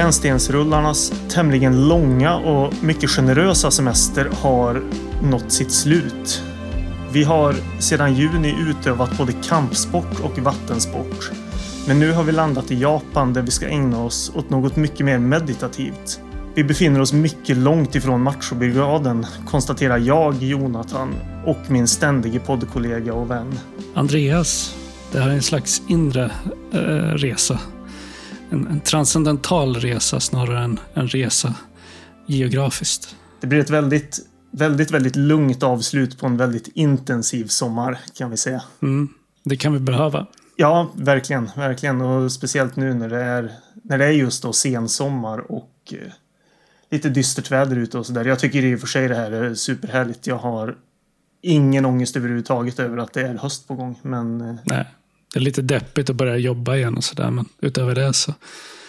Brännstensrullarnas tämligen långa och mycket generösa semester har nått sitt slut. Vi har sedan juni utövat både kampsport och vattensport. Men nu har vi landat i Japan där vi ska ägna oss åt något mycket mer meditativt. Vi befinner oss mycket långt ifrån machobrigaden, konstaterar jag, Jonathan och min ständige poddkollega och vän. Andreas, det här är en slags inre eh, resa. En, en, transcendental resa snarare än en resa geografiskt. Det blir ett väldigt, väldigt, väldigt lugnt avslut på en väldigt intensiv sommar kan vi säga. Mm, det kan vi behöva. Ja, verkligen, verkligen. Och speciellt nu när det är, när det är just då sensommar och eh, lite dystert väder ute och sådär. Jag tycker i och för sig det här är superhärligt. Jag har ingen ångest överhuvudtaget över att det är höst på gång. Men... Eh, Nej, det är lite deppigt att börja jobba igen och sådär. Men utöver det så.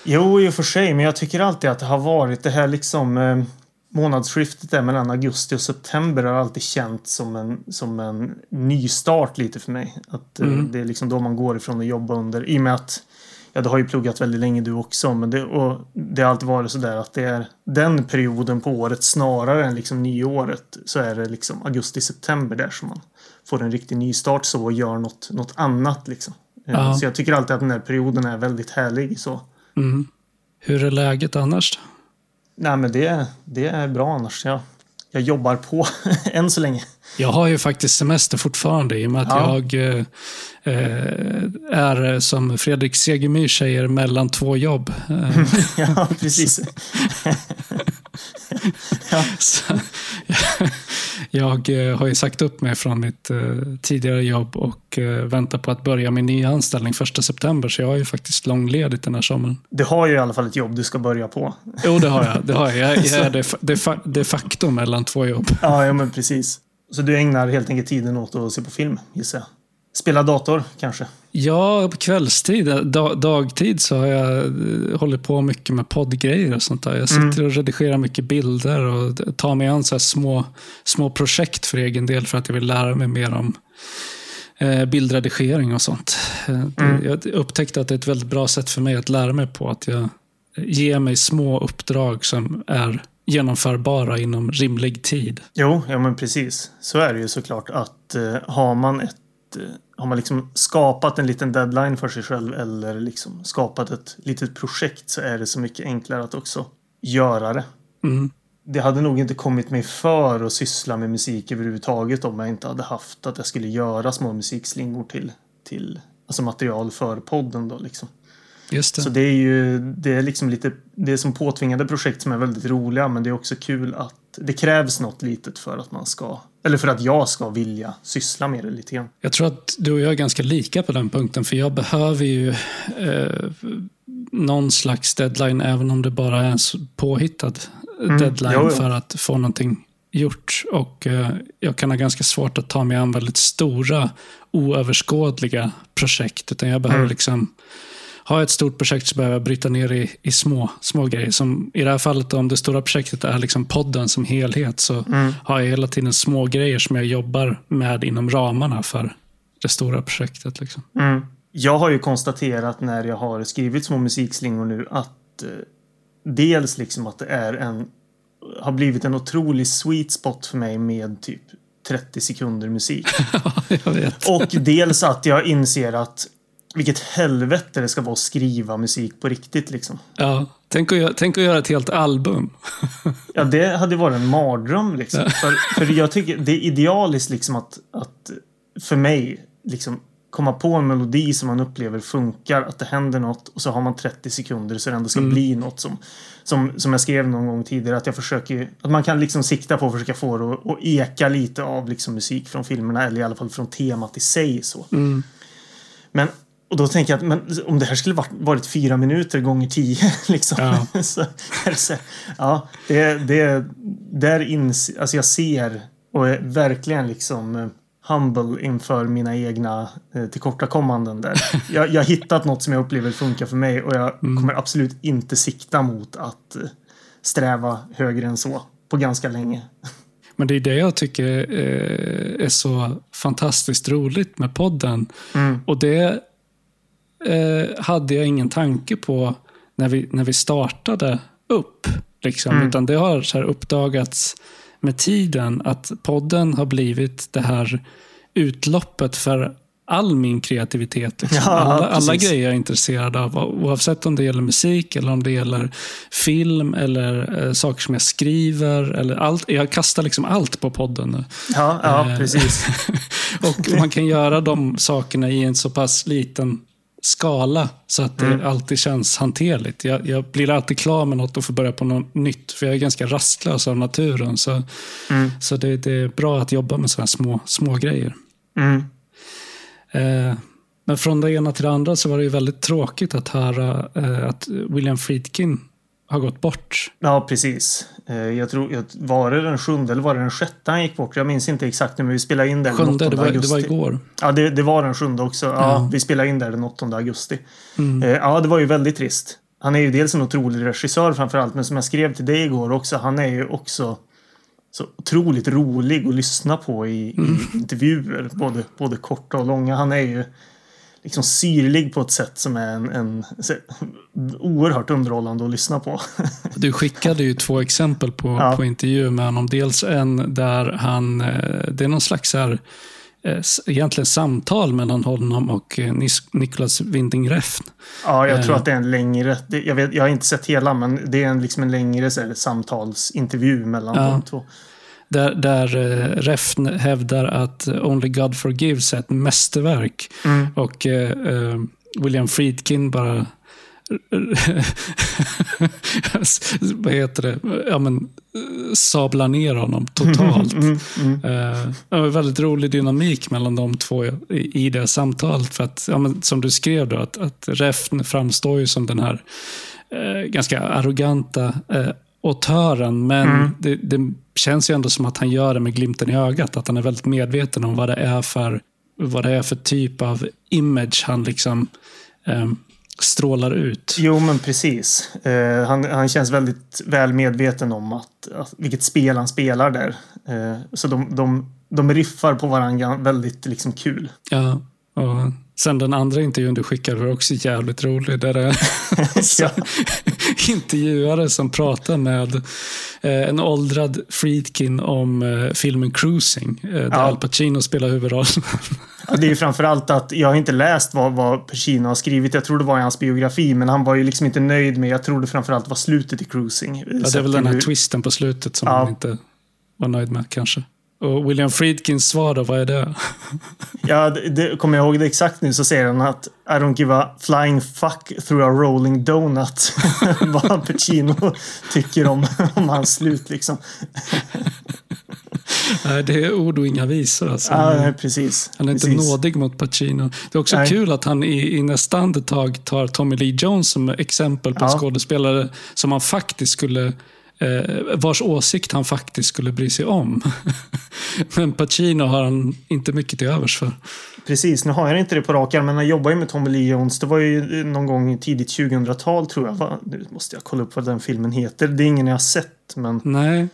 Jo, i och för sig. Men jag tycker alltid att det har varit det här liksom eh, månadsskiftet där mellan augusti och september har alltid känts som en, som en nystart lite för mig. Att eh, mm. det är liksom då man går ifrån att jobba under. I och med att Ja, du har ju pluggat väldigt länge du också, men det, och det har alltid varit så där att det är den perioden på året snarare än liksom nyåret så är det liksom augusti-september där som man får en riktig nystart så och gör något, något annat liksom. Eh, ja. Så jag tycker alltid att den här perioden är väldigt härlig så. Mm. Hur är läget annars? Nej, men det, det är bra annars. Ja jag jobbar på än så länge. Jag har ju faktiskt semester fortfarande i och med att ja. jag eh, eh är, som Fredrik Segemyhr säger, mellan två jobb. ja, precis. ja. Så, jag eh, har ju sagt upp mig från mitt eh, tidigare jobb och eh, väntar på att börja min nya anställning första september. Så jag har ju faktiskt långledigt den här sommaren. Du har ju i alla fall ett jobb du ska börja på. Jo, det har jag. Det har jag. Jag, jag är de, de, de facto mellan två jobb. Ja, ja, men precis. Så du ägnar helt enkelt tiden åt att se på film, gissar jag? Spela dator kanske? Ja, på kvällstid. Dag, dagtid så har jag eh, hållit på mycket med poddgrejer och sånt där. Jag sitter mm. och redigerar mycket bilder och tar mig an så små, små projekt för egen del för att jag vill lära mig mer om eh, bildredigering och sånt. Eh, mm. Jag upptäckte att det är ett väldigt bra sätt för mig att lära mig på. Att jag ger mig små uppdrag som är genomförbara inom rimlig tid. Jo, ja men precis. Så är det ju såklart att eh, har man ett Eh, har man liksom skapat en liten deadline för sig själv eller liksom skapat ett litet projekt så är det så mycket enklare att också göra det. Mm. Det hade nog inte kommit mig för att syssla med musik överhuvudtaget om jag inte hade haft att jag skulle göra små musikslingor till, till alltså material för podden då liksom. Just det. Så det är ju det är liksom lite det är som påtvingade projekt som är väldigt roliga men det är också kul att det krävs något litet för att man ska eller för att jag ska vilja syssla med det lite grann. Jag tror att du och jag är ganska lika på den punkten för jag behöver ju eh, någon slags deadline även om det bara är en påhittad mm. deadline jo, jo. för att få någonting gjort. Och eh, jag kan ha ganska svårt att ta mig an väldigt stora oöverskådliga projekt utan jag behöver mm. liksom har ett stort projekt så behöver jag bryta ner i, i, små, små grejer. Som I det här fallet, om det stora projektet är liksom podden som helhet, så mm. har jag hela tiden små grejer som jag jobbar med inom ramarna för det stora projektet. Liksom. Mm. Jag har ju konstaterat när jag har skrivit små musikslingor nu att eh, dels liksom att det är en har blivit en otrolig sweet spot för mig med typ 30 sekunder musik. och dels att jag inser att vilket helvete det ska vara att skriva musik på riktigt liksom. Ja, tänk att, tänk att göra ett helt album. ja, det hade varit en mardröm liksom. För, för jag tycker det är idealiskt liksom att, att för mig liksom komma på en melodi som man upplever funkar, att det händer något och så har man 30 sekunder så det ändå ska mm. bli något som, som, som jag skrev någon gång tidigare, att jag försöker, att man kan liksom sikta på att försöka få det att, att eka lite av liksom musik från filmerna eller i alla fall från temat i sig så. Mm. Men och då tänker jag att men, om det här skulle varit, fyra minuter gånger tio. Liksom. Ja. så, så, ja, det, det, där ins, alltså jag ser och är verkligen liksom eh, humble inför mina egna eh, tillkortakommanden där. Jag, jag har hittat något som jag upplever funkar för mig och jag mm. kommer absolut inte sikta mot att eh, sträva högre än så på ganska länge. Men det är det jag tycker är så fantastiskt roligt med podden. Mm. Och det eh, hade jag ingen tanke på när vi, när vi startade upp. Liksom, mm. Utan det har så uppdagats med tiden att podden har blivit det här utloppet för all min kreativitet. Liksom. Ja, alla, alla, grejer jag är intresserad av. Oavsett om det gäller musik, eller om det gäller film eller eh, saker som jag skriver. Eller allt. Jag kastar liksom allt på podden nu. Ja, ja eh, precis. och man kan göra de sakerna i en så pass liten skala så att det mm. alltid känns hanterligt. Jag, jag, blir alltid klar med något och får börja på något nytt. För jag är ganska rastlös av naturen. Så, mm. så det, det, är bra att jobba med sådana små, små grejer. Mm. Eh, men från det ena till det andra så var det ju väldigt tråkigt att höra eh, att William Friedkin har gått bort. Ja, precis. Eh, jag tror, var det den sjunde eller var det den sjätte han gick bort? Jag minns inte exakt nu, men vi spelade in den sjunde, det var, augusti. det var igår. Ja, det, det, var den sjunde också. Ja, ja. Vi spelade in där den 8 augusti. Mm. Ja, det var ju väldigt trist. Han är ju dels en otrolig regissör framförallt, men som jag skrev till dig igår också, han är ju också så otroligt rolig att lyssna på i, mm. i intervjuer. Både, både korta och långa. Han är ju liksom syrlig på ett sätt som är en, en oerhört underhållande att lyssna på. Du skickade ju två exempel på, ja. på intervjuer med honom. Dels en där han, eh, det är någon slags här, eh, egentligen samtal mellan honom och eh, Niklas Winding Refn. Ja, jag tror att det är en längre, jag, vet, jag har inte sett hela, men det är en, liksom en längre så här, samtalsintervju mellan ja. de två. Där, där uh, Refn hävdar att Only God Forgives är ett mästerverk. Mm. Och uh, William Friedkin bara vad heter det? Ja, men, sablar ner honom totalt. Mm, mm, mm. Uh, väldigt rolig dynamik mellan de två i, det samtalet. För att, ja, men, som du skrev, då, att, att Refn framstår ju som den här uh, ganska arroganta uh, autören. Men mm. det, det, känns ju ändå som att han gör det med glimten i ögat. Att han är väldigt medveten om vad det är för, vad det är för typ av image han liksom um, strålar ut. Jo, men precis. Uh, han, han känns väldigt väl medveten om att, att vilket spel han spelar där. Uh, så de, de, de riffar på varandra väldigt liksom kul. Ja, och sen den andra intervjun du skickade var också jävligt rolig. Där det är alltså, intervjuare som pratar med uh, en åldrad Friedkin om filmen Cruising. där ja. Al Pacino spelar huvudrollen. Det är ju framförallt att jag har inte läst vad, vad Pacino har skrivit. Jag tror det var i hans biografi, men han var ju liksom inte nöjd med. Jag tror det framförallt var slutet i Cruising. Ja, det är väl den här hur... twisten på slutet som ja. han inte var nöjd med kanske. Och William Friedkins svar då, vad är det? ja, det, det, kommer jag ihåg det exakt nu så säger han att I don't give a flying fuck through a rolling donut. vad Pacino tycker om, om hans slut liksom. Nej, det är ord och inga visor. Alltså. Ja, precis. Han är precis. inte nådig mot Pacino. Det är också nej. kul att han i, i nästa andetag tar Tommy Lee Jones som exempel på ja. skådespelare som han faktiskt skulle vars åsikt han faktiskt skulle bry sig om. men Pacino har han inte mycket till övers för. Precis, nu har jag inte det på rak arm, men han jobbar ju med Tommy Lee Jones. Det var ju någon gång tidigt 2000-tal tror jag. Nu måste jag kolla upp vad den filmen heter. Det är ingen jag har sett, men... Nej,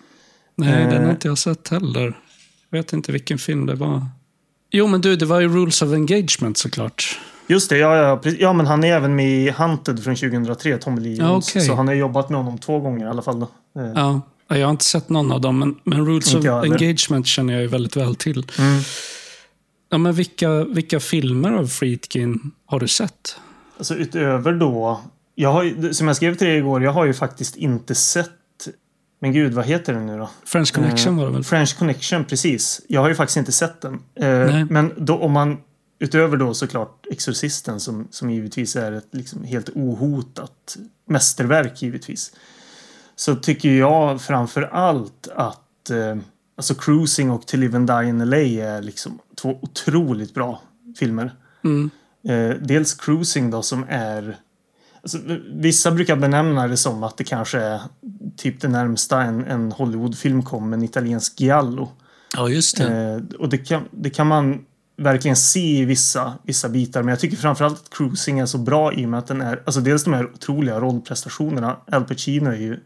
Nej, eh. den har inte jag sett heller. Jag vet inte vilken film det var. Jo, men du, det var ju Rules of Engagement såklart. Just det, ja, ja, ja men han är även med i Hunted från 2003, Tommy Lee Jones. Ja, okay. Så han har jobbat med honom två gånger i alla fall. Då. Eh. Ja, jag har inte sett någon av dem, men, men Rules of Engagement känner jag ju väldigt väl till. Mm. Ja, men vilka, vilka filmer av Friedkin har du sett? Alltså utöver då... Jag har, som jag skrev till dig igår, jag har ju faktiskt inte sett men gud, vad heter den nu då? French Connection var det väl? French Connection, precis. Jag har ju faktiskt inte sett den. Eh, men då, om man utöver då såklart Exorcisten som, som givetvis är ett liksom helt ohotat mästerverk givetvis. Så tycker jag framför allt att eh, alltså Cruising och To Live and Die in LA är liksom två otroligt bra filmer. Mm. Eh, dels Cruising då som är Alltså, vissa brukar benämna det som att det kanske är typ det närmsta en, en Hollywoodfilm kom, en italiensk giallo. Ja, just det. Eh, och det kan, det kan man verkligen se i vissa, vissa bitar. Men jag tycker framförallt att Cruising är så bra i och med att den är, alltså dels de här otroliga rollprestationerna. Al Pacino är ju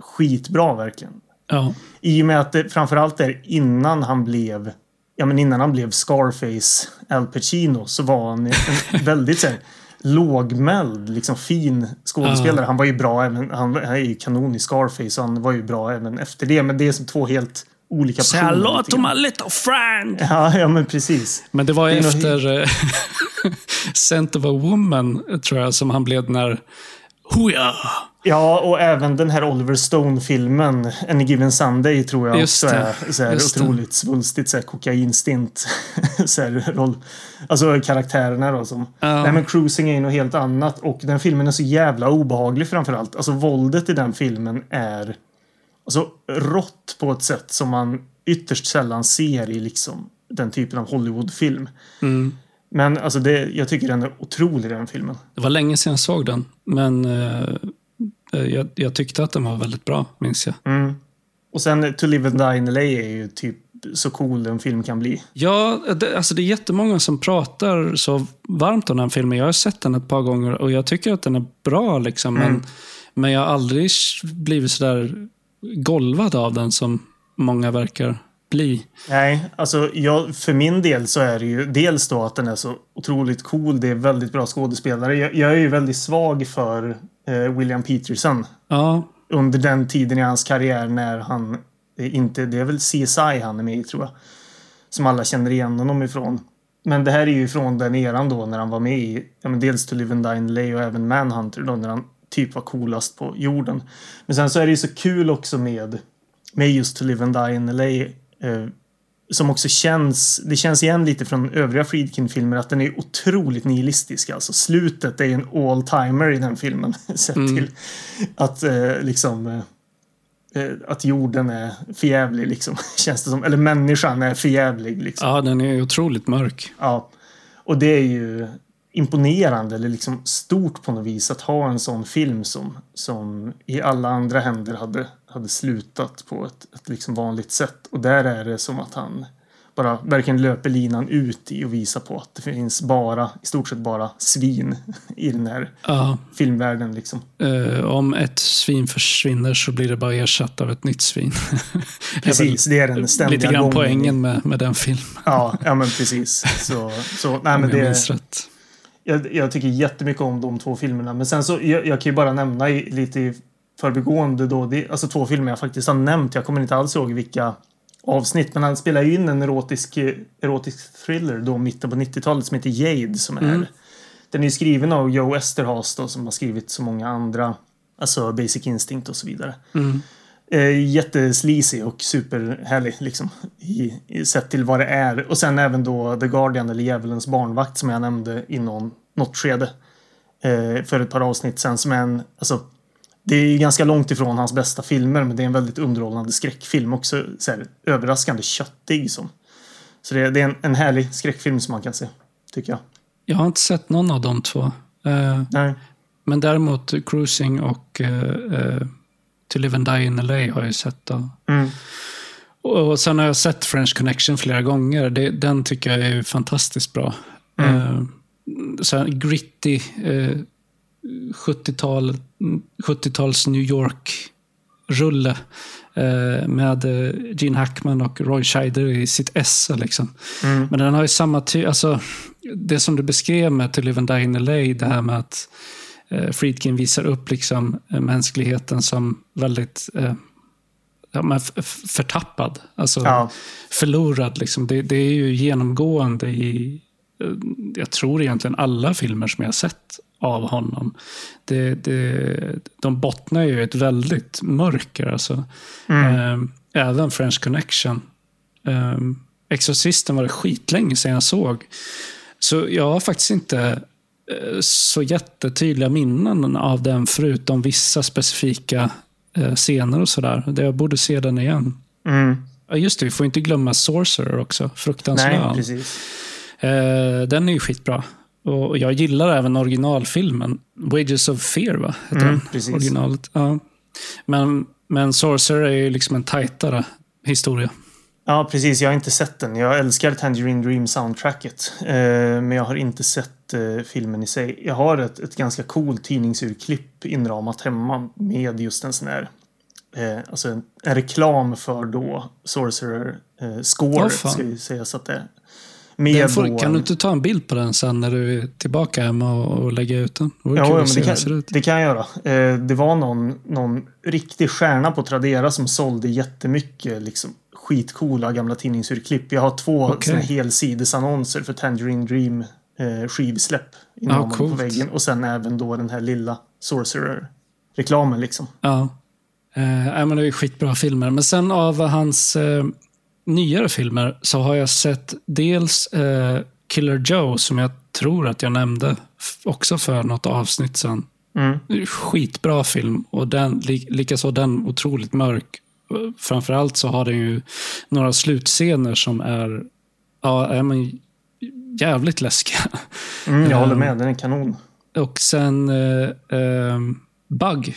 skitbra verkligen. Ja. I och med att det framförallt är innan han blev, ja men innan han blev Scarface Al Pacino så var han en väldigt så här, lågmäld, liksom fin skådespelare. Ja. Han var ju bra även, han, han är ju kanon i Scarface och han var ju bra även efter det. Men det är som två helt olika personer. Say hello to my little friend! Ja, ja men precis. Men det var det efter nog... Scent of a Woman, tror jag, som han blev den här Hoja! Ja, och även den här Oliver Stone-filmen Any Given Sunday tror jag just också det, är så här otroligt det. svulstigt så här kokainstint. så här, roll. Alltså karaktärerna då som... Ja. Nej men Cruising är något helt annat och den filmen är så jävla obehaglig framförallt. Alltså våldet i den filmen är alltså rått på ett sätt som man ytterst sällan ser i liksom den typen av Hollywoodfilm. Mm. Men alltså det, jag tycker den är otrolig den filmen. Det var länge sedan jag såg den. Men eh, eh, jag, jag, tyckte att den var väldigt bra, minns jag. Mm. Och sen To Live and Die in LA är ju typ så cool en film kan bli. Ja, det, alltså det är jättemånga som pratar så varmt om den filmen. Jag har sett den ett par gånger och jag tycker att den är bra. Liksom, mm. men, men jag har aldrig blivit sådär golvad av den som många verkar bli. Nej, alltså jag, för min del så är det ju dels då att den är så otroligt cool. Det är väldigt bra skådespelare. Jag, jag är ju väldigt svag för eh, William Peterson. Ja. Under den tiden i hans karriär när han inte, det är väl CSI han är med i tror jag. Som alla känner igen honom ifrån. Men det här är ju från den eran då när han var med i, ja men dels To Live and Die in Lay och även Manhunter då när han typ var coolast på jorden. Men sen så är det ju så kul också med, med just To Live and Die in LA Eh, som också känns, det känns igen lite från övriga Friedkin-filmer att den är otroligt nihilistisk. Alltså slutet är en all-timer i den filmen. Sett mm. till att eh, liksom eh, eh, att jorden är förjävlig liksom. Känns det som. Eller människan är förjävlig liksom. Ja, den är otroligt mörk. Ja. Och det är ju imponerande eller liksom stort på något vis att ha en sån film som, som i alla andra händer hade, hade slutat på ett, ett liksom vanligt sätt. Och där är det som att han bara verkligen löper linan ut i och visar på att det finns bara, i stort sett bara svin i den här ja. filmvärlden. Liksom. Uh, om ett svin försvinner så blir det bara ersatt av ett nytt svin. precis, det är den ständiga Lite grann poängen med, med den filmen. ja, ja, men precis. Så, så, nej, men det, jag, jag tycker jättemycket om de två filmerna. Men sen så, jag, jag kan ju bara nämna i, lite i förbigående då. Det, alltså två filmer jag faktiskt har nämnt. Jag kommer inte alls ihåg vilka avsnitt. Men han spelar ju in en erotisk, erotisk thriller då mitten på 90-talet som heter Jade. Som är, mm. Den är skriven av Joe Esterhaz då, som har skrivit så många andra. Alltså Basic Instinct och så vidare. Mm. Eh, jättesleazy och superhärlig liksom. I, i, sett till vad det är. Och sen även då The Guardian eller Djävulens barnvakt som jag nämnde i någon, något skede. Eh, för ett par avsnitt sen som är en, alltså det är ganska långt ifrån hans bästa filmer men det är en väldigt underhållande skräckfilm också. Så här, överraskande köttig som. Så det, det är en, en härlig skräckfilm som man kan se. Tycker jag. Jag har inte sett någon av de två. Eh, Nej. Men däremot Cruising och eh, eh To Live and Die in LA har jag sett. Mm. Och sen har jag sett French Connection flera gånger. Det, den tycker jag är fantastiskt bra. Mm. Uh, så gritty uh, 70-tal, 70-tals New York-rulle. Uh, med Gene Hackman och Roy Scheider i sitt esse. Liksom. Mm. Men den har ju samma ty alltså, Det som du beskrev med To Live and Die in LA, det här med att eh, Friedkin visar upp liksom eh, mänskligheten som väldigt eh, förtappad. Alltså ja. förlorad. Liksom. Det, det, är ju genomgående i, eh, jag tror egentligen alla filmer som jag har sett av honom. Det, det, de bottnar ju i ett väldigt mörker. Alltså. Mm. Eh, även French Connection. Eh, Exorcisten var det skitlänge sedan jag såg. Så jag har faktiskt inte så jättetydliga minnen av den förutom vissa specifika eh, scener och sådär. Jag borde se den igen. Mm. Just det, vi får inte glömma Sorcerer också. Fruktansvärd. Nej, precis. Eh, den är ju skitbra. Och jag gillar även originalfilmen. Wages of Fear, va? Heter mm, den? Originalet. Ja. Men, men Sorcerer är ju liksom en tajtare historia. Ja, precis. Jag har inte sett den. Jag älskar Tangerine Dream soundtracket. Eh, men jag har inte sett eh, filmen i sig. Jag har ett, ett ganska coolt tidningsurklipp inramat hemma med just en sån här eh, alltså en, en, reklam för då Sorcerer eh, Score, oh, ska ju sägas att det är. Får, kan du inte ta en bild på den sen när du är tillbaka hemma och, och lägga ut den? Det ja, det, kan, det kan jag göra. Eh, det var någon, någon riktig stjärna på Tradera som sålde jättemycket liksom, skitcoola gamla tidningsurklipp. Jag har två okay. helsidesannonser för Tangerine Dream eh, skivsläpp inom ah, på väggen. Och sen även då den här lilla Sorcerer-reklamen liksom. Ja. Eh, men det är skitbra filmer. Men sen av hans eh, nyare filmer så har jag sett dels eh, Killer Joe som jag tror att jag nämnde också för något avsnitt sen. Mm. Skitbra film och den, likaså den otroligt mörk. Framförallt så har den ju några slutscener som är, ja, är men, jävligt läskiga. Mm, jag håller med, den är kanon. Och sen eh, eh, Bug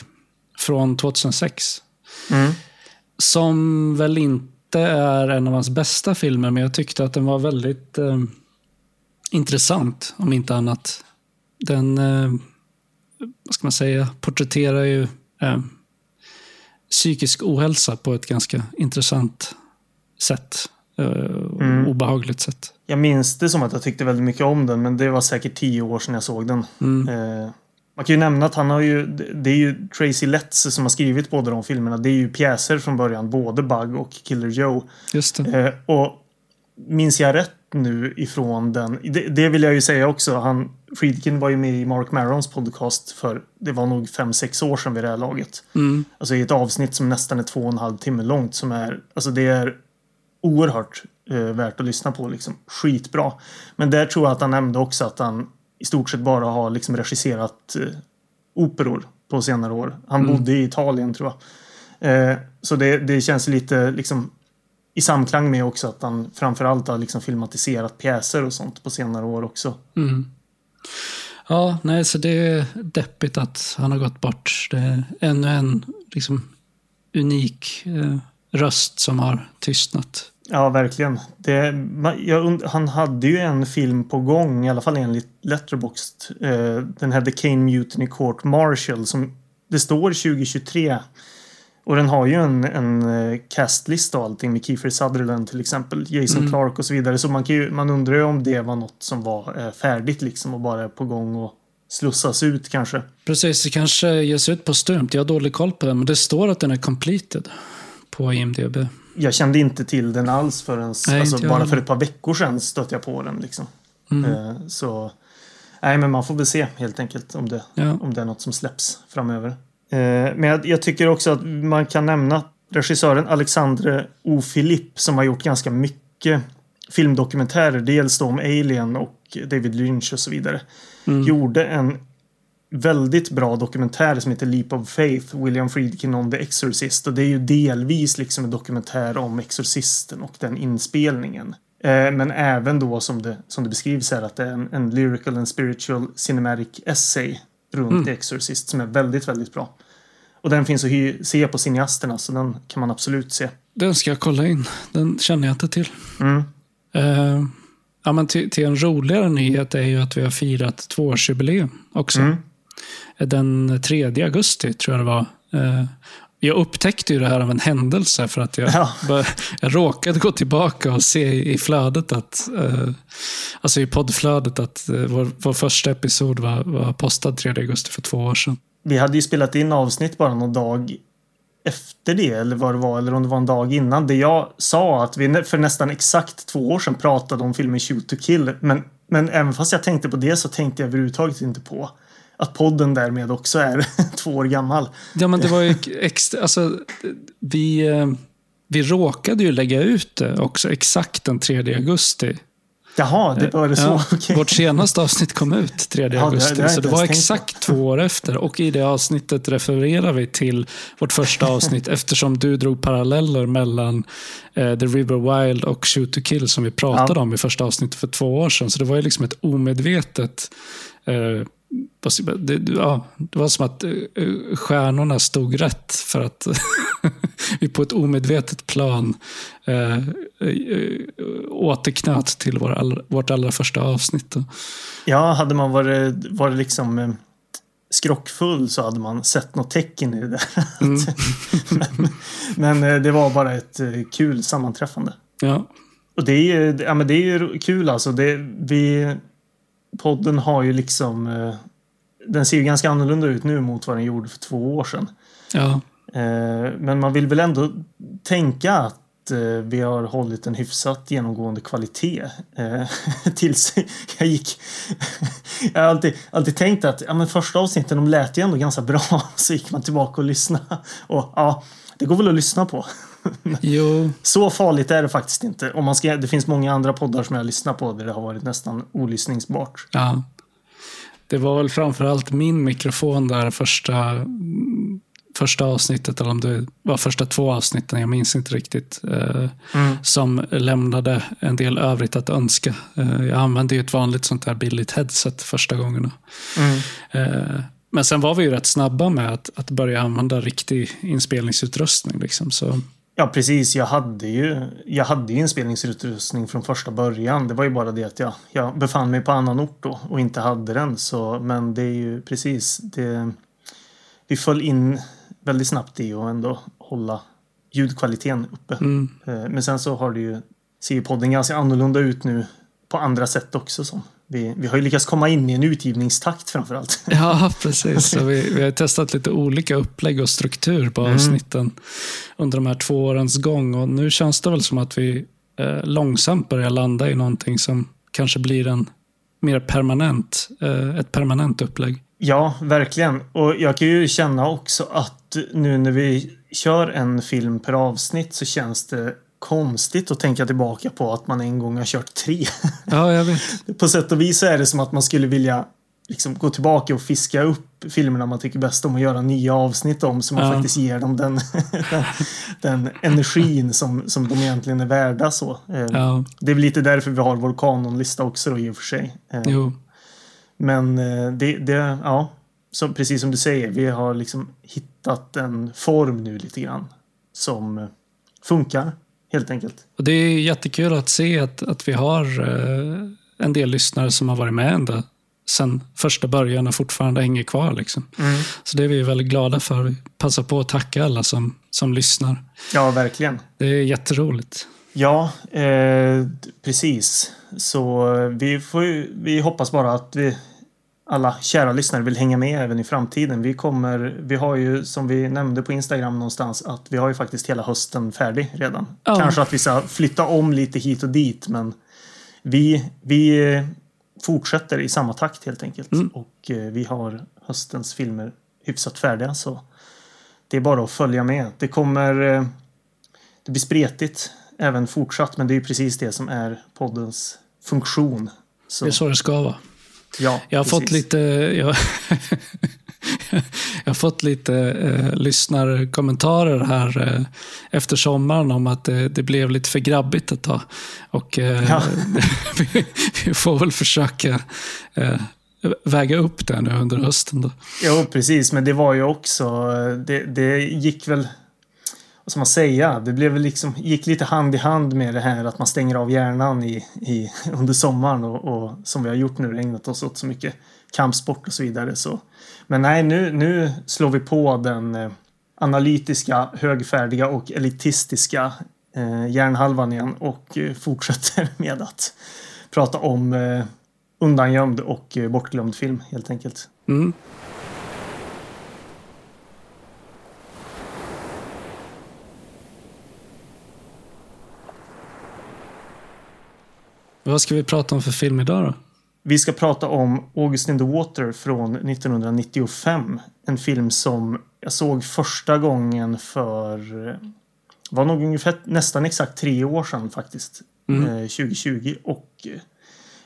från 2006. Mm. Som väl inte är en av hans bästa filmer, men jag tyckte att den var väldigt eh, intressant, om inte annat. Den, eh, vad ska man säga, porträtterar ju eh, psykisk ohälsa på ett ganska intressant sätt. Eh, mm. Obehagligt sätt. Jag minns det som att jag tyckte väldigt mycket om den, men det var säkert tio år sedan jag såg den. Mm. Man kan ju nämna att han har ju, det är ju Tracy Letts som har skrivit båda de filmerna. Det är ju pjäser från början, både Bug och Killer Joe. Just. Eh, och minns jag rätt nu ifrån den, det, det, vill jag ju säga också, han, Friedkin var ju med i Mark Marons podcast för, det var nog fem sex år sedan vid det här laget. Mm. Alltså i ett avsnitt som nästan är två och en halv timme långt som är, alltså det är oerhört eh, värt att lyssna på liksom. Skitbra. Men där tror jag att han nämnde också att han i stort sett bara har liksom regisserat eh, operor på senare år. Han mm. bodde i Italien tror jag. Eh, så det, det känns lite liksom i samklang med också att han framförallt har liksom filmatiserat pjäser och sånt på senare år också. Mm. Ja, nej, så det är deppigt att han har gått bort. Det är ännu en liksom, unik eh, röst som har tystnat. Ja, verkligen. Det, jag, han hade ju en film på gång, i alla fall enligt Letterboxd. Eh, den hette Kane Mutiny Court Marshall. Som, det står 2023. Och den har ju en, en eh, castlista och allting med Kiefer Sutherland till exempel. Jason mm. Clark och så vidare. Så man, kan ju, man undrar ju om det var något som var eh, färdigt liksom och bara på gång och slussas ut kanske. Precis, det kanske ges ut på stumt. Jag har dålig koll på det, men det står att den är completed på IMDB jag kände inte till den alls förrän nej, alltså, bara för ett par veckor sedan stötte jag på den. Liksom. Mm. Uh, så nej, men man får väl se helt enkelt om det, ja. om det är något som släpps framöver. Uh, men jag, jag, tycker också att man kan nämna regissören Alexandre O. Philippe som har gjort ganska mycket filmdokumentärer. Dels då om Alien och David Lynch och så vidare. Mm. Gjorde en väldigt bra dokumentär som heter Leap of Faith, William Friedkin on the Exorcist. Och det är ju delvis liksom en dokumentär om Exorcisten och den inspelningen. Eh, men även då som det, som det beskrivs här att det är en, en lyrical and spiritual cinematic essay runt mm. The Exorcist som är väldigt, väldigt bra. Och den finns att se på cineasterna så den kan man absolut se. Den ska jag kolla in. Den känner jag inte till. Mm. Uh, ja, men till, till, en roligare nyhet är ju att vi har firat tvåårsjubileum också. Mm den 3 augusti, tror jag det var. Eh, jag upptäckte ju det här av en händelse för att jag, ja. jag råkade gå tillbaka och se i flödet att, eh, alltså i poddflödet att eh, vår, vår första episod var, var postad 3 augusti för två år sedan. Vi hade ju spelat in avsnitt bara någon dag efter det eller vad det var eller om det var en dag innan. Det jag sa att vi för nästan exakt två år sedan pratade om filmen Shoot to kill. Men, men även fast jag tänkte på det så tänkte jag överhuvudtaget inte på att podden därmed också är två år gammal. Ja, men det var ju extra, alltså, vi, eh, vi råkade ju lägga ut det också exakt den 3 augusti. Jaha, det var det så? Ja, okay. Vårt senaste avsnitt kom ut 3 ja, augusti, det, det så det var exakt två år efter. Och i det avsnittet refererar vi till vårt första avsnitt eftersom du drog paralleller mellan eh, The River Wild och Shoot to Kill som vi pratade ja. om i första avsnittet för två år sedan. Så det var ju liksom ett omedvetet eh, det, ja, det var som att eh, stjärnorna stod rätt för att vi på ett omedvetet plan eh, eh, återknöt till vår vårt allra första avsnitt. Ja, hade man varit, varit liksom eh, skrockfull så hade man sett något tecken i det där. Mm. men, men, det var bara ett kul sammanträffande. Ja. och det är ju, ja, men det är kul alltså. Det, vi, podden har ju liksom... Eh, den ser ju ganska annorlunda ut nu mot vad den gjorde för två år sedan. Ja. Eh, men man vill väl ändå tänka att eh, vi har hållit en hyfsat genomgående kvalitet. Eh, tills jag gick... jag har alltid, alltid tänkt att ja, men första avsnitten de lät ju ändå ganska bra. Så gick man tillbaka och lyssnade. Och ja, det går väl att lyssna på. Jo. Så farligt är det faktiskt inte. Om man ska, det finns många andra poddar som jag lyssnar på där det har varit nästan olyssningsbart. Ja. Det var väl framförallt min mikrofon där första, första avsnittet, eller om det var första två avsnitten, jag minns inte riktigt, eh, Mm. som lämnade en del övrigt att önska. Eh, jag använde ju ett vanligt sånt här billigt headset första gångerna. Mm. Eh, men sen var vi ju rätt snabba med att, att börja använda riktig inspelningsutrustning. Liksom. Så, Ja, precis. Jag hade ju, jag hade ju inspelningsutrustning från första början. Det var ju bara det att jag, jag befann mig på annan ort då och inte hade den. Så, men det är ju precis det. Vi föll in väldigt snabbt i att ändå hålla ljudkvaliteten uppe. mm, Eh, Men sen så har det ju, ser ju podden ganska annorlunda ut nu på andra sätt också. Som. Vi, vi har ju lyckats komma in i en utgivningstakt framför allt. Ja, precis. Så vi, vi har testat lite olika upplägg och struktur på avsnitten under de här två årens gång. Och nu känns det väl som att vi eh, långsamt börjar landa i någonting som kanske blir en mer permanent, eh, ett permanent upplägg. Ja, verkligen. Och jag kan ju känna också att nu när vi kör en film per avsnitt så känns det konstigt att tänka tillbaka på att man en gång har kört tre. Ja, jag vet. på sätt och vis är det som att man skulle vilja liksom gå tillbaka och fiska upp filmerna man tycker bäst om och göra nya avsnitt om så man Ja. faktiskt ger dem den, den, den energin som, som de egentligen är värda. Så. Eh, Ja, Det är väl lite därför vi har vår kanonlista också då, i och för sig. Eh, jo. men eh, det, det ja, så precis som du säger, vi har liksom hittat en form nu lite grann som funkar helt enkelt. Och det är jättekul att se att, att vi har eh, en del lyssnare som har varit med ända sen första början och fortfarande hänger kvar. Liksom. Så det är vi väldigt glada för. Vi passar på att tacka alla som, som lyssnar. Ja, verkligen. Det är jätteroligt. Ja, eh, precis. Så eh, vi, får vi hoppas bara att vi alla kära lyssnare vill hänga med även i framtiden. Vi kommer, vi har ju som vi nämnde på Instagram någonstans att vi har ju faktiskt hela hösten färdig redan. Ja. Kanske att vi ska flytta om lite hit och dit men vi, vi fortsätter i samma takt helt enkelt. Och eh, vi har höstens filmer hyfsat färdiga så det är bara att följa med. Det kommer eh, det blir spretigt även fortsatt men det är ju precis det som är poddens funktion. Så, Det är så det ska vara. Ja, Jag har precis. fått lite... Jag, jag har fått lite eh, lyssnarkommentarer här eh, efter sommaren om att det, det blev lite för grabbigt ett tag. Och eh, Ja. vi, vi får väl försöka eh, väga upp det nu under hösten. Då. Jo, precis. Men det var ju också... Det, det gick väl... Vad ska man säga? Det blev liksom, gick lite hand i hand med det här att man stänger av hjärnan i, i, under sommaren och, och som vi har gjort nu, ägnat oss åt så mycket kampsport och så vidare. Så. Men nej, nu, nu slår vi på den eh, analytiska, högfärdiga och elitistiska eh, hjärnhalvan igen och eh, fortsätter med att prata om eh, undangömd och eh, bortglömd film helt enkelt. Mm. Vad ska vi prata om för film idag då? Vi ska prata om August in the Water från 1995. En film som jag såg första gången för eh, var nog ungefär nästan exakt tre år sedan faktiskt. Mm. Eh, 2020 och eh,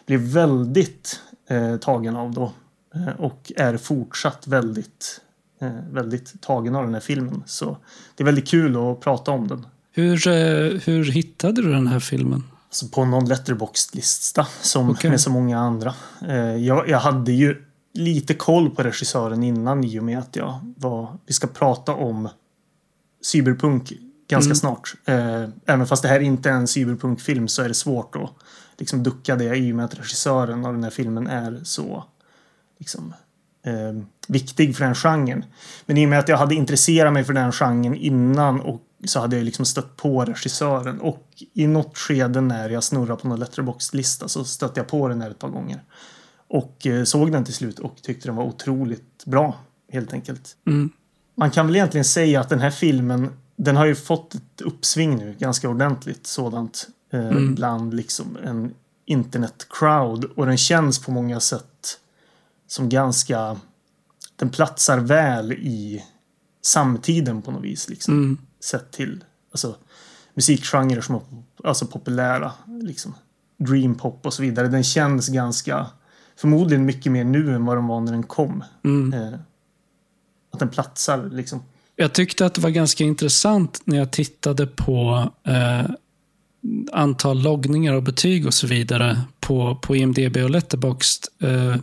blev väldigt eh, tagen av då. Eh, och är fortsatt väldigt, eh, väldigt tagen av den här filmen. Så det är väldigt kul att prata om den. Hur, eh, hur hittade du den här filmen? Alltså på någon letterboxd-lista som Okej. med så många andra. Eh, jag, jag hade ju lite koll på regissören innan i och med att jag var... Vi ska prata om cyberpunk ganska Mm. snart. Eh, även fast det här inte är en cyberpunkfilm så är det svårt att liksom ducka det i och med att regissören av den här filmen är så liksom, eh, viktig för den genren. Men i och med att jag hade intresserat mig för den genren innan och så hade jag liksom stött på regissören och i något skede när jag snurrade på någon letterbox-lista så stötte jag på den här ett par gånger. Och eh, såg den till slut och tyckte den var otroligt bra, helt enkelt. Mm. Man kan väl egentligen säga att den här filmen, den har ju fått ett uppsving nu, ganska ordentligt sådant, eh, Mm. bland liksom en internet-crowd. Och den känns på många sätt som ganska, den platsar väl i samtiden på något vis. Liksom Mm. Sett till alltså, musikgenrer som är alltså, populära. Liksom. Dreampop och så vidare. Den känns ganska, förmodligen mycket mer nu än vad den var när den kom. Mm. Eh, att den platsar liksom. Jag tyckte att det var ganska intressant när jag tittade på eh, antal loggningar och betyg och så vidare på, på IMDB och Letterboxd. Eh,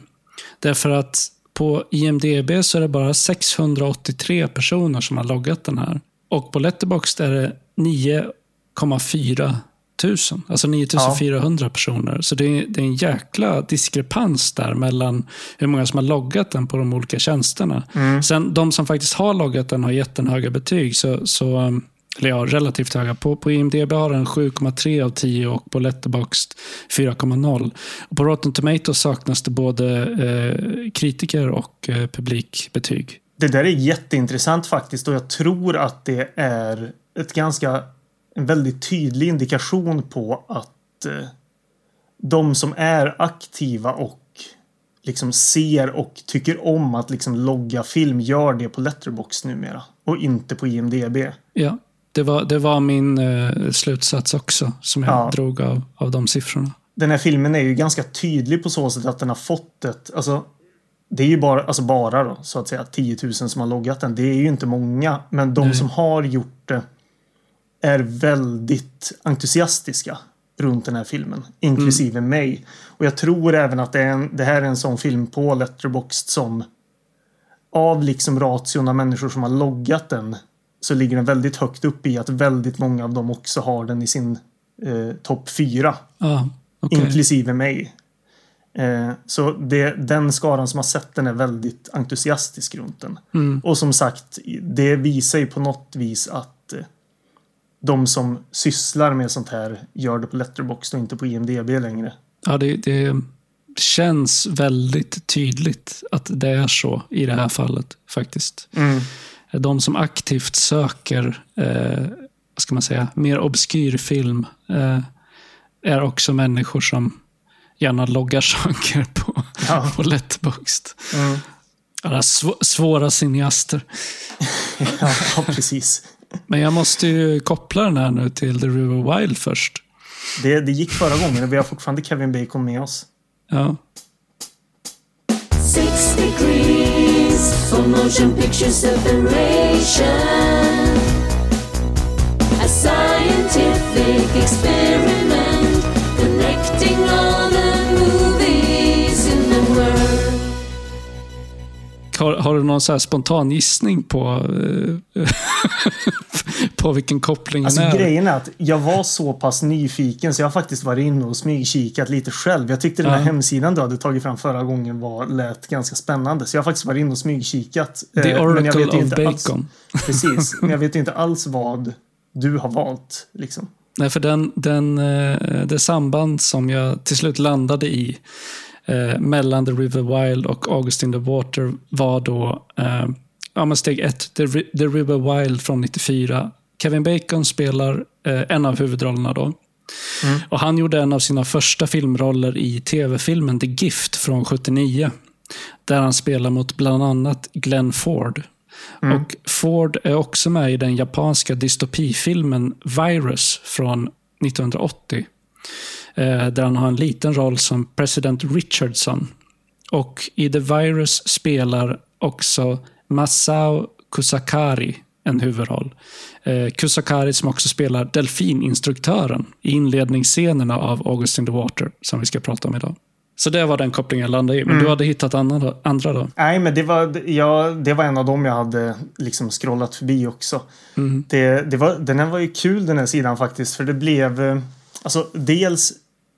därför att på IMDB så är det bara 683 personer som har loggat den här. Och på Letterboxd är det 9,4 tusen. Alltså 9400 personer. Så det är, det är en jäkla diskrepans där mellan hur många som har loggat den på de olika tjänsterna. Sen de som faktiskt har loggat den har gett den höga betyg. Så, så, um, eller ja, relativt höga. På, på IMDB har den 7,3 av 10 och på Letterboxd 4,0. Och på Rotten Tomatoes saknas det både eh, kritiker och eh, publikbetyg. Det där är jätteintressant faktiskt och jag tror att det är ett ganska en väldigt tydlig indikation på att eh, de som är aktiva och liksom ser och tycker om att liksom logga film gör det på Letterbox numera och inte på IMDB. Ja, det var, det var min eh, slutsats också, som jag Ja. drog av, av de siffrorna. Den här filmen är ju ganska tydlig på så sätt att den har fått ett, alltså det är ju bara, alltså bara då, så att säga 10 000 som har loggat den. Det är ju inte många, men de Nej. som har gjort det är väldigt entusiastiska runt den här filmen, inklusive mig. Och jag tror även att det, är en, det här är en sån film på Letterboxd som av liksom ration av människor som har loggat den så ligger den väldigt högt upp i att väldigt många av dem också har den i sin eh, topp fyra. Ja, okej. Inklusive mig. Eh, så det, den skaran som har sett den är väldigt entusiastisk runt den. Mm. Och som sagt, det visar ju på något vis att eh, de som sysslar med sånt här gör det på Letterboxd och inte på IMDB längre. Ja, det, det känns väldigt tydligt att det är så i det här fallet faktiskt. De som aktivt söker, eh, ska man säga, mer obskyr film eh, är också människor som gärna loggar saker på, Ja. på Letterboxd. Mm. Alla sv- svåra cineaster. Ja, ja, precis. Men jag måste ju koppla den här nu till The River Wild först. Det, det gick förra gången och vi har fortfarande Kevin Bacon med oss. Ja. Six degrees for motion picture separation. A scientific experiment Har, har du någon så här spontan gissning på, eh, på vilken kopplingen Alltså är? grejen är att jag var så pass nyfiken så jag har faktiskt varit inne och smygkikat lite själv. Jag tyckte den här Ja. hemsidan du hade tagit fram förra gången var, lät ganska spännande. Så jag har faktiskt varit inne och smygkikat. The Eh, men jag Oracle of inte alls- Bacon. Precis, men jag vet inte alls vad du har valt. Liksom. Nej, för den, den, eh, det samband som jag till slut landade i eh, mellan The River Wild och August in the Water var då eh, ja, men steg ett, The, the River Wild från 94. Kevin Bacon spelar eh, en av huvudrollerna då. Och Han gjorde en av sina första filmroller i tv-filmen The Gift från 79. Där han spelar mot bland annat Glenn Ford. Och Ford är också med i den japanska dystopifilmen Virus från 1980. Eh, där han har en liten roll som president Richardson. Och i The Virus spelar också Masao Kusakari en huvudroll. Eh, Kusakari som också spelar delfininstruktören i inledningsscenerna av August in the Water som vi ska prata om idag. Så det var den kopplingen jag landade i. Men du hade hittat andra, andra då? Nej, men det var, ja, det var en av dem jag hade liksom scrollat förbi också. Det, det var, den här var ju kul den här sidan faktiskt. För det blev eh, alltså dels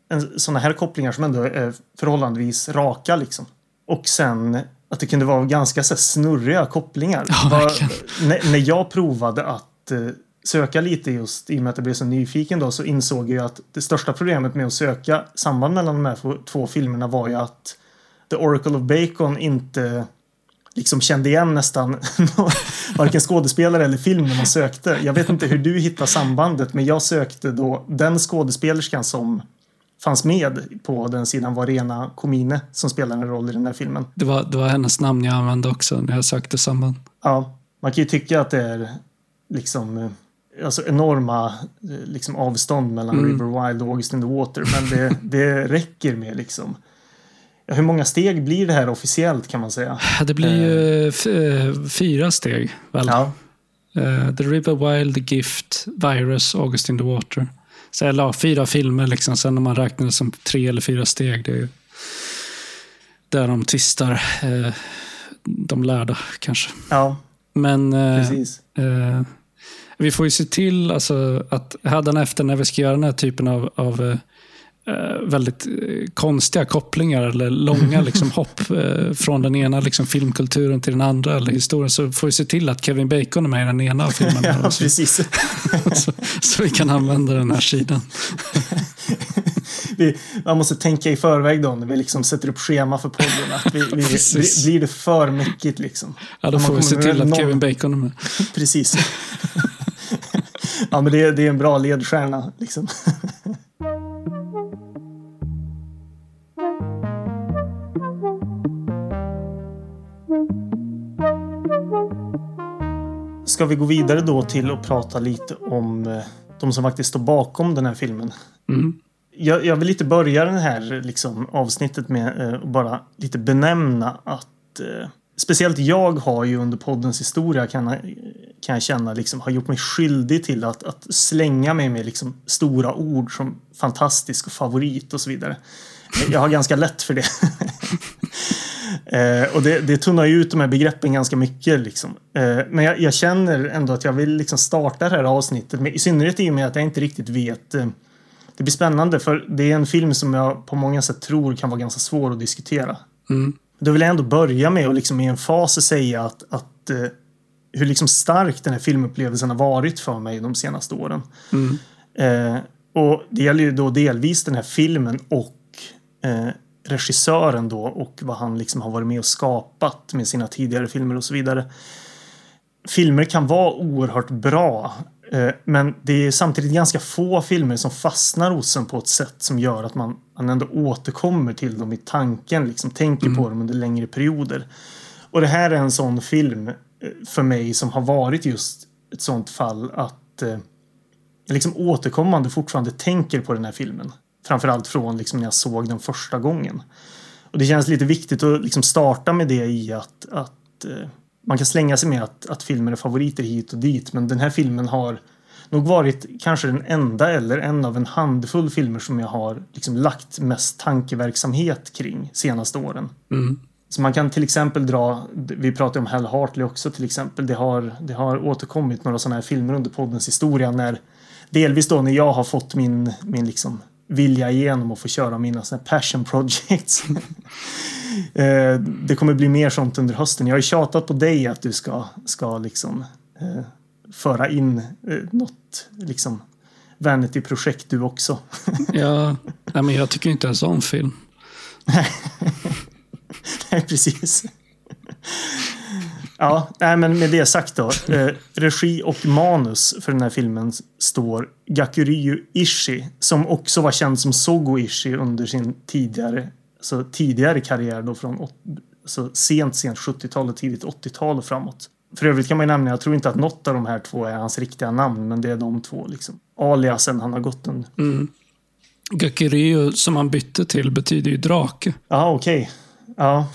en, såna här kopplingar som ändå är förhållandevis raka liksom. Och sen att det kunde vara ganska så här, snurriga kopplingar. Ja, verkligen. när, när jag provade att eh, söka lite just i och med att jag blev så nyfiken då så insåg jag att det största problemet med att söka samband mellan de här två filmerna var ju att The Oracle of Bacon inte liksom kände igen nästan varken skådespelare eller filmen man sökte. Jag vet inte hur du hittade sambandet men jag sökte då den skådespelerskan som fanns med på den sidan var Rena Komine som spelar en roll i den här filmen. Det var, det var hennes namn jag använde också när jag sökte samband. Ja, man kan ju tycka att det är liksom eh, alltså enorma eh, liksom avstånd mellan mm. River Wild och August in the Water men det, det räcker med liksom hur många steg blir det här officiellt kan man säga? Det blir ju eh. fyra steg. Väl? Ja. Uh, the River Wild, The Gift, Virus, August in the Water. Så, eller ja, fyra filmer liksom. Sen när man räknar det som tre eller fyra steg. Det är där de tvistar. Uh, de lärda kanske. Ja, Men precis. vi får ju se till alltså, att efter när vi ska göra den här typen av, av Eh, väldigt eh, konstiga kopplingar eller långa liksom, hopp eh, från den ena liksom, filmkulturen till den andra eller historien så får vi se till att Kevin Bacon är med i den ena filmen. ja, precis. så, så, vi kan använda den här sidan. vi, man måste tänka i förväg då när vi liksom sätter upp schema för podden. Att vi, vi, blir det för mycket liksom? Ja, då får vi se till att någon... Kevin Bacon är med. precis. ja, men det, det är en bra ledstjärna liksom. Ska vi gå vidare då till att prata lite om eh, de som faktiskt står bakom den här filmen? Mm. Jag, jag, vill lite börja det här liksom, avsnittet med eh, att bara lite benämna att eh, speciellt jag har ju under poddens historia kan, kan jag känna liksom, har gjort mig skyldig till att, att slänga mig med liksom, stora ord som fantastisk och favorit och så vidare. Jag har ganska lätt för det. Eh, och det, det tunnar ju ut de här begreppen ganska mycket. Liksom. Eh, men jag, jag, känner ändå att jag vill liksom starta det här avsnittet, med, i synnerhet i och med att jag inte riktigt vet. Eh, det blir spännande för det är en film som jag på många sätt tror kan vara ganska svår att diskutera. Mm. Då vill jag ändå börja med att liksom i en fas säga att, att eh, hur liksom stark den här filmupplevelsen har varit för mig de senaste åren. Mm. Eh, och det gäller ju då delvis den här filmen och eh, regissören då och vad han liksom har varit med och skapat med sina tidigare filmer och så vidare. Filmer kan vara oerhört bra eh, men det är samtidigt ganska få filmer som fastnar hos en på ett sätt som gör att man, man ändå återkommer till dem i tanken, liksom tänker mm. på dem under längre perioder. Och det här är en sån film eh, för mig som har varit just ett sånt fall att eh, jag liksom återkommande fortfarande tänker på den här filmen. Framförallt från liksom när jag såg den första gången. Och det känns lite viktigt att liksom starta med det i att, att eh, man kan slänga sig med att, att filmer är favoriter hit och dit. Men den här filmen har nog varit kanske den enda eller en av en handfull filmer som jag har liksom lagt mest tankeverksamhet kring senaste åren. Mm. Så man kan till exempel dra, vi pratade om Hal Hartley också till exempel. Det har, det har återkommit några sådana här filmer under poddens historia när delvis då när jag har fått min, min liksom vilja igenom och få köra mina såna passion projects. Eh, det kommer bli mer sånt under hösten. Jag har ju tjatat på dig att du ska, ska liksom eh, föra in eh, något liksom Vanity-projekt du också. ja, nej, men jag tycker inte ens om film. nej, precis. Ja, nej, men med det sagt då. Eh, regi och manus för den här filmen står Gakuryu Ishii som också var känd som Sogo Ishii under sin tidigare, alltså tidigare karriär då från alltså sent, sent 70-tal och tidigt 80-tal och framåt. För övrigt kan man ju nämna, jag tror inte att något av de här två är hans riktiga namn, men det är de två liksom. Aliasen han har gått under. Mm. Gakuryu som han bytte till betyder ju drake. Ja, okej. Okay. Ja,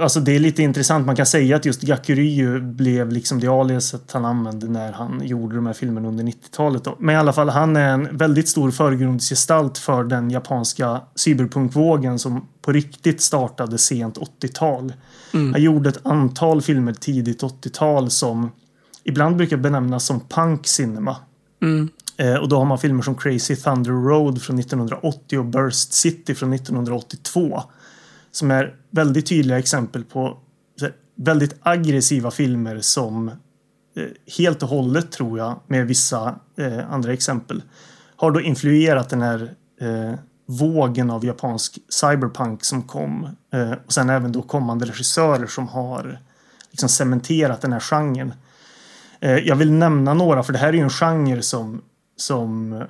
Alltså det är lite intressant. Man kan säga att just Gakuryu blev liksom det aliaset han använde när han gjorde de här filmerna under 90-talet. Men i alla fall, han är en väldigt stor förgrundsgestalt för den japanska cyberpunkvågen som på riktigt startade sent 80-tal. Mm. Han gjorde ett antal filmer tidigt 80-tal som ibland brukar benämnas som punk cinema. Mm. Eh, och då har man filmer som Crazy Thunder Road från 1980 och Burst City från 1982 som är väldigt tydliga exempel på väldigt aggressiva filmer som eh, helt och hållet tror jag med vissa eh, andra exempel har då influerat den här eh, vågen av japansk cyberpunk som kom och sen även då kommande regissörer som har liksom cementerat den här genren. Jag vill nämna några för det här är ju en genre som som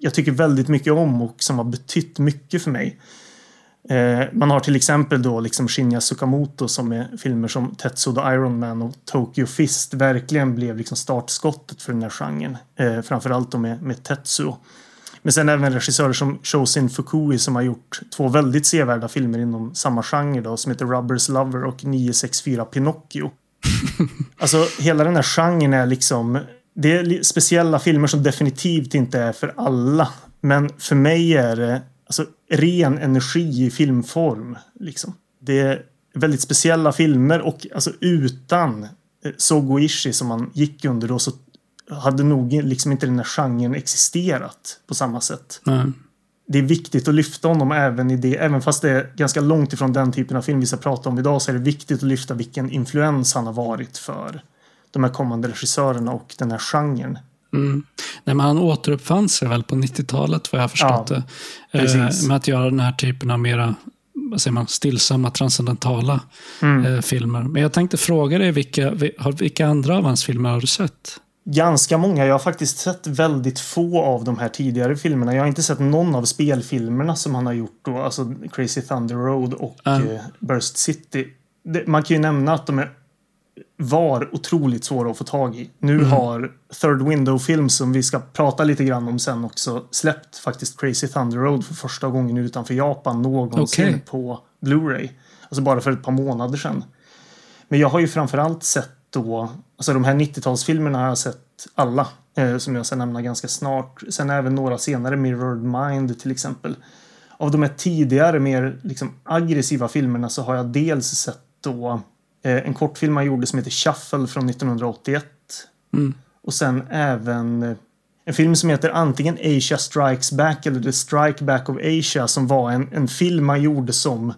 jag tycker väldigt mycket om och som har betytt mycket för mig. Eh, man har till exempel då liksom Shinya Tsukamoto som är filmer som Tetsuo the Iron Man och Tokyo Fist verkligen blev liksom startskottet för den här genren. Eh, framförallt då med, med Tetsuo. Men sen även regissörer som Shosin Fukui som har gjort två väldigt sevärda filmer inom samma genre då som heter Rubbers Lover och 964 Pinocchio. alltså hela den här genren är liksom det är speciella filmer som definitivt inte är för alla. Men för mig är det alltså, ren energi i filmform. Liksom. Det är väldigt speciella filmer och alltså, utan eh, Sogo Ishii som man gick under då så hade nog liksom inte den här genren existerat på samma sätt. Mm. Det är viktigt att lyfta honom även i det, även fast det är ganska långt ifrån den typen av film vi ska prata om idag så är det viktigt att lyfta vilken influens han har varit för de här kommande regissörerna och den här genren. Mm. Nej, men han återuppfann sig väl på 90-talet vad jag har förstått Ja, det. precis. Eh, med att göra den här typen av mera vad säger man, stillsamma, transcendentala Mm. eh, filmer. Men jag tänkte fråga dig, vilka, vilka andra av hans filmer har du sett? Ganska många. Jag har faktiskt sett väldigt få av de här tidigare filmerna. Jag har inte sett någon av spelfilmerna som han har gjort då. Alltså Crazy Thunder Road och Mm. Burst City. Man kan ju nämna att de är, var otroligt svåra att få tag i. Nu har Third Window Films, som vi ska prata lite grann om sen också, släppt faktiskt Crazy Thunder Road för första gången utanför Japan någonsin Okej. på Blu-ray. Alltså bara för ett par månader sedan. Men jag har ju framförallt sett då, alltså de här 90-talsfilmerna har jag sett alla. Eh, som jag ska nämna ganska snart. Sen även några senare, Mirrored Mind till exempel. Av de här tidigare mer liksom, aggressiva filmerna så har jag dels sett då en kortfilm han gjorde som heter Shuffle från 1981. Mm. Och sen även eh, en film som heter antingen Asia Strikes Back eller The Strike Back of Asia som var en, en film han gjorde som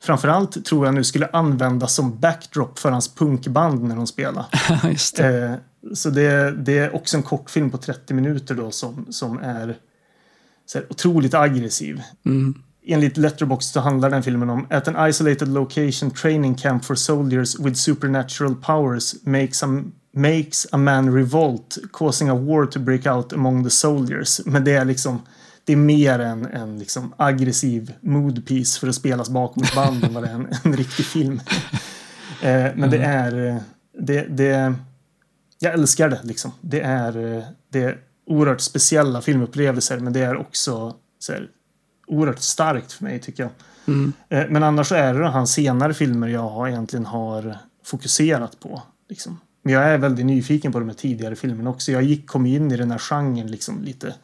framförallt tror jag nu skulle användas som backdrop för hans punkband när de spelade. Det. Eh, så det, det är också en kortfilm på 30 minuter då som, som är så här, otroligt aggressiv. Mm. Enligt Letterboxd så handlar den filmen om At an isolated location training camp for soldiers with supernatural powers makes a, makes a man revolt causing a war to break out among the soldiers. Men det är liksom det är mer en, en liksom aggressiv mood piece för att spelas bakom ett band än vad det är en, en riktig film. Eh, men det är eh, det, det jag älskar det liksom. Det är, eh, det är oerhört speciella filmupplevelser men det är också så här, oerhört starkt för mig tycker jag. Mm. Eh, Men annars så är det hans senare filmer jag egentligen har fokuserat på. Liksom. Men jag är väldigt nyfiken på de här tidigare filmerna också. Jag gick, kom in i den här genren liksom lite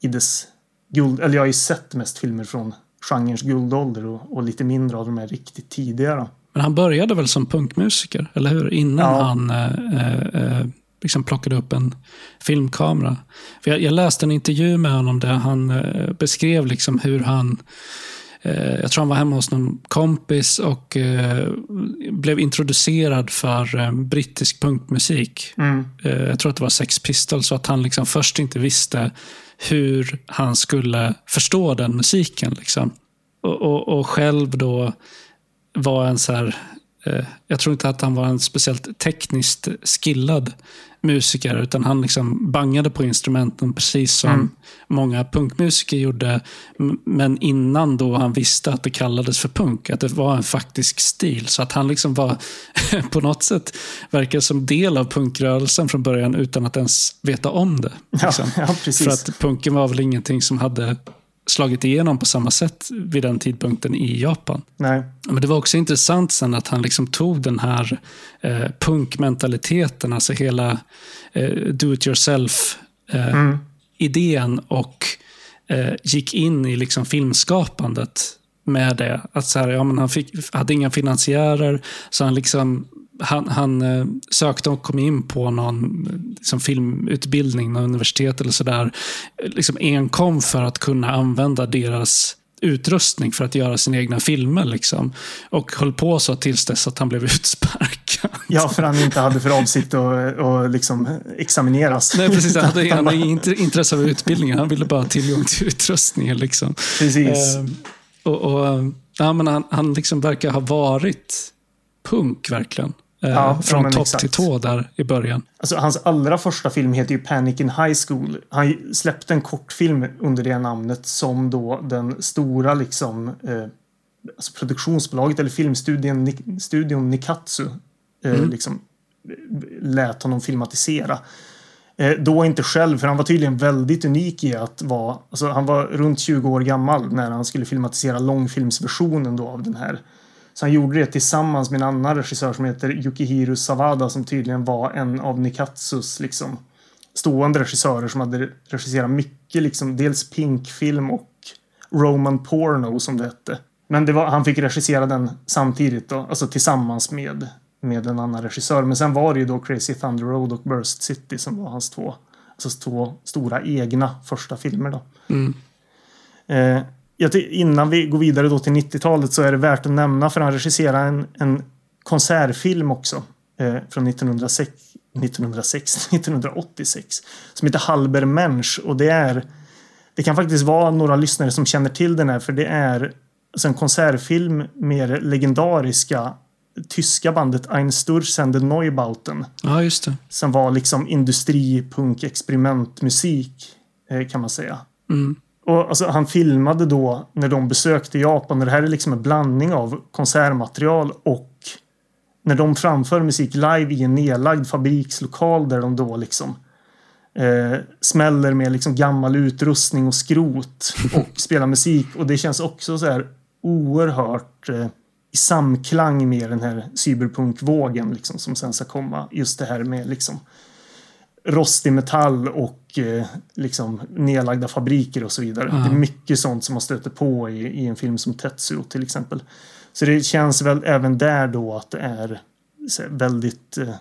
i dess guld... Eller jag har ju sett mest filmer från genrens guldålder och, och lite mindre av de här riktigt tidiga. Då. Men han började väl som punkmusiker, eller hur? Innan Ja. han eh, eh, liksom plockade upp en filmkamera. För jag, jag läste en intervju med honom där han eh, beskrev liksom hur han eh, jag tror han var hemma hos någon kompis och eh, blev introducerad för eh, brittisk punkmusik. Mm. Jag tror att det var Sex Pistols, så att han liksom först inte visste hur han skulle förstå den musiken. Liksom. Och, och, och själv då var en så här... Eh, jag tror inte att han var en speciellt tekniskt skillad musiker, utan han liksom bangade på instrumenten precis som Mm. många punkmusiker gjorde. Men innan då han visste att det kallades för punk, att det var en faktisk stil. Så att han liksom var på något sätt verkar som del av punkrörelsen från början utan att ens veta om det. Ja, liksom. ja, precis. För att punken var väl ingenting som hade slagit igenom på samma sätt vid den tidpunkten i Japan. Nej. Men det var också intressant sen att han liksom tog den här eh, punkmentaliteten, alltså hela eh, do it yourself eh, Mm. och eh, gick in i liksom filmskapandet med det. Att så här, ja, men han fick, hade inga finansiärer, så han liksom han, han eh, sökte och kom in på någon liksom, filmutbildning, någon universitet eller sådär. Liksom enkom för att kunna använda deras utrustning för att göra sina egna filmer. Liksom. Och höll på så tills dess att han blev utsparkad. Ja, för han inte hade för avsikt att, att liksom examineras. Nej, precis. Han hade, han hade inte intresse av utbildningen. Han ville bara ha tillgång till utrustningen. Liksom. Precis. Eh, och, och, ja, men han, han liksom verkar ha varit punk, verkligen. Eh, Ja, från topp till tå där i början. Alltså, hans allra första film heter ju Panic in High School. Han släppte en kortfilm under det namnet som då den stora liksom eh, alltså produktionsbolaget eller filmstudion Nik- studion Nikatsu eh, liksom lät honom filmatisera. Eh, då inte själv, för han var tydligen väldigt unik i att vara... Alltså han var runt 20 år gammal när han skulle filmatisera långfilmsversionen då av den här. Så han gjorde det tillsammans med en annan regissör som heter Yukihiro Sawada som tydligen var en av Nikatsus liksom stående regissörer som hade regisserat mycket liksom dels Pink-film och Roman Porno som det hette. Men det var, han fick regissera den samtidigt då, alltså tillsammans med, med en annan regissör. Men sen var det ju då Crazy Thunder Road och Burst City som var hans två, alltså två stora egna första filmer då. Eh, jag ty- innan vi går vidare då till 90-talet så är det värt att nämna för han regisserade en, en konsertfilm också eh, från 1906, 1906, 1986 som heter Halber Mensch och det är det kan faktiskt vara några lyssnare som känner till den här för det är alltså en konsertfilm med det legendariska tyska bandet Einstürzende Neubauten Ja, just det. som var liksom industripunk experimentmusik eh, kan man säga. Mm. Och alltså, han filmade då när de besökte Japan. Och det här är liksom en blandning av konsertmaterial och när de framför musik live i en nedlagd fabrikslokal där de då liksom eh, smäller med liksom gammal utrustning och skrot och spelar musik. Och det känns också så här oerhört eh, i samklang med den här cyberpunkvågen liksom, som sen ska komma. Just det här med liksom rostig metall och eh, liksom nedlagda fabriker och så vidare. Ja. Det är mycket sånt som man stöter på i, i en film som Tetsuo till exempel. Så det känns väl även där då att det är här, väldigt eh,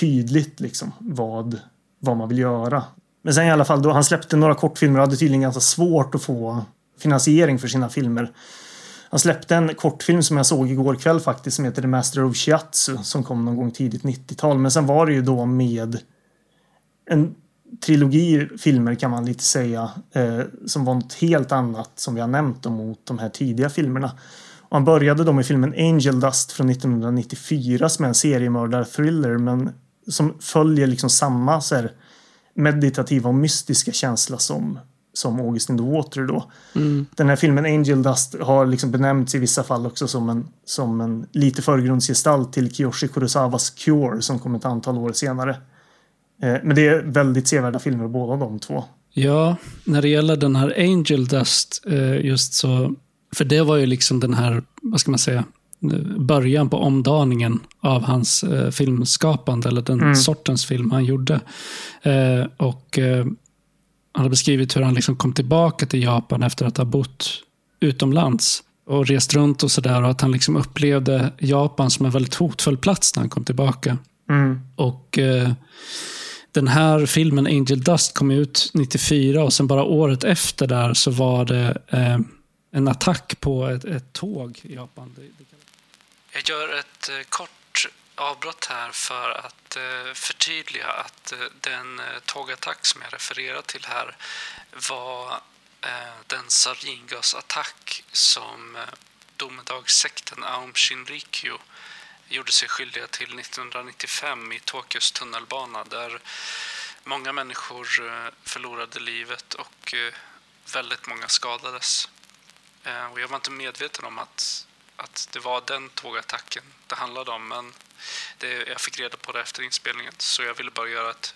tydligt liksom vad, vad man vill göra. Men sen i alla fall då han släppte några kortfilmer och hade tydligen ganska svårt att få finansiering för sina filmer. Han släppte en kortfilm som jag såg igår kväll faktiskt som heter The Master of Shiatsu som kom någon gång tidigt 90-tal. Men sen var det ju då med en trilogi filmer kan man lite säga eh, som var något helt annat som vi har nämnt mot de här tidiga filmerna. Och han började då med filmen Angel Dust från 1994 som är en seriemördar-thriller men som följer liksom samma så här, meditativa och mystiska känsla som, som August in the Water då. Den här filmen Angel Dust har liksom benämnts i vissa fall också som en, som en lite förgrundsgestalt till Kiyoshi Kurosawas Cure som kom ett antal år senare. Eh, Men det är väldigt sevärda filmer båda de två. Ja, när det gäller den här Angel Dust, eh, just så, för det var ju liksom den här, vad ska man säga, början på omdaningen av hans eh, filmskapande, eller den sortens film han gjorde. Och han har beskrivit hur han liksom kom tillbaka till Japan efter att ha bott utomlands och rest runt och sådär och att han liksom upplevde Japan som en väldigt hotfull plats när han kom tillbaka. Mm. Och eh, den här filmen Angel Dust kom ut 94 och sen bara året efter där så var det eh, en attack på ett, ett tåg i Japan. Jag gör ett eh, kort avbrott här för att eh, förtydliga att eh, den eh, tågattack som jag refererar till här var eh, den saringasattack som eh, domedagssekten Aum Shinrikyo gjorde sig skyldiga till 1995 i Tokyos tunnelbana där många människor eh, förlorade livet och eh, väldigt många skadades. Eh, och jag var inte medveten om att, att det var den tågattacken det handlade om men det, jag fick reda på det efter inspelningen så jag ville bara göra ett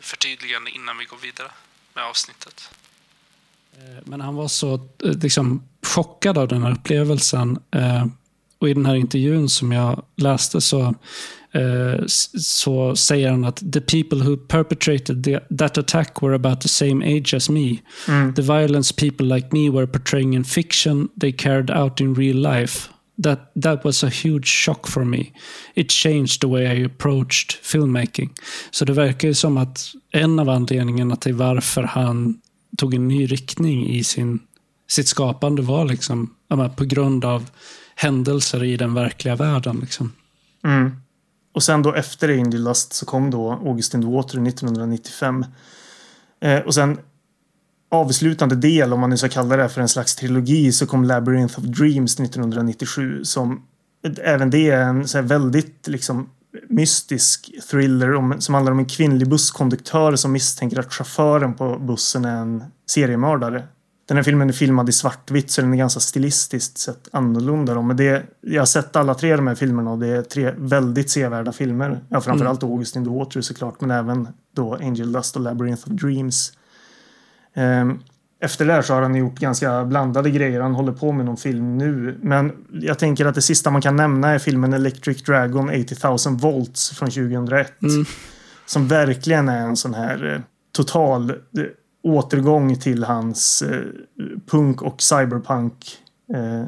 förtydligande innan vi går vidare med avsnittet. Men han var så liksom, chockad av den här upplevelsen. Eh, och i den här intervjun som jag läste så, eh, så säger han att the people who perpetrated the, that attack were about the same age as me. The violence people like me were portraying in fiction they carried out in real life. That, that was a huge shock for me. It changed the way I approached filmmaking. Så det verkar ju som att en av anledningarna till varför han tog en ny riktning i sin, sitt skapande var liksom på grund av händelser i den verkliga världen. Liksom. Mm. Och sen då efter Angel Dust så kom då Augustin the Water 1995. Eh, och sen avslutande del, om man nu ska kalla det för en slags trilogi, så kom Labyrinth of Dreams 1997 som även det är en så här väldigt liksom mystisk thriller om, som handlar om en kvinnlig busskonduktör som misstänker att chauffören på bussen är en seriemördare. Den här filmen är filmad i svartvitt så den är ganska stilistiskt sett annorlunda. Då. Men det, jag har sett alla tre de här filmerna och det är tre väldigt sevärda filmer. Ja, framförallt mm. August in the Water såklart men även då Angel Dust och Labyrinth of Dreams. Um, efter det här så har han gjort ganska blandade grejer. Han håller på med någon film nu. Men jag tänker att det sista man kan nämna är filmen Electric Dragon 80 000 volts från 2001. Mm. Som verkligen är en sån här eh, total eh, återgång till hans eh, punk och cyberpunk eh,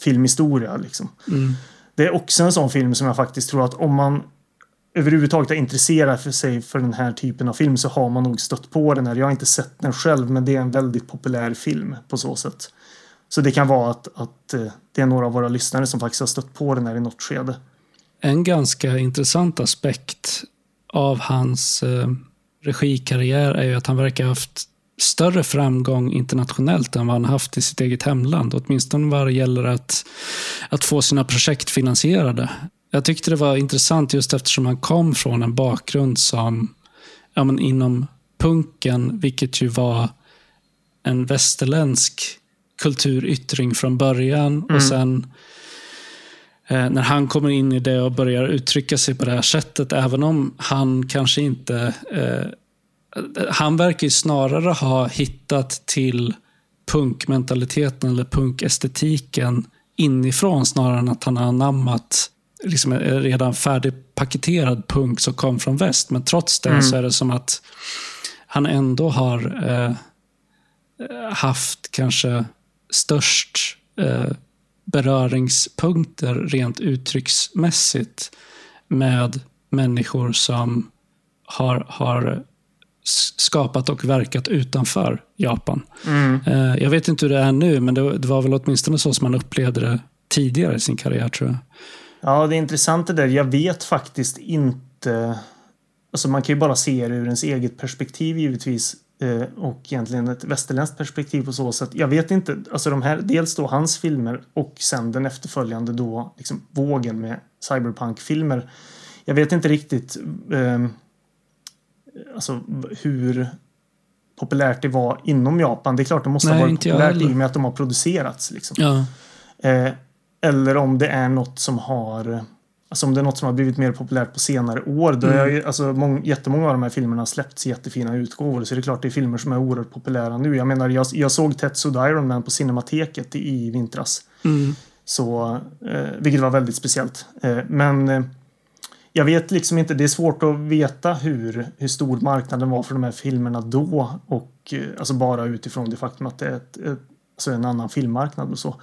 filmhistoria. Liksom. Mm. Det är också en sån film som jag faktiskt tror att om man överhuvudtaget är intresserad för sig för den här typen av film så har man nog stött på den här. Jag har inte sett den själv men det är en väldigt populär film på så sätt. Så det kan vara att, att eh, det är några av våra lyssnare som faktiskt har stött på den här i något skede. En ganska intressant aspekt av hans eh, regikarriär är ju att han verkar ha haft större framgång internationellt än vad han haft i sitt eget hemland. Åtminstone vad det gäller att, att få sina projekt finansierade. Jag tyckte det var intressant just eftersom han kom från en bakgrund som ja, men inom punken, vilket ju var en västerländsk kulturyttring från början. Mm. Och sen när han kommer in i det och börjar uttrycka sig på det här sättet, även om han kanske inte... Eh, han verkar ju snarare ha hittat till punkmentaliteten eller punkestetiken inifrån snarare än att han har anammat liksom redan färdigpaketerad punk som kom från väst. Men trots det mm. så är det som att han ändå har eh, haft kanske störst eh, beröringspunkter rent uttrycksmässigt med människor som har, har skapat och verkat utanför Japan. Mm. Eh, jag vet inte hur det är nu, men det, det var väl åtminstone så som man upplevde det tidigare i sin karriär tror jag. Ja, det är intressant det där. Jag vet faktiskt inte. Alltså man kan ju bara se det ur ens eget perspektiv givetvis. Eh, och egentligen ett västerländskt perspektiv på så sätt. Jag vet inte, alltså de här, dels då hans filmer och sen den efterföljande då liksom vågen med cyberpunk-filmer. Jag vet inte riktigt eh, alltså hur populärt det var inom Japan. Det är klart det måste Nej, ha varit populärt i och med att de har producerats. Liksom. Ja. Eh, eller om det är något som har Alltså om det är något som har blivit mer populärt på senare år. Då mm. är, alltså, mång, jättemånga av de här filmerna har släppts i jättefina utgåvor. Så det är klart det är filmer som är oerhört populära nu. Jag menar, jag, jag såg Tetsu Iron Man på Cinemateket i, vintras. Mm. Så, eh, vilket var väldigt speciellt. Eh, men eh, jag vet liksom inte, det är svårt att veta hur, hur stor marknaden var för de här filmerna då. Och eh, alltså bara utifrån det faktum att det är ett, ett, alltså en annan filmmarknad och så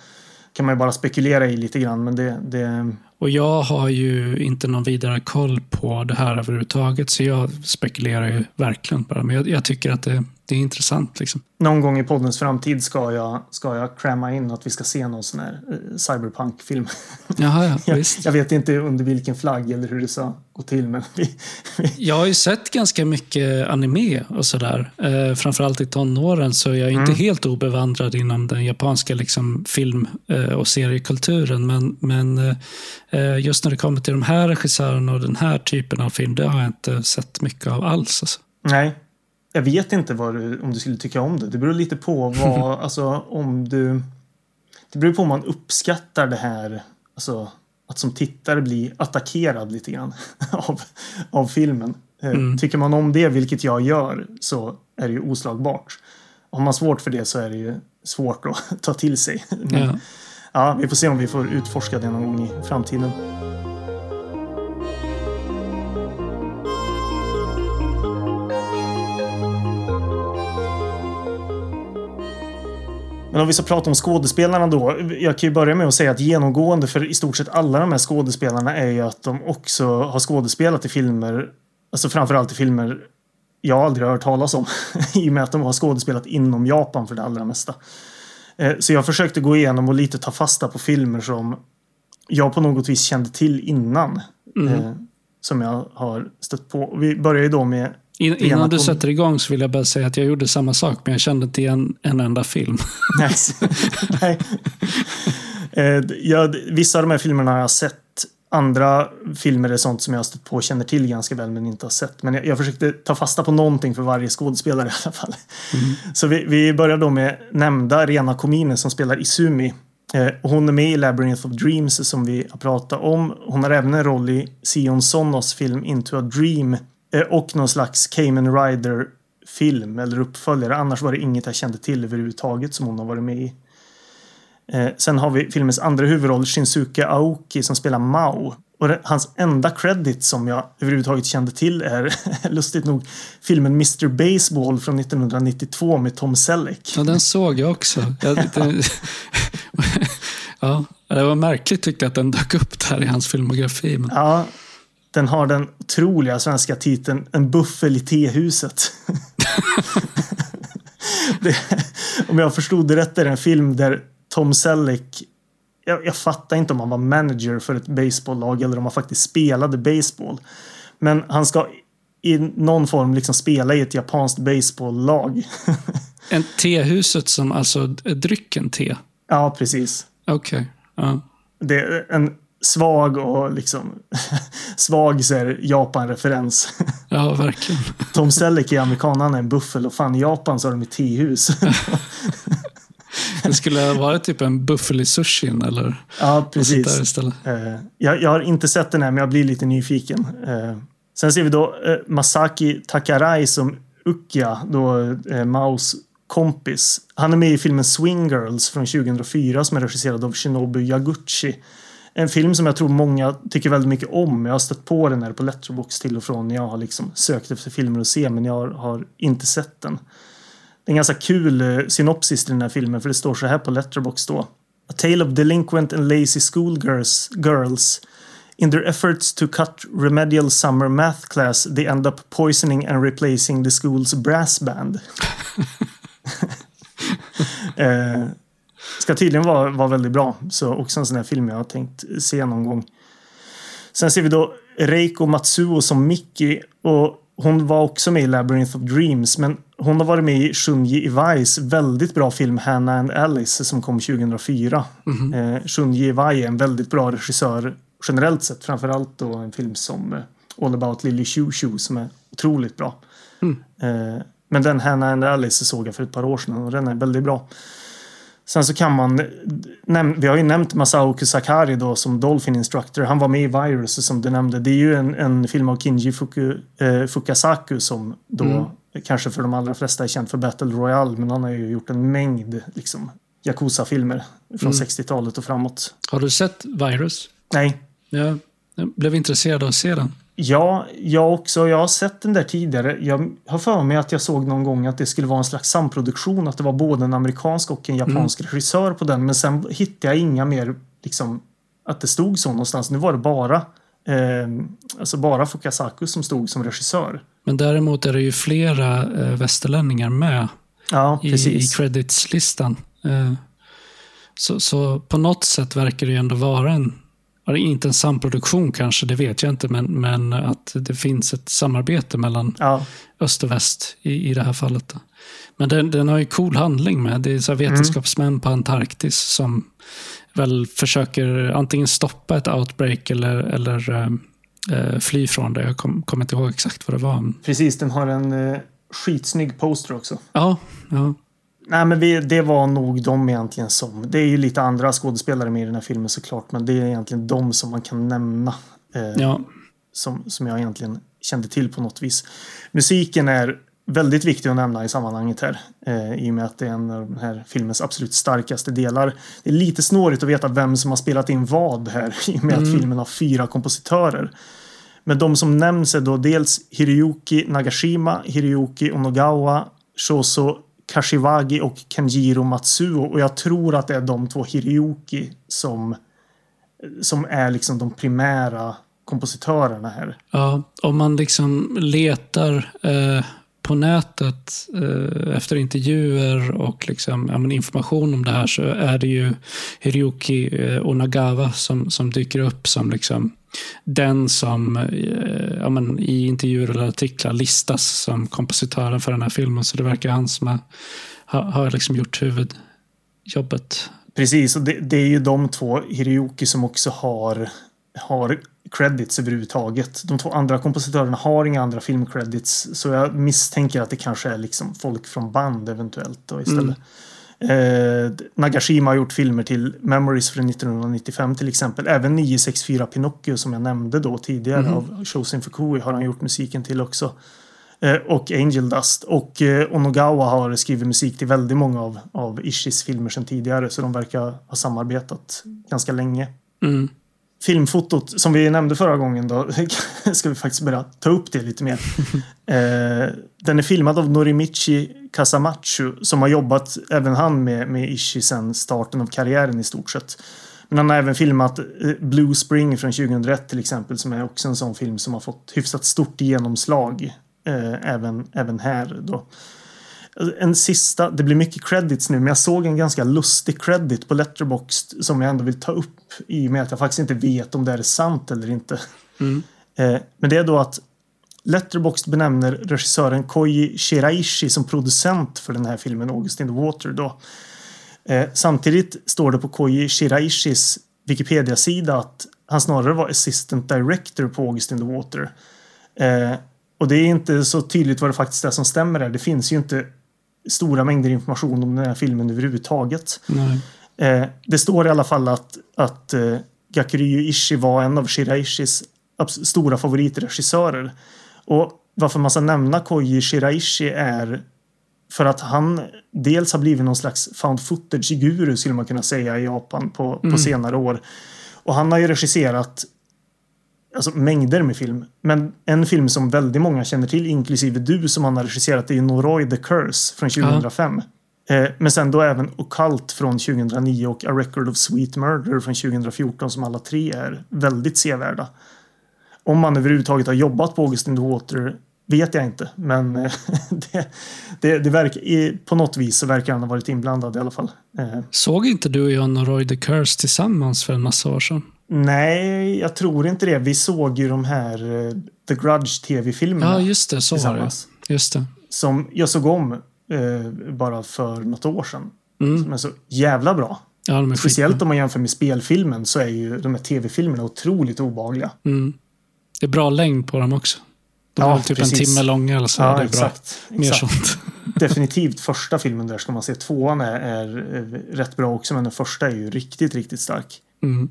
kan man ju bara spekulera i lite grann. Men det, det... Och jag har ju inte någon vidare koll på det här överhuvudtaget. Så jag spekulerar ju verkligen bara. Men jag, jag tycker att det, det är intressant. Liksom. Någon gång i poddens framtid ska jag, ska jag cramma in att vi ska se någon sån här eh, cyberpunk-film. Jaha, ja, jag, jag, vet inte under vilken flagg eller hur det ska gå till. Men vi. Jag har ju sett ganska mycket anime och sådär. Eh, framförallt i tonåren så jag är mm. inte helt obevandrad inom den japanska liksom, film eh, och seriekulturen. Men, men eh, just när det kommer till de här regissörerna och den här typen av film, det har jag inte sett mycket av alls. Alltså. Nej, jag vet inte vad du, om du skulle tycka om det. Det beror lite på vad, alltså om du... Det beror på om man uppskattar det här, alltså att som tittare bli attackerad lite grann av, av filmen. Eh, mm. Tycker man om det, vilket jag gör, så är det ju oslagbart. Har man svårt för det så är det ju svårt att ta till sig. Men, ja ja, vi får se om vi får utforska det någon gång i framtiden. Men om vi ska prata om skådespelarna då. Jag kan ju börja med att säga att genomgående för i stort sett alla de här skådespelarna är ju att de också har skådespelat i filmer. Alltså framförallt i filmer jag aldrig har hört talas om. I och med att de har skådespelat inom Japan för det allra mesta. Eh, så jag försökte gå igenom och lite ta fasta på filmer som jag på något vis kände till innan. Mm. Eh, som jag har stött på. Vi börjar ju då med In, innan du sätter igång så vill jag bara säga att jag gjorde samma sak, men jag kände inte igen en enda film. Nej. Nej. Eh, jag, vissa av de här filmerna har jag sett. Andra filmer är sånt som jag har stött på och känner till ganska väl men inte har sett. Men jag, jag försökte ta fasta på någonting för varje skådespelare i alla fall. Så vi, vi börjar då med nämnda Rena Komine som spelar Izumi. Eh, hon är med i Labyrinth of Dreams som vi har pratat om. Hon har även en roll i Sion Sonos film Into a Dream. Eh, och någon slags Kamen Rider film eller uppföljare. Annars var det inget jag kände till överhuvudtaget som hon har varit med i. Eh, sen har vi filmens andra huvudroll, Shinsuke Aoki, som spelar Mao. Och det, hans enda credit som jag överhuvudtaget kände till är, lustigt nog, filmen Mr Baseball från 1992 med Tom Selleck. Ja, den såg jag också. Jag, det, ja, det var märkligt tyckte jag att den dök upp där i hans filmografi. Men, Ja, den har den otroliga svenska titeln En buffel i tehuset. det, om jag förstod det rätt är det en film där Tom Selleck jag, jag fattar inte om han var manager för ett baseballlag eller om han faktiskt spelade baseball. Men han ska i någon form liksom spela i ett japanskt baseballlag. en tehuset som alltså drycken te. ja, precis. Okej. Ja. Det är en svag och liksom svag Japan-referens. ja, verkligen. Tom Selleck är amerikan, han är en buffel och fan i Japan så har de ett tehus. Det skulle ha varit typ en buffel i sushin eller ja, precis. istället. Eh, jag, jag har inte sett den här men jag blir lite nyfiken. Eh, sen ser vi då eh, Masaki Takarai som Ukya, då Maos kompis. Han är med i filmen Swing Girls från 2004 som är regisserad av Shinobu Yaguchi. En film som jag tror många tycker väldigt mycket om. Jag har stött på den här på Letterboxd till och från när jag har liksom sökt efter filmer att se men jag har, har inte sett den. Det är en ganska kul eh, synopsis till den här filmen för det står så här på letterbox då. A tale of delinquent and lazy schoolgirls girls. In their efforts to cut remedial summer math class they end up poisoning and replacing the school's brass band. eh, ska tydligen vara, vara väldigt bra. Så också en sån här film jag har tänkt se någon gång. Sen ser vi då Reiko Matsuo som Mickey. Och hon var också med i Labyrinth of Dreams. Men hon har varit med i Shunji Iwais väldigt bra film Hannah and Alice som kom 2004. Eh, Shunji Iwai är en väldigt bra regissör generellt sett. Framförallt då en film som eh, All about Lily Choo Choo som är otroligt bra. Eh, men den Hannah and Alice såg jag för ett par år sedan och den är väldigt bra. Sen så kan man Vi har ju nämnt Masao Kusakari då som Dolphin Instructor. Han var med i Virus som du nämnde. Det är ju en, en film av Kinji Fuku, eh, Fukasaku som då kanske för de allra flesta är känd för Battle Royale. Men han har ju gjort en mängd liksom Yakuza-filmer från 60-talet och framåt. Har du sett Virus? Nej, jag blev intresserad av att se den. Ja, jag också. Jag har sett den där tidigare. Jag har för mig att jag såg någon gång att det skulle vara en slags samproduktion. Att det var både en amerikansk och en japansk regissör på den. Men sen hittade jag inga mer, liksom, att det stod så någonstans. Nu var det bara, eh, alltså bara Fukasaku som stod som regissör. Men däremot är det ju flera eh, västerlänningar med Ja, i, i creditslistan. Eh, så, så på något sätt verkar det ju ändå vara en, inte en samproduktion kanske, det vet jag inte, men, men att det finns ett samarbete mellan Ja, öst och väst i, i det här fallet. Då. Men den, den har ju cool handling med. Det är så här vetenskapsmän på Antarktis som väl försöker antingen stoppa ett outbreak eller, eller eh, fly från det. Jag kom- kommer inte ihåg exakt vad det var. precis. Den har en eh, skitsnygg poster också. Ja, ja. Nej, men vi, det var nog de egentligen som... Det är ju lite andra skådespelare med i den här filmen såklart. Men det är egentligen de som man kan nämna. Eh, ja. som, som jag egentligen kände till på något vis. Musiken är väldigt viktig att nämna i sammanhanget här. Eh, I och med att det är en av den här filmens absolut starkaste delar. Det är lite snårigt att veta vem som har spelat in vad här. I och med att filmen har fyra kompositörer. Men de som nämns är då dels Hiroyuki Nagashima, Hiroyuki Onogawa, Shoso Kashiwagi och Kenjiro Matsuo. Och jag tror att det är de två Hiroyuki som, som är liksom de primära kompositörerna här. Ja, om man liksom letar eh, på nätet eh, efter intervjuer och liksom, ja, men information om det här så är det ju Hiroki eh, Onagawa som, som dyker upp som liksom den som eh, ja, men i intervjuer eller artiklar listas som kompositören för den här filmen. Så det verkar han som har, har, liksom gjort huvudjobbet. Precis, och det, det är ju de två, Hiroki, som också har, har credits överhuvudtaget. De två andra kompositörerna har inga andra filmcredits. Så jag misstänker att det kanske är liksom folk från band eventuellt då istället. Eh, Nagashima har gjort filmer till Memories från 1995 till exempel. Även 964 Pinocchio som jag nämnde då tidigare Mhm. av Shosin Fukui har han gjort musiken till också. Eh, och Angel Dust. Och eh, Onogawa har skrivit musik till väldigt många av, av Ishis filmer sedan tidigare. Så de verkar ha samarbetat ganska länge. Mm. Filmfotot som vi nämnde förra gången då ska vi faktiskt börja ta upp det lite mer. eh, den är filmad av Norimichi Kasamatsu som har jobbat även han med, med Ishi sedan starten av karriären i stort sett. Men han har även filmat eh, Blue Spring från 2001 till exempel som är också en sån film som har fått hyfsat stort genomslag eh, även, även här då. En sista, det blir mycket credits nu, men jag såg en ganska lustig credit på Letterboxd som jag ändå vill ta upp i och med att jag faktiskt inte vet om det är sant eller inte. Mm. Eh, men det är då att Letterboxd benämner regissören Koji Shiraishi som producent för den här filmen August in the Water då. Eh, samtidigt står det på Koji Shiraishis Wikipedia-sida att han snarare var assistant director på August in the Water. Eh, och det är inte så tydligt vad det faktiskt är som stämmer där. Det finns ju inte stora mängder information om den här filmen överhuvudtaget. Eh, det står i alla fall att, att eh, Gakuryu Ishii var en av Shiraishis stora favoritregissörer. Och varför man ska nämna Koji Shiraishi är för att han dels har blivit någon slags found footage-guru skulle man kunna säga i Japan på, på senare år. Och han har ju regisserat alltså, mängder med film. Men en film som väldigt många känner till, inklusive du som han har regisserat, är ju Noroi the Curse från 2005. Eh, men sen då även Occult från 2009 och A Record of Sweet Murder från 2014 som alla tre är väldigt sevärda. Om man överhuvudtaget har jobbat på August in the Water vet jag inte. Men eh, det, det, det verkar, på något vis så verkar han ha varit inblandad i alla fall. Eh, Såg inte du och John och Roy the Curse tillsammans för en massa år sedan? nej, jag tror inte det. Vi såg ju de här eh, The Grudge tv-filmerna. Ja, just det. Så var det. Just det. Som jag såg om eh, bara för något år sedan. Mm. Som är så jävla bra. Ja, Speciellt skitbra. om man jämför med spelfilmen så är ju de här tv-filmerna otroligt obehagliga. Mm. Det är bra längd på dem också. De Ja, är typ precis. en timme långa eller så. Ja, det är exakt. bra. Mer exakt. sånt. Definitivt första filmen där ska man se. Tvåan är, är rätt bra också men den första är ju riktigt, riktigt stark. Mm.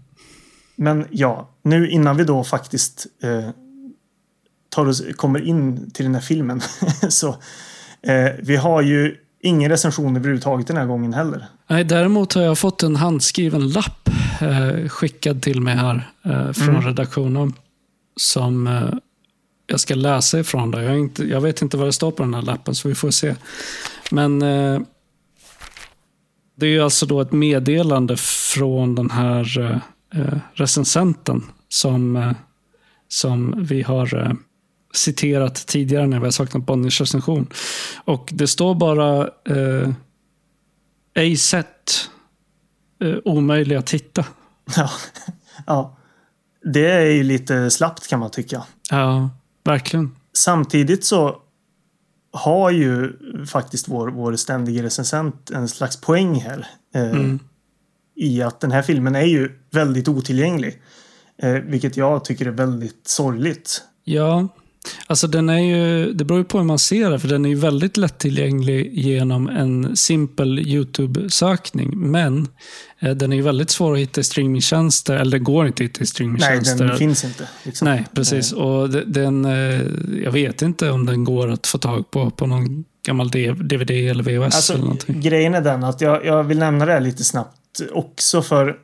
Men ja, nu innan vi då faktiskt eh, tar oss, kommer in till den här filmen så eh, vi har ju ingen recension överhuvudtaget den här gången heller. Nej, däremot har jag fått en handskriven lapp eh, skickad till mig här eh, från Mm. redaktionen. Som eh, jag ska läsa ifrån. Då. Jag, inte, jag vet inte vad det står på den här lappen, så vi får se. Men eh, det är ju alltså då ett meddelande från den här eh, eh, recensenten som, eh, som vi har eh, citerat tidigare när vi har saknat Bonniers recension. Och det står bara eh, ej sett, eh, omöjlig att hitta. Ja, ja. Det är ju lite slappt kan man tycka. Ja, verkligen. Samtidigt så har ju faktiskt vår, vår ständige recensent en slags poäng här. Eh, Mm. I att den här filmen är ju väldigt otillgänglig. Eh, vilket jag tycker är väldigt sorgligt. Ja, alltså den är ju, det beror ju på hur man ser det, för den är ju väldigt lättillgänglig genom en simpel YouTube-sökning. Men eh, den är ju väldigt svår att hitta i streamingtjänster, eller det går inte att hitta i Nej, streamingtjänster. den finns inte. Liksom. Nej, precis. Och de- den, eh, jag vet inte om den går att få tag på på någon gammal DVD eller VHS eller Alltså, någonting. grejen är den att jag, jag vill nämna det här lite snabbt också för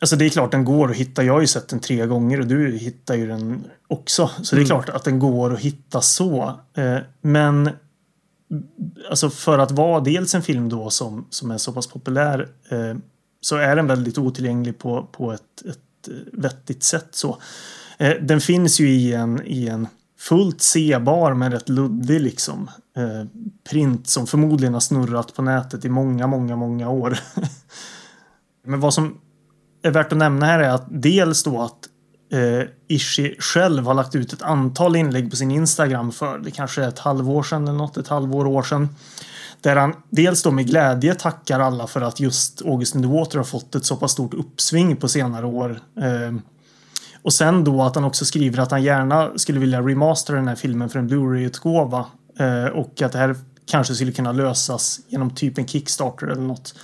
Alltså det är klart den går att hitta. Jag har ju sett den tre gånger och du hittar ju den också. Så det är Mm. klart att den går att hitta så. Eh, men alltså för att vara dels en film då som, som är så pass populär eh, så är den väldigt otillgänglig på, på ett, ett eh, vettigt sätt. Så. Den finns ju i en, i en fullt sebar men rätt luddig liksom print som förmodligen har snurrat på nätet i många, många, många år. Men vad som är värt att nämna här är att dels då att eh, Ishi själv har lagt ut ett antal inlägg på sin Instagram för det kanske är ett halvår sedan eller något, ett halvår år sedan. Där han dels då med glädje tackar alla för att just August in the Water har fått ett så pass stort uppsving på senare år. Eh, och sen då att han också skriver att han gärna skulle vilja remastera den här filmen för en Blu-ray-utgåva. Eh, och att det här kanske skulle kunna lösas genom typ en Kickstarter eller något.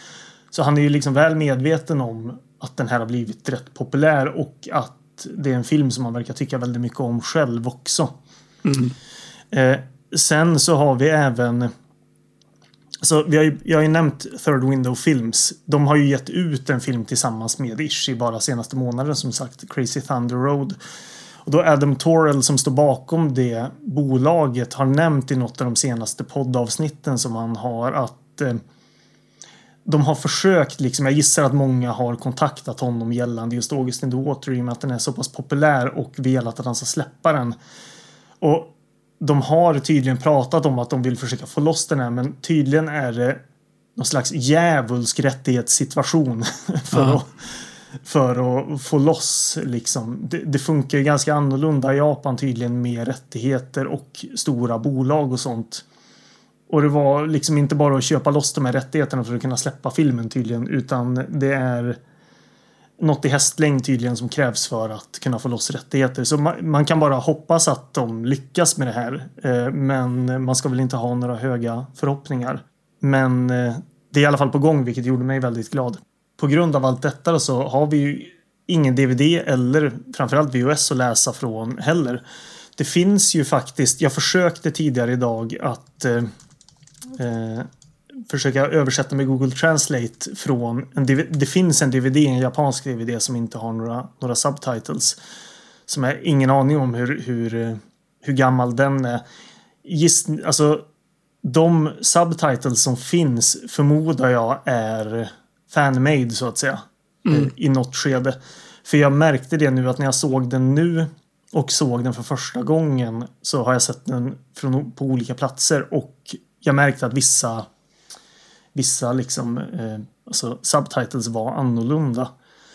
Så han är ju liksom väl medveten om att den här har blivit rätt populär och att det är en film som han verkar tycka väldigt mycket om själv också. Mm. Eh, sen så har vi även så vi har ju, jag har ju nämnt Third Window Films. De har ju gett ut en film tillsammans med Ishi bara senaste månaden som sagt. Crazy Thunder Road. Och då Adam Torrell som står bakom det bolaget har nämnt i något av de senaste poddavsnitten som han har att eh, de har försökt, liksom, jag gissar att många har kontaktat honom gällande just August in the Water i och med att den är så pass populär och velat att han ska släppa den. Och de har tydligen pratat om att de vill försöka få loss den här men tydligen är det någon slags djävulsk rättighetssituation för, Ja. att, för att få loss liksom. Det, det funkar ju ganska annorlunda i Japan tydligen med rättigheter och stora bolag och sånt. Och det var liksom inte bara att köpa loss de här rättigheterna för att kunna släppa filmen tydligen utan det är något i hästlängd tydligen som krävs för att kunna få loss rättigheter. Så man, man kan bara hoppas att de lyckas med det här. Eh, men man ska väl inte ha några höga förhoppningar. Men eh, det är i alla fall på gång vilket gjorde mig väldigt glad. På grund av allt detta så har vi ju ingen DVD eller framförallt VHS att läsa från heller. Det finns ju faktiskt, jag försökte tidigare idag att eh, eh, försöka översätta med Google Translate från en. Det finns en DVD, en japansk DVD som inte har några, några subtitles. Som jag ingen aning om hur, hur, eh, hur gammal den är. Giss, alltså, de subtitles som finns förmodar jag är fanmade så att säga. Mm. eh, I något skede. För jag märkte det nu att när jag såg den nu och såg den för första gången så har jag sett den från, på olika platser och jag märkte att vissa vissa liksom eh, alltså subtitles var annorlunda.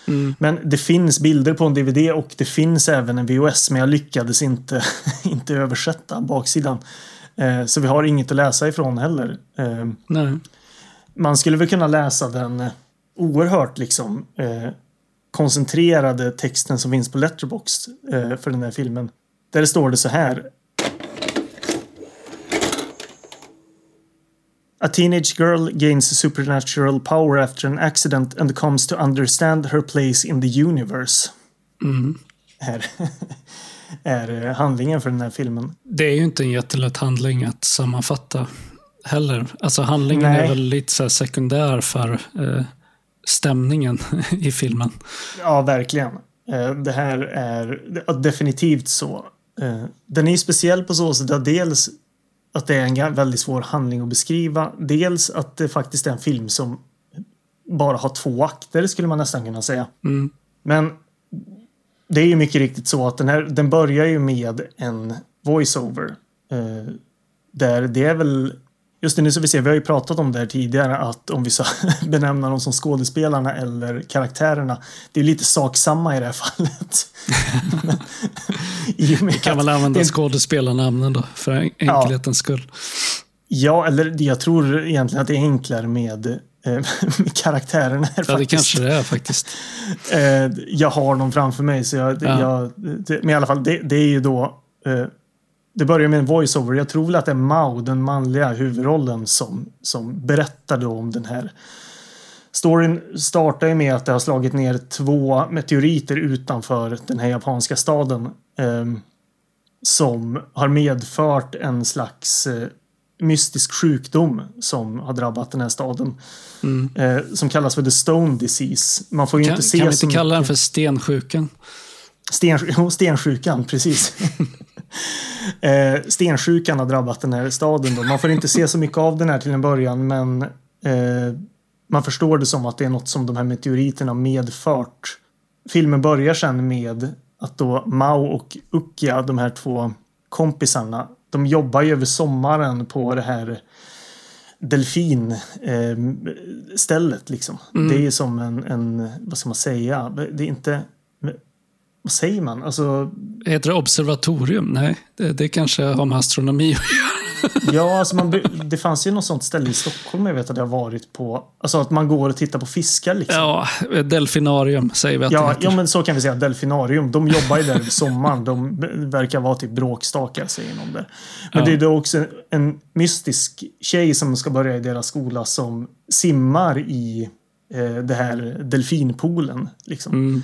Mm. Men det finns bilder på en DVD och det finns även en VHS men jag lyckades inte, inte översätta baksidan. Eh, så vi har inget att läsa ifrån heller. Eh, man skulle väl kunna läsa den eh, oerhört liksom eh, koncentrerade texten som finns på Letterboxd eh, för den här filmen. Där det står det så här. A teenage girl gains supernatural power after an accident and comes to understand her place in the universe. Mm. Är, är eh, handlingen för den här filmen. Det är ju inte en jättelätt handling att sammanfatta heller. Alltså handlingen Nej. är väl lite så här sekundär för eh, stämningen i filmen. Ja, verkligen. Eh, Det här är definitivt så. Eh, Den är speciell på så sätt att dels att det är en väldigt svår handling att beskriva. Dels att det faktiskt är en film som bara har två akter skulle man nästan kunna säga. Mm. Men det är ju mycket riktigt så att den här den börjar ju med en voiceover. Eh, där det är väl Just det, nu så vi ser, vi har ju pratat om det här tidigare att om vi ska benämna dem som skådespelarna eller karaktärerna. Det är lite sak samma i det här fallet. Vi kan väl använda det- skådespelarnamnen då, för enkelhetens skull. Ja, eller det- jag tror egentligen att det är enklare med, eh, med karaktärerna. Här, Ja, det faktiskt. kanske det är faktiskt. Eh, jag har dem framför mig. Så jag, Ja. jag, det, men i alla fall, det, det är ju då... Eh, det börjar med en voiceover. Jag tror väl att det är Mao, den manliga huvudrollen, som, som berättar om den här Storyn startar ju med att det har slagit ner två meteoriter utanför den här japanska staden. ehm, som har medfört en slags eh, mystisk sjukdom som har drabbat den här staden. Mm. Eh, som kallas för the stone disease. Man får ju Kan, inte se kan vi inte kalla den för stensjukan? Sten, jo, stensjukan, precis. eh, stensjukan har drabbat den här staden. Då. Man får inte se så mycket av den här till en början men eh, man förstår det som att det är något som de här meteoriterna medfört. Filmen börjar sen med att då Mao och Ukia, de här två kompisarna, de jobbar ju över sommaren på det här delfinstället liksom. Mm. Det är som en, en, vad ska man säga, det är inte, vad säger man? Alltså, Heter det observatorium? Nej, det, det kanske har med astronomi att göra. ja, alltså man, det fanns ju något sånt ställe i Stockholm jag vet att jag har varit på. Alltså att man går och tittar på fiskar liksom. Ja, delfinarium säger vi att det Ja, heter. ja, men så kan vi säga. Delfinarium. De jobbar ju där i sommaren. De verkar vara typ bråkstakar, säger någon där. Men Ja. det är då också en, en mystisk tjej som ska börja i deras skola som simmar i eh, det här delfinpoolen. Liksom. Mm.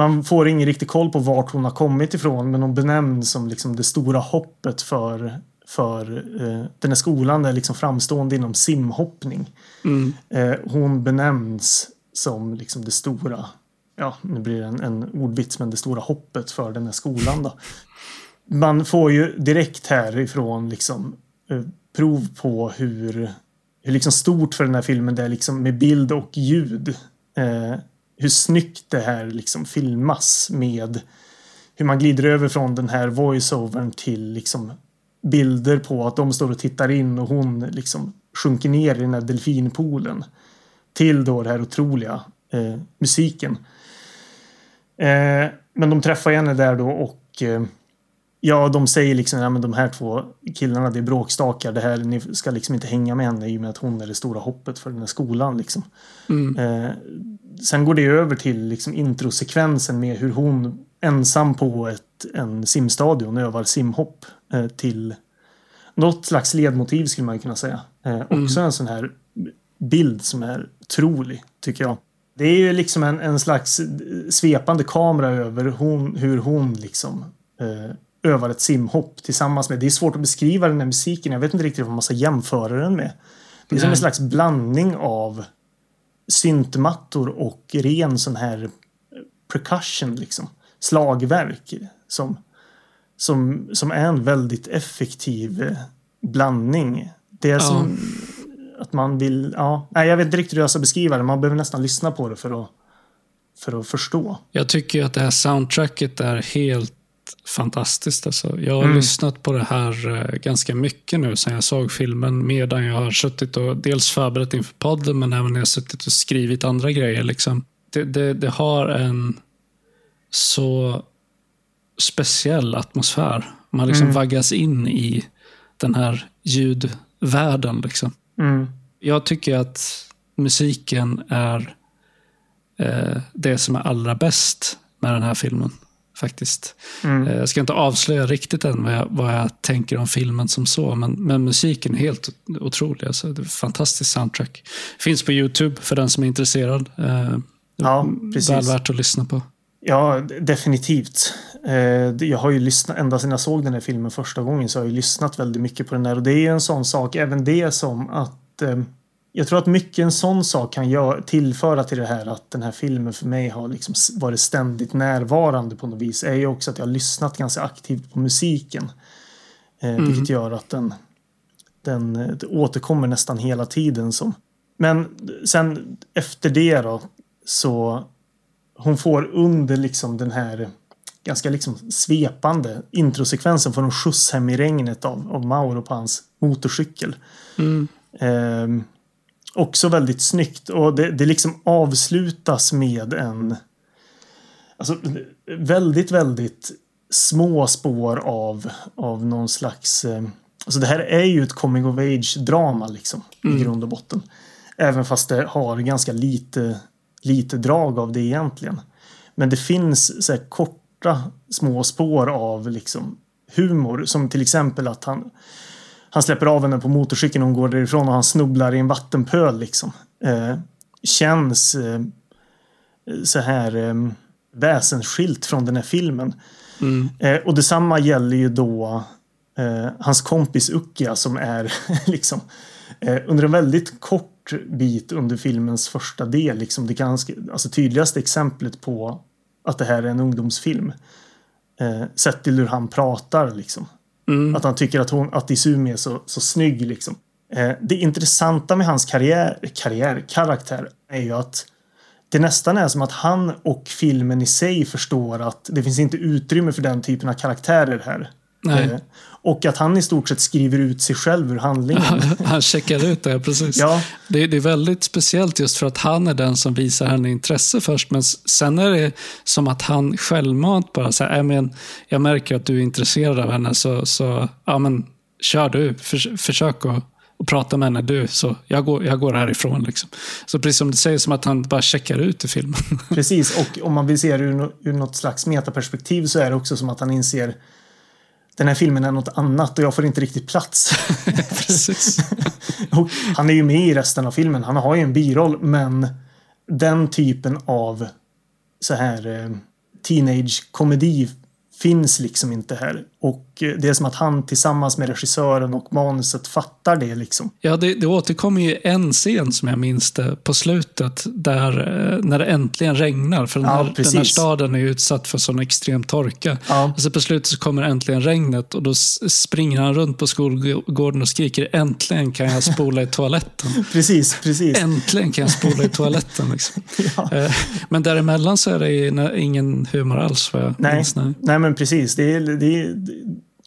Man får ingen riktig koll på vart hon har kommit ifrån, men hon benämns som liksom det stora hoppet för, för eh, den här skolan är liksom framstående inom simhoppning. Mm. Eh, hon benämns som liksom det stora, ja nu blir det en, en ordvits, men det stora hoppet för den här skolan då. Man får ju direkt härifrån liksom eh, prov på hur, hur liksom stort för den här filmen det är liksom med bild och ljud. Eh, hur snyggt det här liksom filmas med hur man glider över från den här voiceovern till liksom bilder på att de står och tittar in och hon liksom sjunker ner i den här delfinpoolen. Till då den här otroliga eh, musiken. Eh, men de träffar henne där då och eh, ja, de säger liksom ja, men de här två killarna det är bråkstakar. Det här, ni ska liksom inte hänga med henne i och med att hon är det stora hoppet för den här skolan. Liksom. Mm. Eh, sen går det över till liksom introsekvensen med hur hon ensam på ett, en simstadion övar simhopp eh, till något slags ledmotiv skulle man kunna säga. Eh, också en sån här bild som är otrolig, tycker jag. Det är ju liksom en, en slags svepande kamera över hon, hur hon liksom eh, övar ett simhopp tillsammans med. Det är svårt att beskriva den här musiken. Jag vet inte riktigt vad man ska jämföra den med. Det är som Nej. en slags blandning av syntmattor och ren sån här percussion liksom. Slagverk som, som, som är en väldigt effektiv eh, blandning. Det är Ja. som att man vill, ja, nej jag vet inte riktigt hur jag ska beskriva det. Man behöver nästan lyssna på det för att, för att förstå. Jag tycker att det här soundtracket är helt fantastiskt. Alltså. Jag har Mm. lyssnat på det här eh, ganska mycket nu sen jag såg filmen. Medan jag har suttit och dels förberett inför podden men även när jag har suttit och skrivit andra grejer. Liksom. Det, det, det har en så speciell atmosfär. Man liksom Mm. vaggas in i den här ljudvärlden. Liksom. Mm. Jag tycker att musiken är eh, det som är allra bäst med den här filmen. Faktiskt. Mm. Eh, jag ska inte avslöja riktigt än vad jag, vad jag tänker om filmen som så, men, men musiken är helt otrolig. Alltså, det är fantastiskt soundtrack. Finns på YouTube för den som är intresserad. Eh, Ja, precis. väl värt att lyssna på. Ja, definitivt. Eh, Jag har ju lyssnat, ända sedan jag såg den här filmen första gången så har jag lyssnat väldigt mycket på den där. Och det är en sån sak, även det som att eh, jag tror att mycket en sån sak kan jag tillföra till det här att den här filmen för mig har liksom varit ständigt närvarande på något vis. är ju också att jag har lyssnat ganska aktivt på musiken. Eh, Vilket gör att den, den eh, återkommer nästan hela tiden. Som. Men sen efter det då så hon får under liksom den här ganska liksom svepande introsekvensen får hon skjuts hem i regnet av, av Mauro på hans motorcykel. Mm. Ehm, också väldigt snyggt och det, det liksom avslutas med en alltså, väldigt, väldigt små spår av, av någon slags eh, Alltså det här är ju ett coming of age drama liksom i grund och botten. Även fast det har ganska lite, lite drag av det egentligen. Men det finns så här korta små spår av liksom humor som till exempel att han han släpper av henne på motorcykeln och hon går därifrån och han snubblar i en vattenpöl liksom. Eh, känns eh, så här eh, väsensskilt från den här filmen. Mm. Eh, och detsamma gäller ju då eh, hans kompis Ukja som är liksom eh, under en väldigt kort bit under filmens första del. Liksom det ganska, alltså tydligaste exemplet på att det här är en ungdomsfilm. Eh, sett till hur han pratar liksom. Mm. Att han tycker att, hon, att Izumi är så, så snygg liksom. Eh, det intressanta med hans karriär, karriär, karaktär är ju att det nästan är som att han och filmen i sig förstår att det finns inte utrymme för den typen av karaktärer här. Eh, och att han i stort sett skriver ut sig själv ur handlingen. Han checkar ut det, precis. Ja. Det, det är väldigt speciellt just för att han är den som visar henne intresse först. Men sen är det som att han självmant bara säger, "Nej, men jag märker att du är intresserad av henne, så, så ja, men, kör du. För, försök att, att prata med henne du, så jag går, jag går härifrån. Liksom. Så precis som du säger, som att han bara checkar ut i filmen. Precis, och om man vill se det ur, ur något slags metaperspektiv så är det också som att han inser den här filmen är något annat och jag får inte riktigt plats. han är ju med i resten av filmen. Han har ju en biroll, men den typen av så här eh, teenage-komedi finns liksom inte här. Och eh, det är som att han tillsammans med regissören och manuset fattar det liksom. Ja, det, det återkommer ju en scen som jag minns det på slutet, där eh, när det äntligen regnar. För den, Ja, här, den här staden är utsatt för sån extrem torka. Ja. Och så på slutet så kommer äntligen regnet och då springer han runt på skolgården och skriker äntligen kan jag spola i toaletten. Precis, precis. Äntligen kan jag spola i toaletten. Liksom. Ja. Eh, Men däremellan så är det ingen humor alls vad jag Nej, minns. Nej. nej men precis. Det är, det är det-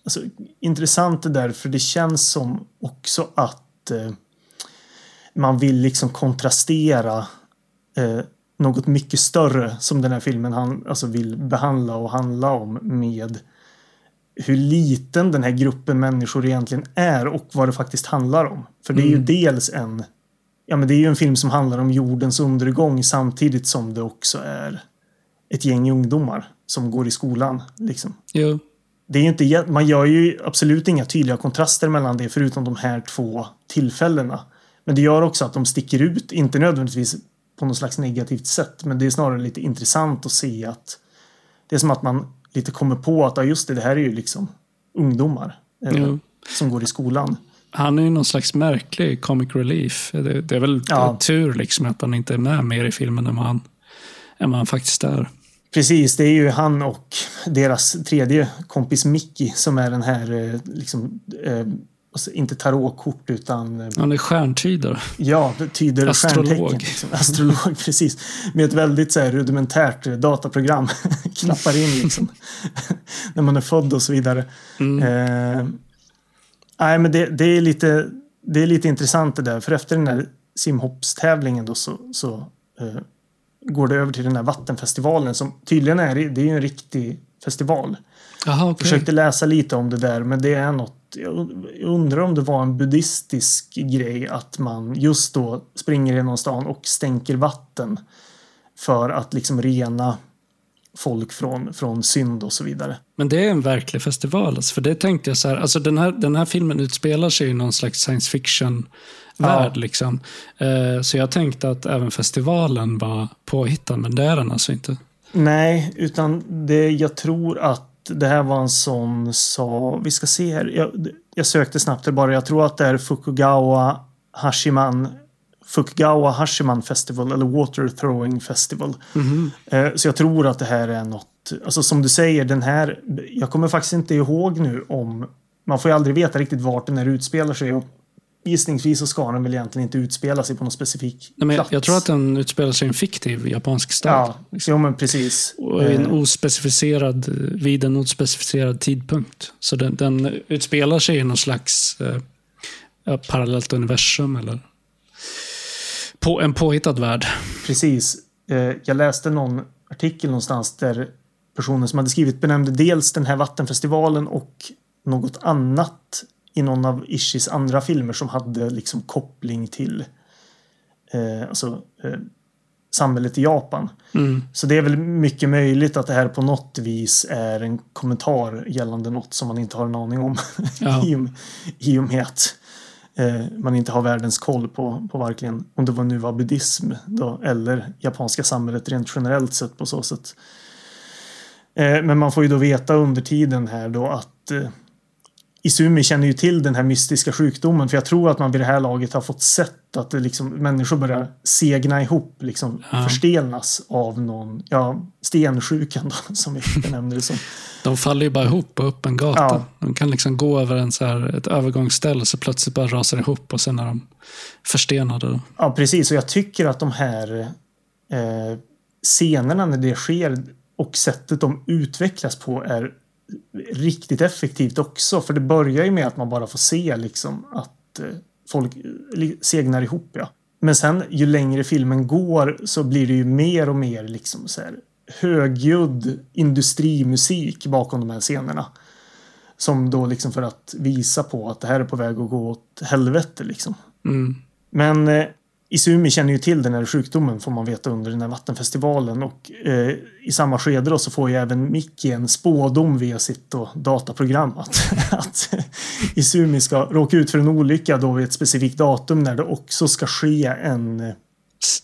alltså, intressant det där för det känns som också att eh, man vill liksom kontrastera eh, något mycket större som den här filmen han, alltså vill behandla och handla om med hur liten den här gruppen människor egentligen är och vad det faktiskt handlar om. För det är ju Mm. dels en Ja men det är ju en film som handlar om jordens undergång samtidigt som det också är ett gäng ungdomar som går i skolan. Liksom. Jo, Det är inte, man gör ju absolut inga tydliga kontraster mellan det förutom de här två tillfällena. Men det gör också att de sticker ut, inte nödvändigtvis på något slags negativt sätt, men det är snarare lite intressant att se att det är som att man lite kommer på att ja, just det, det här är ju liksom ungdomar eh, jo. som går i skolan. Han är ju någon slags märklig comic relief. Det, det är väl Ja. tur liksom att han inte är med mer i filmen än vad han, än vad han faktiskt är. Precis, det är ju han och deras tredje kompis Mickey som är den här, eh, liksom, eh, alltså, inte tarotkort utan eh, Han är stjärntydare. Ja, tyder Astrolog. Liksom. Astrolog, precis. Med ett väldigt så här, rudimentärt eh, dataprogram. Knappar in liksom. När man är född och så vidare. Mm. Eh, nej, men det, det, är lite, det är lite intressant det där. För efter den här simhoppstävlingen då så, så eh, går det över till den här vattenfestivalen som tydligen är, det är en riktig festival. Jaha, okej. Försökte läsa lite om det där, men det är något. Jag undrar om det var en buddhistisk grej att man just då springer genom stan och stänker vatten för att liksom rena folk från, från synd och så vidare. Men det är en verklig festival. Alltså, för det tänkte jag så här, alltså den här, den här filmen utspelar sig i någon slags science fiction-värld. Ja. Liksom. Eh, så jag tänkte att även festivalen var påhittad, men det är den alltså inte. Nej, utan det, jag tror att det här var en sån sa, vi ska se här, jag, jag sökte snabbt bara, jag tror att det är Fukugawa Hashiman Fukugawa Hashiman Festival eller Water Throwing Festival. Eh, Så jag tror att det här är något, alltså som du säger, den här, jag kommer faktiskt inte ihåg nu om, man får ju aldrig veta riktigt vart den här utspelar sig och gissningsvis så ska den väl egentligen inte utspela sig på någon specifik Nej, men jag, plats. jag tror att den utspelar sig i en fiktiv japansk stad. Ja, jo men precis. Och en Eh, ospecificerad, vid en ospecificerad tidpunkt. Så den, den utspelar sig i någon slags eh, parallellt universum eller på, en påhittad värld. Precis. Eh, Jag läste någon artikel någonstans där personen som hade skrivit benämnde dels den här vattenfestivalen och något annat i någon av Ishis andra filmer som hade liksom koppling till eh, alltså, eh, samhället i Japan. Mm. Så det är väl mycket möjligt att det här på något vis är en kommentar gällande något som man inte har en aning om. Ja. I, och, I och med att eh, man inte har världens koll på, på varken om det var nu var buddhism då, eller japanska samhället rent generellt sett på så sätt. Eh, men man får ju då veta under tiden här då att eh, Izumi känner ju till den här mystiska sjukdomen för jag tror att man vid det här laget har fått sett att liksom, människor börjar segna ihop, liksom Ja. förstelnas av någon, ja, stensjukan då, som vi benämner det som. De faller ju bara ihop på öppen gata. Ja. De kan liksom gå över en så här, ett övergångsställe så plötsligt bara rasar ihop och sen är de förstenade. Då. Ja, precis. Och jag tycker att de här eh, scenerna när det sker och sättet de utvecklas på är riktigt effektivt också. För det börjar ju med att man bara får se liksom att eh, folk segnar ihop. Ja. Men sen ju längre filmen går så blir det ju mer och mer liksom så här högljudd industrimusik bakom de här scenerna. Som då liksom för att visa på att det här är på väg att gå åt helvete liksom. Mm. Men eh, Izumi känner ju till den här sjukdomen får man veta under den här vattenfestivalen och eh, i samma skede då så får ju även Micke en spådom via sitt då, dataprogram att, att Izumi ska råka ut för en olycka då vid ett specifikt datum när det också ska ske en,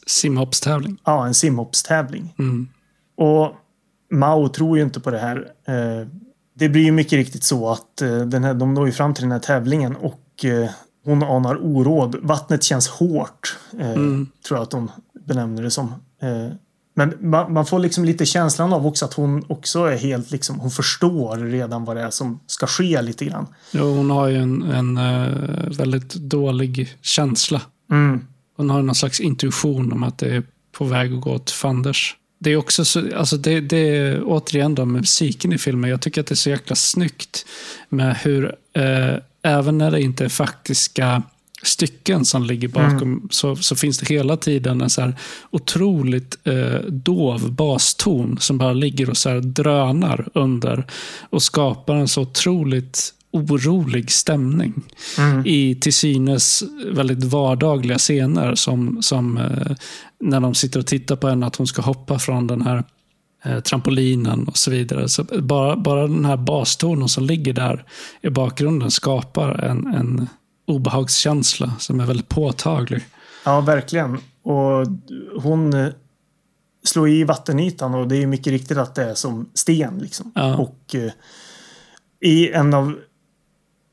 Simhoppstävling. ja, en simhoppstävling. Mm. Och Mao tror ju inte på det här. Eh, det blir ju mycket riktigt så att eh, den här, de når ju fram till den här tävlingen och eh, hon anar oråd. Vattnet känns hårt, eh, tror jag att hon benämner det som. Eh, men man, man får liksom lite känslan av också att hon också är helt liksom, hon förstår redan vad det är som ska ske lite grann. Jo, hon har ju en, en eh, väldigt dålig känsla. Mm. Hon har någon slags intuition om att det är på väg att gå åt fanders. Det är också så, alltså det, det är återigen då med musiken i filmen. Jag tycker att det är så jäkla snyggt med hur, eh, även när det inte är faktiska stycken som ligger bakom, så, så finns det hela tiden en så här otroligt eh, dov baston som bara ligger och så drönar under och skapar en så otroligt orolig stämning i till synes väldigt vardagliga scener som, som eh, när de sitter och tittar på henne att hon ska hoppa från den här trampolinen och så vidare. Så bara, bara den här bastonen som ligger där i bakgrunden skapar en, en obehagskänsla som är väldigt påtaglig. Ja, verkligen. Och hon eh, slår i vattenytan och det är mycket riktigt att det är som sten. Liksom. Ja. Och eh, i en av...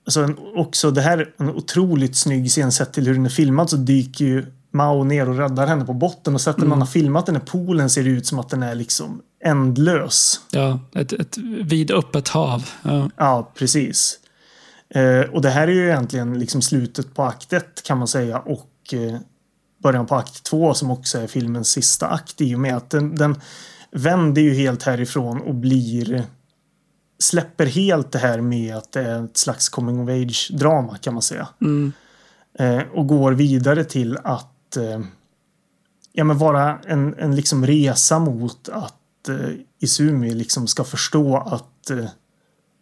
Alltså en, också det här är en otroligt snygg scen sett till hur den är filmad så dyker ju Mao ner och räddar henne på botten och sättet man har filmat den här poolen ser det ut som att den är liksom ändlös. Ja, ett, ett vidöppet hav. Ja. Ja, precis. Eh, och det här är ju egentligen liksom slutet på akt ett kan man säga och eh, början på akt två som också är filmens sista akt i och med att den, den vänder ju helt härifrån och blir släpper helt det här med att det är ett slags coming of age drama kan man säga. Mm. Eh, och går vidare till att eh, ja, men vara en, en liksom resa mot att eh, Izumi liksom ska förstå att eh,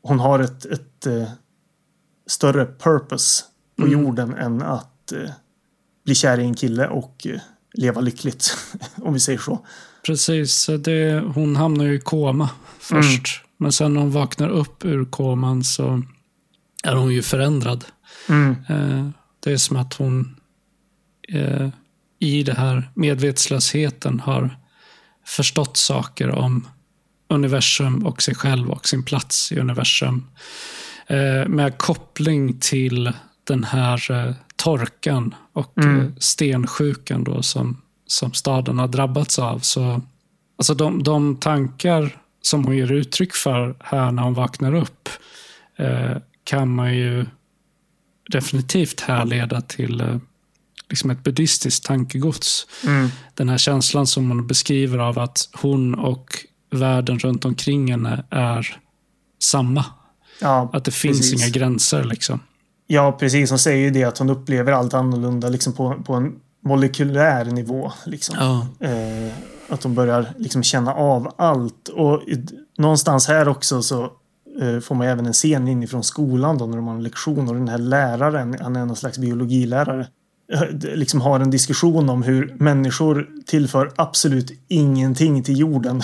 hon har ett, ett eh, större purpose på jorden än att eh, bli kär i en kille och eh, leva lyckligt. om vi säger så. Precis, det, hon hamnar ju i koma först. Men sen när hon vaknar upp ur koman så är hon ju förändrad. Mm. Eh, det är som att hon i det här medvetslösheten har förstått saker om universum och sig själv och sin plats i universum. Eh, med koppling till den här eh, torkan och eh, stensjukan då som, som staden har drabbats av. Så, alltså de, de tankar som hon ger uttryck för här när hon vaknar upp kan man ju definitivt härleda till liksom ett buddhistiskt tankegods. Mm. Den här känslan som hon beskriver av att hon och världen runt omkring henne är samma. Ja, Att det finns precis. inga gränser. liksom. Ja, precis. Hon säger ju det att hon upplever allt annorlunda liksom på, på en molekylär nivå. Liksom. Ja. Eh, att de börjar liksom känna av allt. Och i, någonstans här också så eh, får man även en scen inifrån skolan då när de har en lektion och den här läraren, han är någon slags biologilärare, liksom har en diskussion om hur människor tillför absolut ingenting till jorden.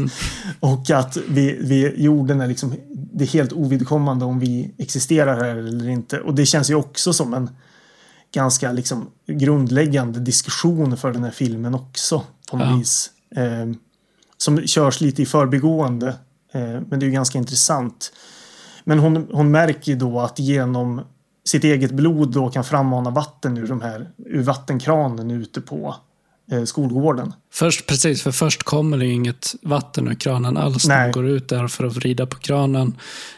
och att vi, vi, jorden är liksom, det är helt ovidkommande om vi existerar här eller inte. Och det känns ju också som en ganska liksom grundläggande diskussion för den här filmen också på något Ja. vis. Eh, som körs lite i förbigående. Eh, men det är ju ganska intressant. Men hon, hon märker ju då att genom sitt eget blod då kan frammana vatten ur, de här, ur vattenkranen ute på eh, skolgården. Först, precis, för först kommer det inget vatten ur kranen alls när man går ut där för att vrida på kranen.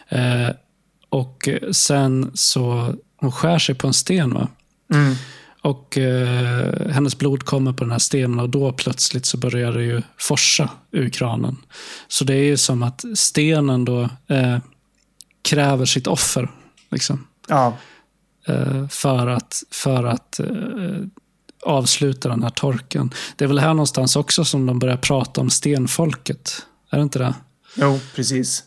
Eh, och sen så, hon skär sig på en sten va? Mm. Och eh, hennes blod kommer på den här stenen och då plötsligt så börjar det ju forsa ur kranen. Så det är ju som att stenen då eh, kräver sitt offer. Liksom. Ja, Eh, för att, för att eh, avsluta den här torken. Det är väl här någonstans också som de börjar prata om stenfolket. Är det inte det? jo, precis.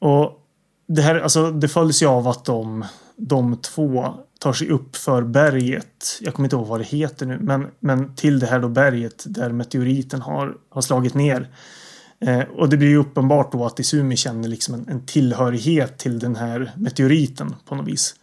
Och det här, alltså det följs ju av att de, de två tar sig upp för berget. Jag kommer inte ihåg vad det heter nu, men, men till det här då berget där meteoriten har, har slagit ner. Eh, och det blir ju uppenbart då att Izumi känner liksom en, en tillhörighet till den här meteoriten på något vis.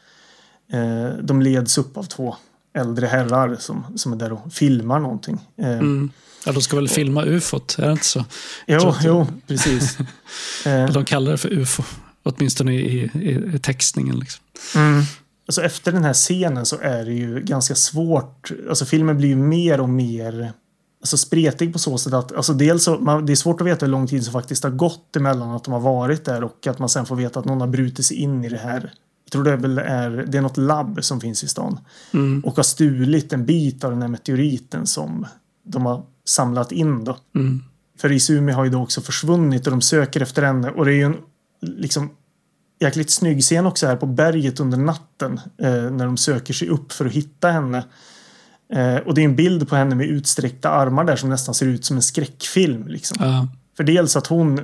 Eh, de leds upp av två äldre herrar som, som är där och filmar någonting. Eh, Mm. Ja, de ska väl filma ufot, är det inte så? Jo, jo, precis. Eh, De kallar det för ufo. Åtminstone i, i, i textningen. Liksom. Mm. Alltså efter den här scenen så är det ju ganska svårt. Alltså filmen blir ju mer och mer alltså spretig på så sätt att alltså dels så, man, det är svårt att veta hur lång tid som faktiskt har gått emellan att de har varit där och att man sen får veta att någon har brutit sig in i det här. Jag tror det är väl är, det är något labb som finns i stan Mm. och har stulit en bit av den här meteoriten som de har samlat in då. Mm. För Izumi har ju då också försvunnit och de söker efter henne och det är ju en liksom jäkligt snygg scen också här på berget under natten eh, när de söker sig upp för att hitta henne. Eh, och det är en bild på henne med utsträckta armar där som nästan ser ut som en skräckfilm. Liksom. Ja, För dels att hon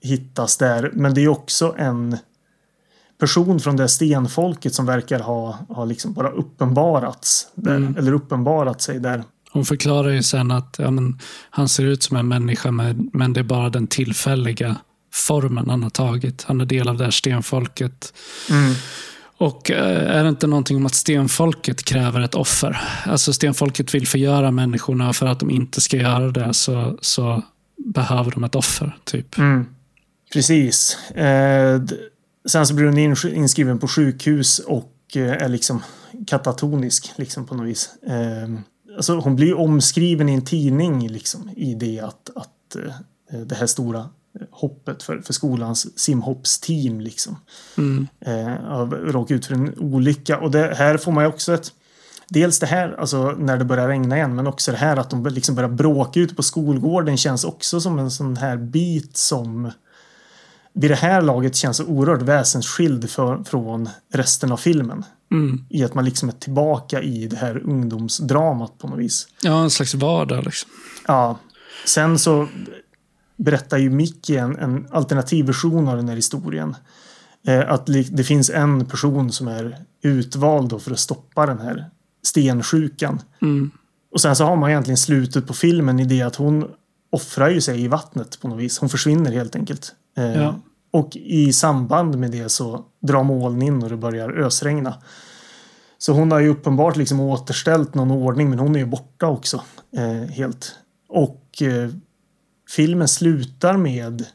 hittas där men det är också en person från det stenfolket som verkar ha, ha liksom bara uppenbarats där, Mm. eller uppenbarat sig där. hon förklarar ju sen att ja, men, han ser ut som en människa men, men det är bara den tillfälliga formen han har tagit. Han är del av det här stenfolket. Mm. Och eh, är det inte någonting om att stenfolket kräver ett offer? Alltså stenfolket vill förgöra människorna för att de inte ska göra det så, så behöver de ett offer. typ. Mm. Precis. Eh, sen så blir hon in, inskriven på sjukhus och eh, är liksom katatonisk liksom på något vis. Eh, alltså hon blir omskriven i en tidning liksom i det att, att eh, det här stora hoppet för, för skolans simhoppsteam liksom Mm. eh, av- råkade ut för en olycka. Och det här får man ju också ett Dels det här, alltså när det börjar regna igen, men också det här att de liksom börjar bråka ute på skolgården känns också som en sån här bit som vid det här laget känns så oerhört väsensskild för, från resten av filmen. Mm. I att man liksom är tillbaka i det här ungdomsdramat på något vis. Ja, en slags vardag. Liksom. Ja. Sen så berättar ju Mickey en, en alternativ version av den här historien. Eh, att det finns en person som är utvald för att stoppa den här stensjukan. Mm. Och sen så har man egentligen slutet på filmen i det att hon offrar ju sig i vattnet på något vis. Hon försvinner helt enkelt. Eh, Ja. Och i samband med det så drar moln in och det börjar ösregna. Så hon har ju uppenbart liksom återställt någon ordning men hon är ju borta också. Eh, helt. Och eh, filmen slutar med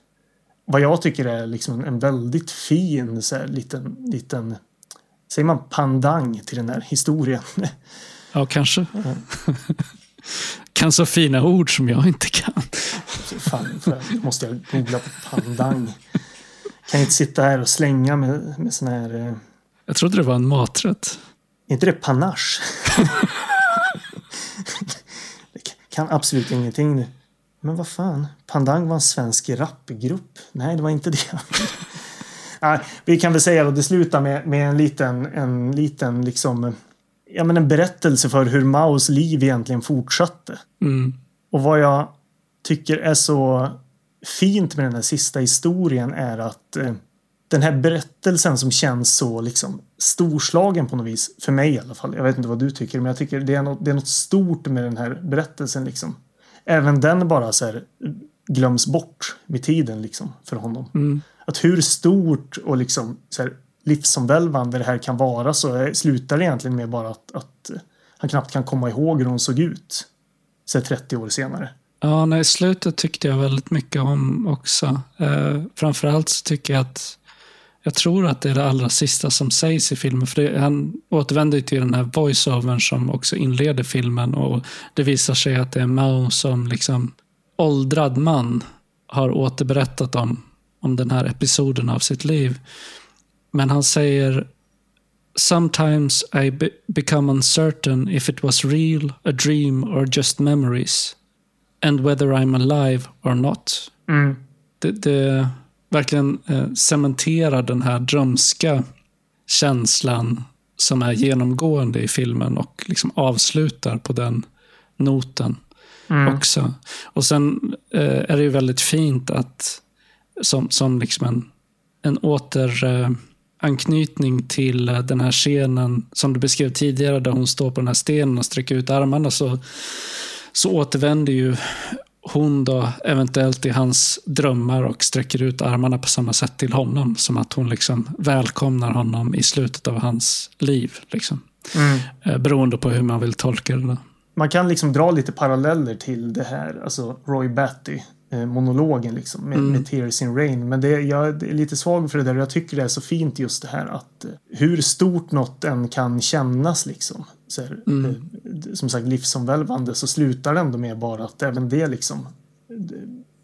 vad jag tycker är liksom en, en väldigt fin så här, liten, liten Säger man pandang till den här historien? Ja, kanske. Kan så fina ord som jag inte kan. Fan, måste jag googla på pandang. Kan inte sitta här och slänga med, med sån här... Eh, Jag trodde det var en maträtt. är inte det panache? det kan absolut ingenting nu. Men vad fan? Pandang var en svensk rapgrupp. Nej, det var inte det. Vi kan väl säga att det slutar med, med en liten, en liten liksom, ja men en berättelse för hur Maos liv egentligen fortsatte. Mm. Och vad jag tycker är så fint med den här sista historien är att eh, den här berättelsen som känns så liksom storslagen på något vis, för mig i alla fall. Jag vet inte vad du tycker, men jag tycker det är något, det är något stort med den här berättelsen liksom. Även den bara så här glöms bort med tiden liksom för honom. Mm. Att hur stort och liksom så här livsomvälvande det här kan vara så slutar det egentligen med bara att, att han knappt kan komma ihåg hur hon såg ut. Så 30 år senare. Ja, nej, slutet tyckte jag väldigt mycket om också. Eh, framförallt så tycker jag att jag tror att det är det allra sista som sägs i filmen. För det, han återvänder till den här voiceovern som också inleder filmen. Och Det visar sig att det är Mao som liksom åldrad man har återberättat om, om den här episoden av sitt liv. Men han säger Sometimes I be become uncertain if it was real, a dream or just memories. And whether I'm alive or not. Mm. Det, det verkligen eh, cementerar den här drömska känslan som är genomgående i filmen och liksom avslutar på den noten Mm. också. Och sen eh, är det ju väldigt fint att som, som liksom en, en återanknytning eh, anknytning till eh, den här scenen som du beskrev tidigare där hon står på den här stenen och sträcker ut armarna så, så återvänder ju hon då eventuellt i hans drömmar och sträcker ut armarna på samma sätt till honom. Som att hon liksom välkomnar honom i slutet av hans liv. Liksom. Mm. Eh, beroende på hur man vill tolka det. Då. Man kan liksom dra lite paralleller till det här, alltså Roy Batty. Eh, Monologen liksom med, Mm. med Tears in Rain. Men det, jag är lite svag för det där och jag tycker det är så fint just det här att eh, hur stort något än kan kännas liksom. Så här, Mm. eh, som sagt livsomvälvande så slutar det ändå med bara att även det liksom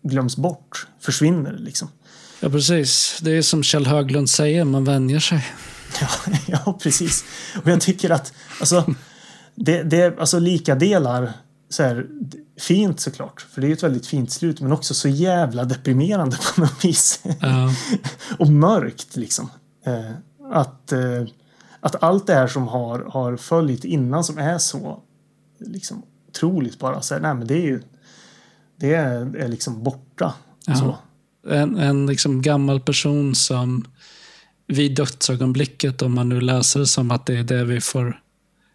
glöms bort, försvinner liksom. Ja, precis. Det är som Kjell Höglund säger, man vänjer sig. Ja, ja, precis. Och jag tycker att alltså, det, det är alltså lika delar så här, fint såklart, för det är ett väldigt fint slut, men också så jävla deprimerande på något vis. Ja, och mörkt liksom. Eh, att, eh, att allt det här som har, har följt innan som är så liksom otroligt bara så här, nej men det är ju det är, är liksom borta. Ja. Så. en, en liksom gammal person som vid dödsögonblicket, om man nu läser det som att det är det vi får,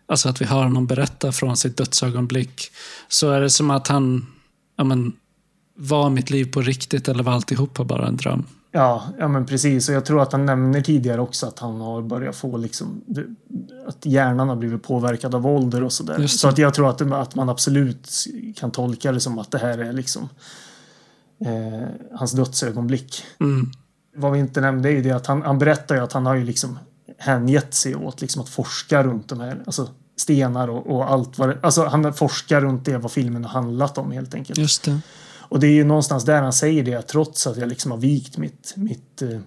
alltså att vi hör honom berätta från sitt dödsögonblick, så är det som att han, ja men, var mitt liv på riktigt eller var alltihopa bara en dröm? Ja, ja men precis. Och jag tror att han nämner tidigare också att han har börjat få liksom att hjärnan har blivit påverkad av ålder och sådär. Så att jag tror att, att man absolut kan tolka det som att det här är liksom eh, hans dödsögonblick. Mm. Vad vi inte nämnde är ju det att han, han berättar ju att han har ju liksom hängett sig åt liksom att forska runt de här, alltså stenar och, och allt vad det, alltså han forskar runt det vad filmen har handlat om helt enkelt. Just det. Och det är ju någonstans där han säger det, att trots att jag liksom har vikt mitt, mitt eh,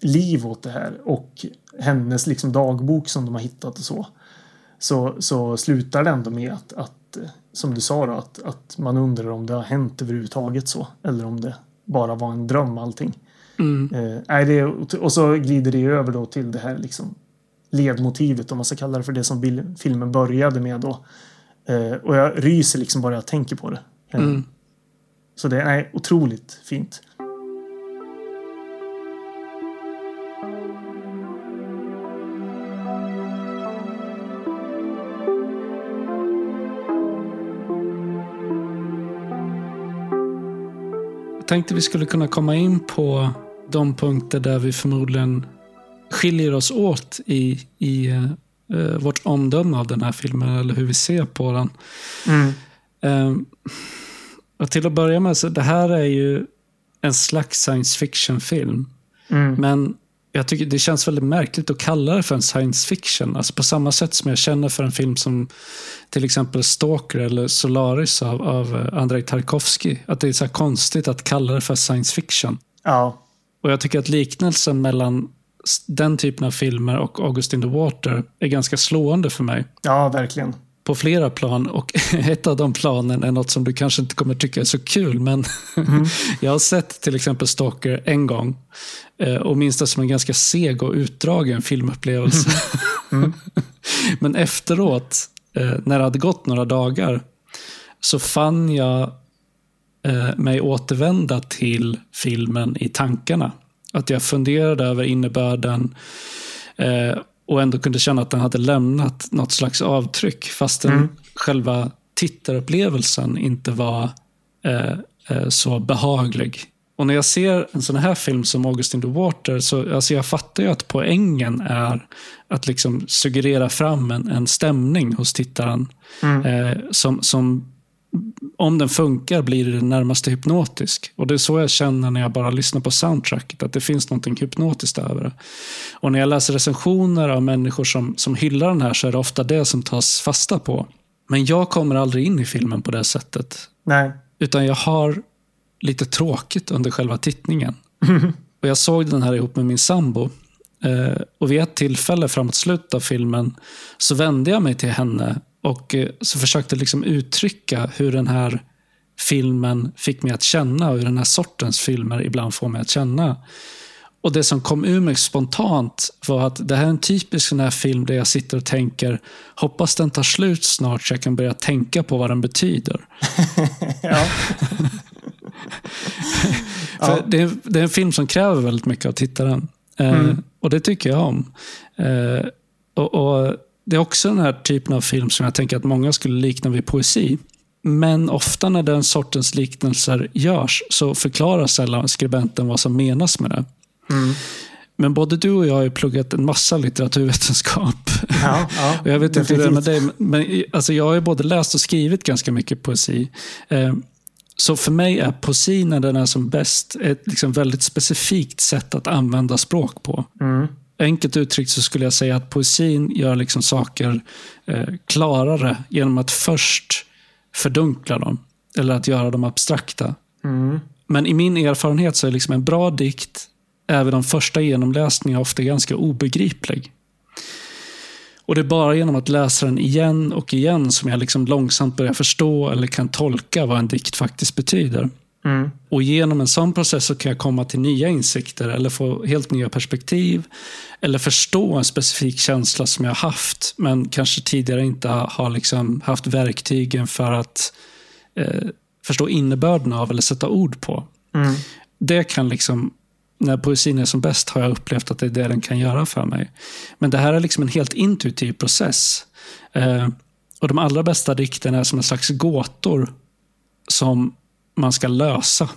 liv åt det här och hennes liksom dagbok som de har hittat och så. Så, så slutar det ändå med att, att eh, som du sa då, att, att man undrar om det har hänt överhuvudtaget så. Eller om det bara var en dröm allting. Mm. Eh, det och så glider det över då till det här liksom ledmotivet om man ska kalla det för det som bil- filmen började med då. Eh, och jag ryser liksom bara jag tänker på det. Eh, Mm. så det är otroligt fint. Jag tänkte vi skulle kunna komma in på de punkter där vi förmodligen skiljer oss åt i, i eh, vårt omdöme av den här filmen, eller hur vi ser på den. Mm. Eh, och till att börja med, så det här är ju en slags science fiction-film. Mm. Men jag tycker det känns väldigt märkligt att kalla det för en science fiction. Alltså på samma sätt som jag känner för en film som till exempel Stalker eller Solaris av, av eh, Andrei Tarkovsky. Att det är så här konstigt att kalla det för science fiction. Ja. Och jag tycker att liknelsen mellan den typen av filmer och August in the Water är ganska slående för mig. ja, verkligen. På flera plan och ett av de planen är något som du kanske inte kommer tycka är så kul. Men jag har sett till exempel Stalker en gång eh, och minns det som en ganska seg och utdragen filmupplevelse. men efteråt, eh, när det hade gått några dagar, så fann jag eh, mig återvända till filmen i tankarna. Att jag funderade över innebörden eh, och ändå kunde känna att den hade lämnat något slags avtryck fastän Mm. själva tittarupplevelsen inte var eh, så behaglig. Och när jag ser en sån här film som August in the Water, så alltså jag fattar ju att poängen är att liksom suggerera fram en, en stämning hos tittaren Mm. eh, som, som om den funkar blir den närmaste hypnotisk. Och det är så jag känner när jag bara lyssnar på soundtracket, att det finns något hypnotiskt över det. Och när jag läser recensioner av människor som, som hyllar den här så är det ofta det som tas fasta på. Men jag kommer aldrig in i filmen på det sättet. Nej. Utan jag har lite tråkigt under själva tittningen. Och jag såg den här ihop med min sambo. Eh, och vid ett tillfälle framåt slutet av filmen så vände jag mig till henne och eh, så försökte liksom uttrycka hur den här filmen fick mig att känna och hur den här sortens filmer ibland får mig att känna. Och Det som kom ur mig spontant var att det här är en typisk sån här film där jag sitter och tänker hoppas den tar slut snart så jag kan börja tänka på vad den betyder. ja. För det, är, det är en film som kräver väldigt mycket av tittaren. Eh, Mm. och det tycker jag om. Eh, och, och Det är också den här typen av film som jag tänker att många skulle likna vid poesi. Men ofta när den sortens liknelser görs så förklarar sällan skribenten vad som menas med det. Mm. Men både du och jag har ju pluggat en massa litteraturvetenskap. Ja, ja, Och jag vet inte hur det är med definitivt. dig, men alltså jag har ju både läst och skrivit ganska mycket poesi. Eh, Så för mig är poesi när den är som bäst ett liksom väldigt specifikt sätt att använda språk på. Mm. Enkelt uttryckt så skulle jag säga att poesin gör liksom saker eh, klarare genom att först fördunkla dem. Eller att göra dem abstrakta. Mm. Men i min erfarenhet så är liksom en bra dikt, även de första genomläsningarna, ofta ganska obegriplig. Och det är bara genom att läsa den igen och igen som jag liksom långsamt börjar förstå eller kan tolka vad en dikt faktiskt betyder. Mm. Och genom en sån process så kan jag komma till nya insikter eller få helt nya perspektiv. Eller förstå en specifik känsla som jag haft, men kanske tidigare inte har liksom haft verktygen för att eh, förstå innebörden av eller sätta ord på. Mm. Det kan liksom, när poesin är som bäst har jag upplevt att det är det den kan göra för mig. Men det här är liksom en helt intuitiv process. Eh, och de allra bästa dikterna är som en slags gåtor som man ska lösa.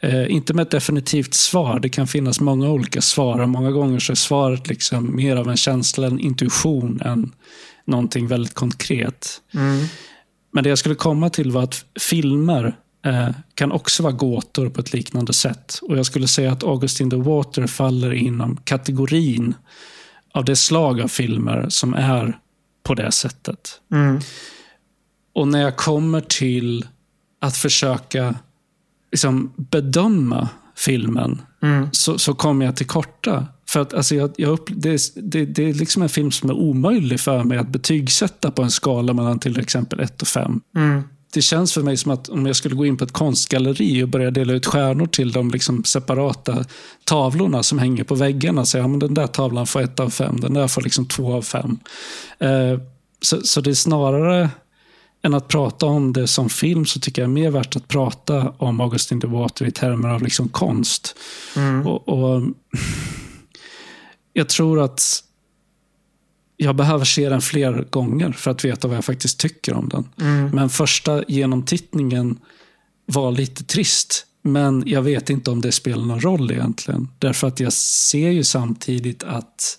Eh, inte med ett definitivt svar. Det kan finnas många olika svar och många gånger så är svaret liksom mer av en känsla, en intuition än någonting väldigt konkret. Mm. Men det jag skulle komma till var att filmer eh, kan också vara gåtor på ett liknande sätt. Och Jag skulle säga att August in the Water faller inom kategorin av det slag av filmer som är på det sättet. Mm. Och när jag kommer till att försöka liksom, bedöma filmen Mm. så, så kommer jag till korta. För att alltså, jag, jag upp, det, är- det, det är liksom en film som är omöjlig för mig att betygsätta på en skala mellan till exempel 1 och 5. Mm. Det känns för mig som att om jag skulle gå in på ett konstgalleri och börja dela ut stjärnor till de liksom separata tavlorna som hänger på väggarna. Så ja, men den där tavlan får ett av fem, den där får liksom två av fem. Eh, så, så det är snarare än att prata om det som film så tycker jag är mer värt att prata om Augustin de Water i termer av liksom konst. Mm. Och, och Jag tror att jag behöver se den fler gånger för att veta vad jag faktiskt tycker om den. Mm. Men första genomtittningen var lite trist. Men jag vet inte om det spelar någon roll egentligen. Därför att jag ser ju samtidigt att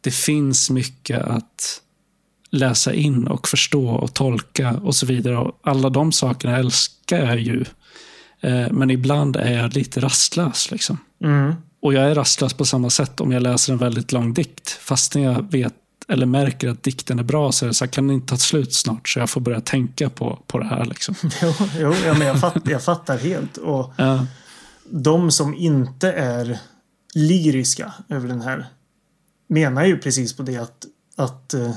det finns mycket att läsa in och förstå och tolka och så vidare. Och alla de sakerna älskar jag ju. Eh, Men ibland är jag lite rastlös. Liksom. Mm. Och jag är rastlös på samma sätt om jag läser en väldigt lång dikt. Fast när jag vet eller märker att dikten är bra så är det så här, kan den inte ta slut snart? Så jag får börja tänka på, på det här. Liksom. Jo, jo ja, men jag, fatt, jag fattar helt. Och Ja, de som inte är lyriska över den här menar ju precis på det att, att eh,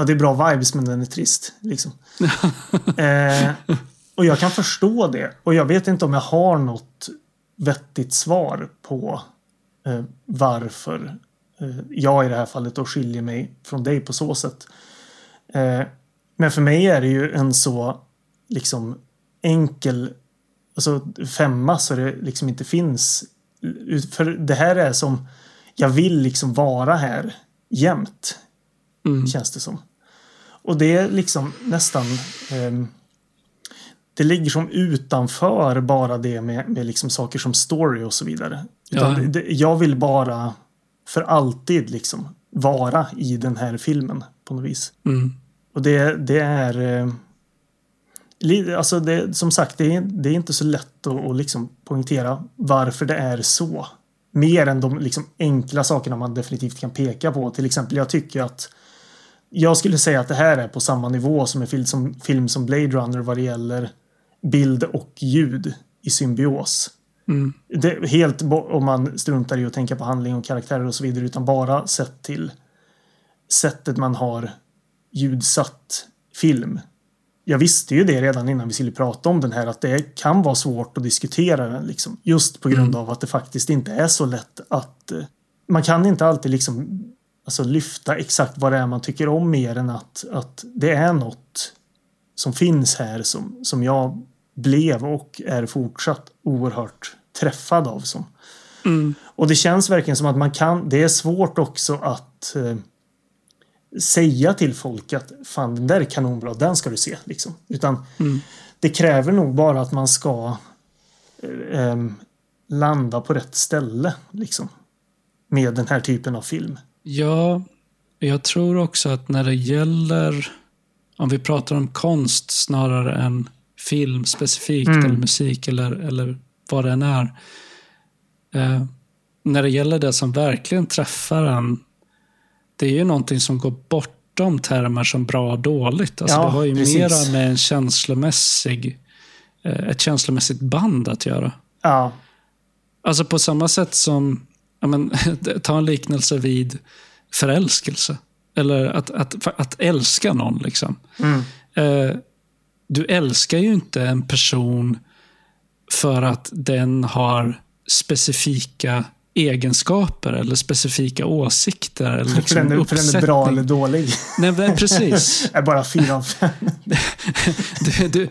ja, det är bra vibes men den är trist. Liksom. eh, och jag kan förstå det. Och jag vet inte om jag har något vettigt svar på eh, varför eh, jag i det här fallet då skiljer mig från dig på så sätt. Eh, men för mig är det ju en så liksom enkel alltså, femma så det liksom inte finns. För det här är som jag vill liksom vara här jämt. mm, Känns det som. Och det är liksom nästan ehm, det ligger som utanför bara det med, med liksom saker som story och så vidare. Utan Ja. det, det, jag vill bara för alltid liksom vara i den här filmen på något vis. mm, Och det, det är... Eh, alltså det, som sagt, det är, det är inte så lätt att, att liksom poängtera varför det är så. Mer än de liksom enkla sakerna man definitivt kan peka på. Till exempel, jag tycker att jag skulle säga att det här är på samma nivå som en film som, film som Blade Runner vad det gäller bild och ljud i symbios. Mm. Det, helt om man struntar i att tänka på handling och karaktärer och så vidare utan bara sett till sättet man har ljudsatt film. Jag visste ju det redan innan vi skulle prata om den här att det kan vara svårt att diskutera den liksom. Just på grund av att det faktiskt inte är så lätt att eh, man kan inte alltid liksom alltså lyfta exakt vad det är man tycker om mer än att, att det är något som finns här som, som jag blev och är fortsatt oerhört träffad av. Som. Mm. Och det känns verkligen som att man kan, det är svårt också att eh, säga till folk att fan den där är kanonbra, den ska du se. Liksom. Utan Mm. det kräver nog bara att man ska eh, em, landa på rätt ställe. Liksom. Med den här typen av film. Ja, jag tror också att när det gäller, om vi pratar om konst snarare än film specifikt Mm. eller musik eller, eller vad det än är. Eh, när det gäller det som verkligen träffar en, det är ju någonting som går bortom termer som bra och dåligt. Alltså Ja, det har ju precis. mera med en känslomässig, eh, ett känslomässigt band att göra. Ja, Alltså på samma sätt som, ja men, ta en liknelse vid förälskelse. Eller att, att, att älska någon. liksom. mm. Eh, du älskar ju inte en person för att den har specifika egenskaper eller specifika åsikter. Eller för, liksom den är, för den är bra eller dålig. Nej, men precis. är bara fyra av fem. Du, du,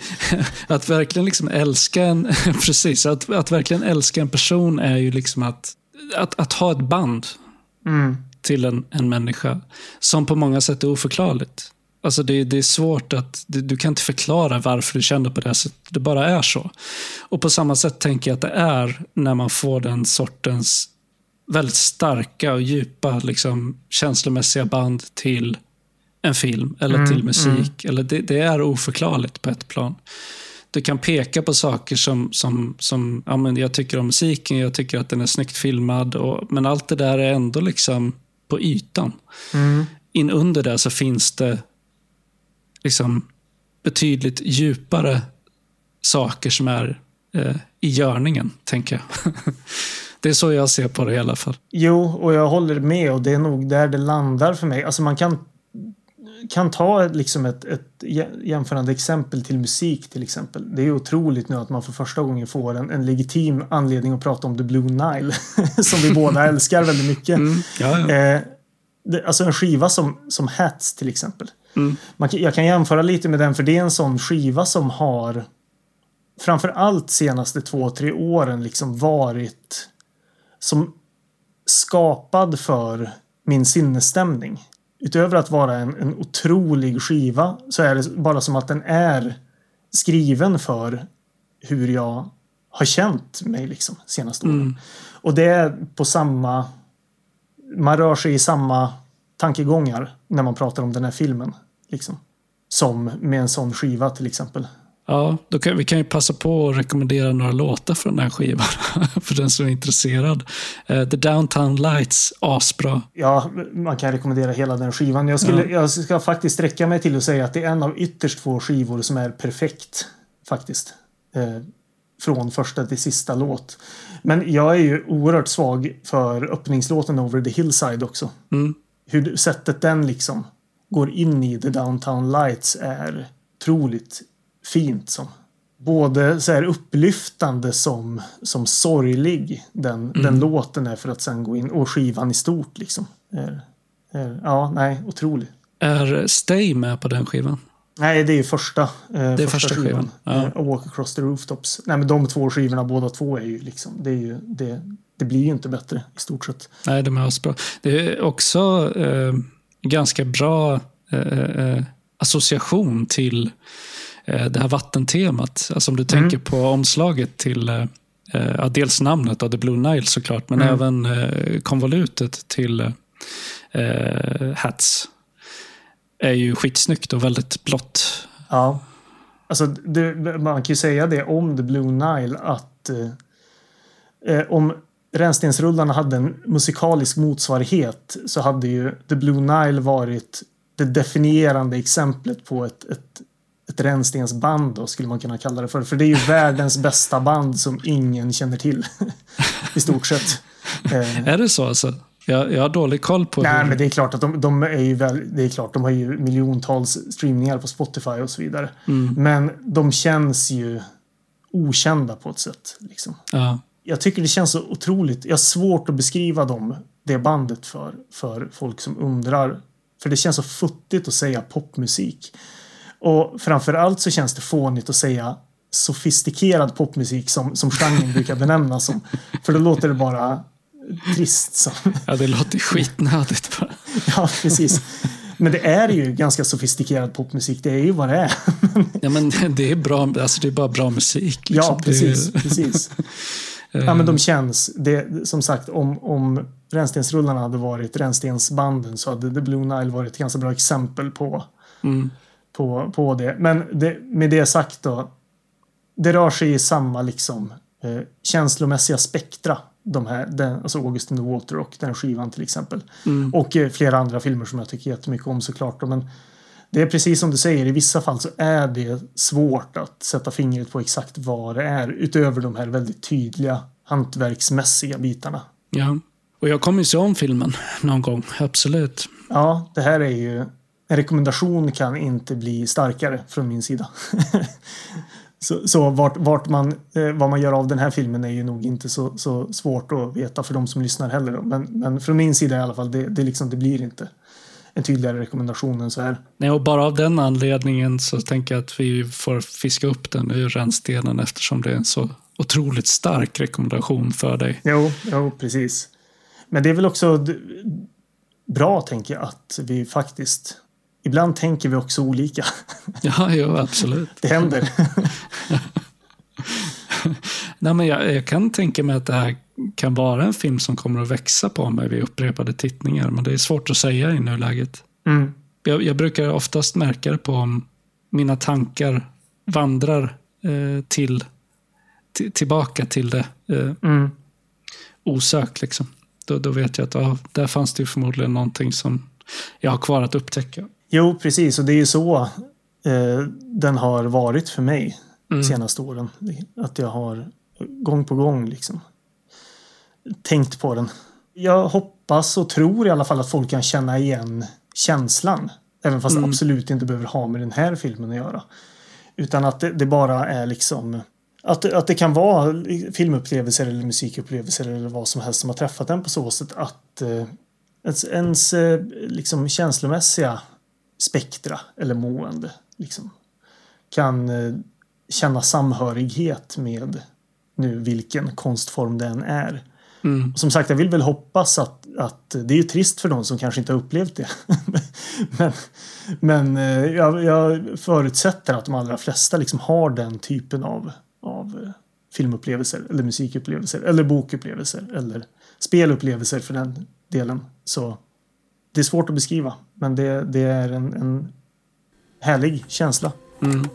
att verkligen liksom älska en, precis, att, att verkligen älska en person är ju liksom att, att, att ha ett band Mm. till en, en människa som på många sätt är oförklarligt. Alltså det, det är svårt att, du, du kan inte förklara varför du känner på det sättet. Det bara är så. Och på samma sätt tänker jag att det är när man får den sortens väldigt starka och djupa liksom, känslomässiga band till en film eller Mm, till musik. Eller det, det är oförklarligt på ett plan. Du kan peka på saker som, som, som ja, men jag tycker om musiken, jag tycker att den är snyggt filmad. Och, men allt det där är ändå liksom på ytan. Mm. In under det så finns det liksom betydligt djupare saker som är eh, i görningen, tänker jag. det är så jag ser på det i alla fall. Jo, och jag håller med och det är nog där det landar för mig. Alltså man kan, kan ta ett- liksom ett, ett jä- jämförande exempel till musik till exempel. Det är otroligt nu att man för första gången får en, en legitim anledning att prata om The Blue Nile. som vi båda älskar väldigt mycket. Ja, ja. Eh, det, alltså en skiva som, som Hats till exempel. Mm. Man, jag kan jämföra lite med den för det är en sån skiva som har framför allt senaste två, tre åren liksom varit som skapad för min sinnesstämning. Utöver att vara en, en otrolig skiva så är det bara som att den är skriven för hur jag har känt mig liksom senaste åren. Mm. Och det är på samma... Man rör sig i samma tankegångar när man pratar om den här filmen. Liksom. Som med en sån skiva till exempel. Ja, då kan, vi kan ju passa på att rekommendera några låtar från den här skivan. för den som är intresserad. Eh, The Downtown Lights, asbra. Ja, man kan rekommendera hela den skivan. Jag, skulle, jag ska faktiskt sträcka mig till att säga att det är en av ytterst få skivor som är perfekt. Faktiskt. Eh, från första till sista låt. Men jag är ju oerhört svag för öppningslåten Over the Hillside också. Mm. hur sättet den liksom går in i The Downtown Lights är otroligt fint. Som. Både så här upplyftande som, som sorglig den, den låten är för att sen gå in och skivan i stort liksom. Är, är, ja, nej, otrolig. Är Stay med på den skivan? Nej, det är första, eh, är första skivan, ja. Eh, Walk Across the Rooftops. Nej, men de två skivorna båda två är ju liksom, det är ju, det, det blir ju inte bättre i stort sett. Nej, de är asbra. Det är också eh, ganska bra eh, eh, association till eh, det här vattentemat. Alltså om du tänker på omslaget till eh, eh, ja, dels namnet av The Blue Nile såklart, men Mm. även eh, konvolutet till eh, Hats. Är ju skitsnyggt och väldigt blått. Ja. Alltså, det, man kan ju säga det om The Blue Nile att eh, eh, om Rännstensrullarna hade en musikalisk motsvarighet så hade ju The Blue Nile varit det definierande exemplet på ett, ett ett rännstensband då, skulle man kunna kalla det för. För det är ju världens bästa band som ingen känner till. I stort sett. Eh, Är det så alltså? Jag, jag har dålig koll på Nej, hur... men det är klart att de, de är ju väl, det är klart, de har ju miljontals streamningar på Spotify och så vidare. Mm. Men de känns ju okända på ett sätt. Liksom. Ja. Jag tycker det känns så otroligt. Jag har svårt att beskriva dem, det bandet för, för folk som undrar. För det känns så futtigt att säga popmusik. Och framför allt så känns det fånigt att säga sofistikerad popmusik som, som genren brukar benämnas som. För då låter det bara trist. Som. ja, det låter skitnödigt bara. Ja, precis. Men det är ju ganska sofistikerad popmusik. Det är ju vad det är. Ja, men det är bra, alltså det är bara bra musik. Liksom. Ja, precis. Är, precis. Ja, men de känns. Det, som sagt, om, om Rännstensrullarna hade varit Rännstensbanden så hade The Blue Nile varit ett ganska bra exempel på, mm, på, på det. Men det, med det sagt då. Det rör sig i samma liksom eh, känslomässiga spektra. De här, den, alltså August in the Water och den skivan till exempel. mm, Och eh, flera andra filmer som jag tycker jättemycket om såklart. då, Men det är precis som du säger, i vissa fall så är det svårt att sätta fingret på exakt vad det är. Utöver de här väldigt tydliga hantverksmässiga bitarna. ja. Och jag kommer ju se om filmen någon gång, absolut. Ja, det här är ju... En rekommendation kan inte bli starkare från min sida. så så vart, vart man, eh, vad man gör av den här filmen är ju nog inte så, så svårt att veta för de som lyssnar heller. Då. Men, men från min sida i alla fall, det, det, liksom, det blir inte en tydligare rekommendation än så här. Nej, och bara av den anledningen så tänker jag att vi får fiska upp den ur rännstenen eftersom det är en så otroligt stark rekommendation för dig. Jo, jo, precis. Men det är väl också bra, tänker jag, att vi faktiskt... Ibland tänker vi också olika. Ja, jo, absolut. Det händer. Nej, men jag, jag kan tänka mig att det här kan vara en film som kommer att växa på mig vid upprepade tittningar, men det är svårt att säga i nuläget. Mm. Jag, jag brukar oftast märka det på om mina tankar vandrar eh, till, till, tillbaka till det eh, Mm. osökt. Liksom. Då, då vet jag att ja, där fanns det ju förmodligen någonting som jag har kvar att upptäcka. Jo, precis. Och det är ju så eh, den har varit för mig Mm. de senaste åren. Att jag har gång på gång liksom tänkt på den. Jag hoppas och tror i alla fall att folk kan känna igen känslan. Även fast det Mm. absolut inte behöver ha med den här filmen att göra. Utan att det, det bara är liksom att, att det kan vara filmupplevelser eller musikupplevelser eller vad som helst som har träffat en på så sätt att eh, ens, ens eh, liksom känslomässiga spektra eller mående liksom, kan eh, känna samhörighet med nu vilken konstform den är. Mm. Som sagt, jag vill väl hoppas att, att det är ju trist för de som kanske inte har upplevt det. men men eh, jag, jag förutsätter att de allra flesta liksom har den typen av, av eh, filmupplevelser eller musikupplevelser eller bokupplevelser eller spelupplevelser för den delen. Så det är svårt att beskriva, men det, det är en, en härlig känsla. Mm.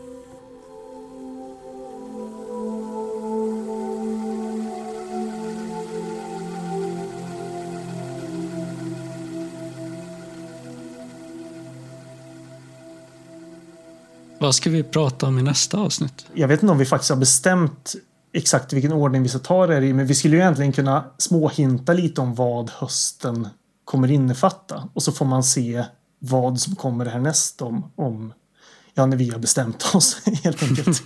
Vad ska vi prata om i nästa avsnitt? Jag vet inte om vi faktiskt har bestämt exakt vilken ordning vi ska ta det i, men vi skulle ju egentligen kunna småhinta lite om vad hösten kommer innefatta. Och så får man se vad som kommer härnäst om, om ja, när vi har bestämt oss helt enkelt.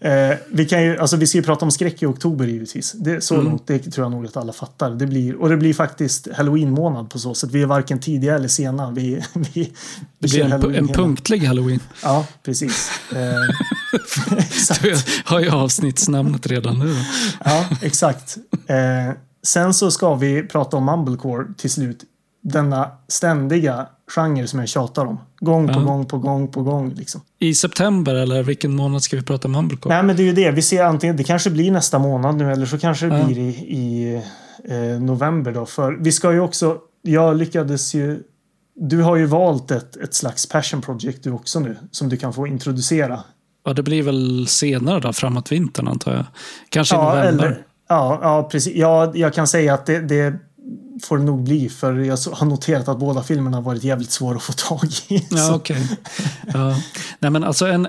eh, vi, kan ju, alltså, vi ska ju prata om skräck i oktober givetvis. Det, så Mm. långt det tror jag nog att alla fattar. Det blir, och det blir faktiskt halloween-månad på så sätt. Vi är varken tidiga eller sena. Vi, vi, Det blir en, en punktlig halloween. Ja, precis. Eh, exakt. Du har ju avsnittsnamnet redan nu. Ja, exakt. Eh, sen så ska vi prata om mumblecore till slut. Denna ständiga genre som jag tjatar om. Gång på Ja. gång på gång på gång. Liksom. I september, eller vilken månad ska vi prata om Mumblecore? Nej, men det är ju det. Vi ser antingen, det kanske blir nästa månad nu eller så kanske det Ja. blir i, i eh, november då. För vi ska ju också, jag lyckades ju, du har ju valt ett, ett slags passion project du också nu. Som du kan få introducera. Ja, det blir väl senare då, framåt vintern antar jag. Kanske i Ja, november. eller, ja, ja, precis. Ja, jag kan säga att det, det får det nog bli. För jag har noterat att båda filmerna har varit jävligt svåra att få tag i. Ja, okej. Ja. Nej, men alltså en,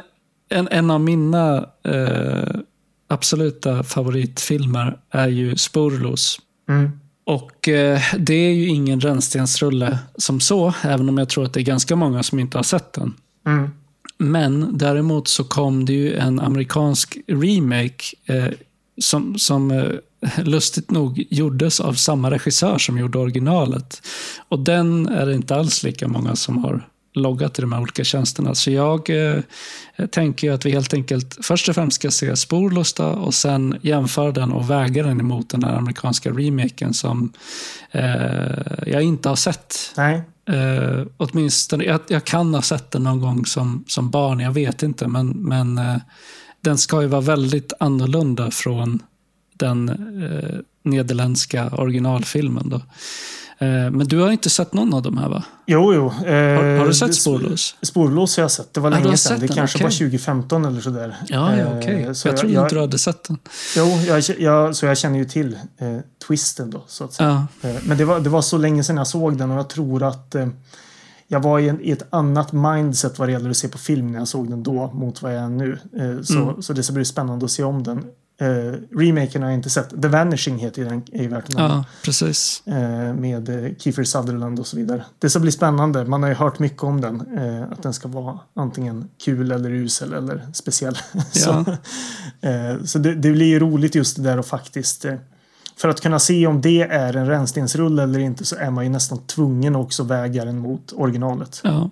en, en av mina eh, absoluta favoritfilmer är ju Sporlos. Mm. Och eh, det är ju ingen rännstensrulle som så, även om jag tror att det är ganska många som inte har sett den. Mm. Men däremot så kom det ju en amerikansk remake eh, som, som eh, lustigt nog gjordes av samma regissör som gjorde originalet. Och den är det inte alls lika många som har loggat i de här olika tjänsterna. Så jag eh, tänker att vi helt enkelt först och främst ska se Sporlusta och sen jämföra den och väga den emot den här amerikanska remaken som eh, jag inte har sett. Nej. Eh, åtminstone, jag, jag kan ha sett den någon gång som, som barn, jag vet inte. Men, men eh, den ska ju vara väldigt annorlunda från den eh, nederländska originalfilmen. Då. Eh, men du har inte sett någon av dem här va? Jo, jo. Eh, Har, har du sett Spårlös? Spårlös har jag sett. Det var du länge sedan. Det den, kanske okej. var 2015 eller sådär. Ja, ja Eh, okej. så jag trodde inte du hade sett den. Jo, jag, jag, så jag känner ju till eh, twisten då, så att säga. Ja, Eh, Men det var, det var så länge sedan jag såg den och jag tror att jag var i, en, i ett annat mindset vad det gäller att se på film när jag såg den då mot vad jag är nu. Eh, så, Mm. så det ska bli spännande att se om den. Eh, remaken har jag inte sett. The Vanishing heter den, är ju värt ja precis. Eh, med eh, Kiefer Sutherland och så vidare. Det ska bli spännande. Man har ju hört mycket om den. Eh, att den ska vara antingen kul eller usel eller speciell. så eh, så det, det blir ju roligt just det där och faktiskt för att kunna se om det är en rännstensrulle eller inte så är man ju nästan tvungen också väga den mot originalet. Ja.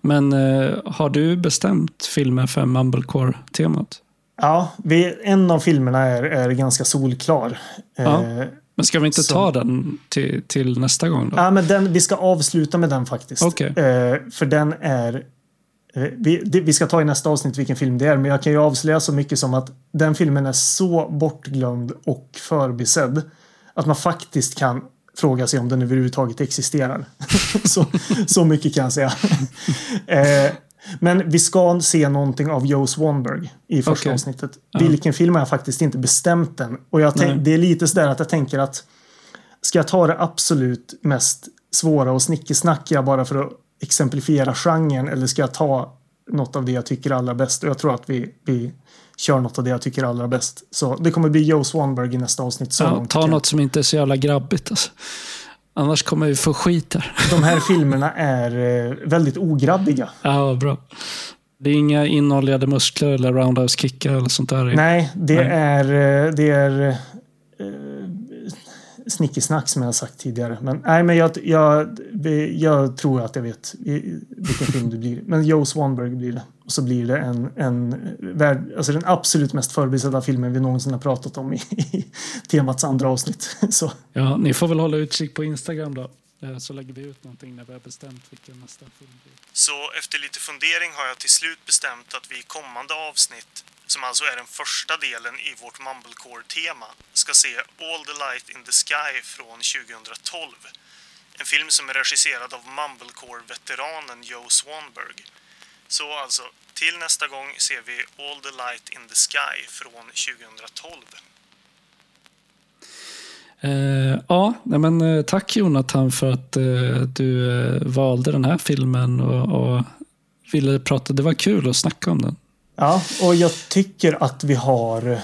Men eh, har du bestämt filmen för Mumblecore-temat? Ja, vi, en av filmerna är, är ganska solklar. Ja. Eh, Men ska vi inte Så- ta den till, till nästa gång då? Ja, men den, vi ska avsluta med den faktiskt. Okej. Eh, för den är... Eh, vi, det, vi ska ta i nästa avsnitt vilken film det är, men jag kan ju avslöja så mycket som att den filmen är så bortglömd och förbisedd att man faktiskt kan fråga sig om den överhuvudtaget existerar. så, så mycket kan jag säga. eh, men vi ska se någonting av Joe Swanberg i första Okej. avsnittet. Vilken film har jag faktiskt inte bestämt än. Och jag tänk, det är lite sådär att jag tänker att Ska jag ta det absolut mest svåra och snickesnackiga bara för att exemplifiera genren eller ska jag ta något av det jag tycker allra bäst? Och jag tror att vi, vi kör något av det jag tycker allra bäst. Så det kommer bli Joe Swanberg i nästa avsnitt. Så Ja, långt ta något som inte är så jävla grabbigt. Alltså. Annars kommer vi få skit här. De här filmerna är eh, väldigt ograbbiga. Ja, bra. Det är inga inoljade muskler eller roundhouse-kickar eller sånt där. Nej, det Nej. är, eh, det är eh, snickesnack som jag har sagt tidigare. Men, nej, men jag, jag, jag tror att jag vet vilken film det blir. Men Joe Swanberg blir det. Och så blir det en, en värld, alltså den absolut mest förbisedda filmen vi någonsin har pratat om i, i temats andra avsnitt. Så Ja, ni får väl hålla utkik på Instagram då. Eh, Så lägger vi ut någonting när vi har bestämt vilken nästa film blir. Så efter lite fundering har jag till slut bestämt att vi i kommande avsnitt, som alltså är den första delen i vårt Mumblecore-tema, ska se All the Light in the Sky från 2012. En film som är regisserad av Mumblecore-veteranen Joe Swanberg. Så alltså, till nästa gång ser vi All the Light in the Sky från 2012. Eh, ja, men, eh, tack Jonathan för att eh, du eh, valde den här filmen och, och ville prata. Det var kul att snacka om den. Ja, och jag tycker att vi har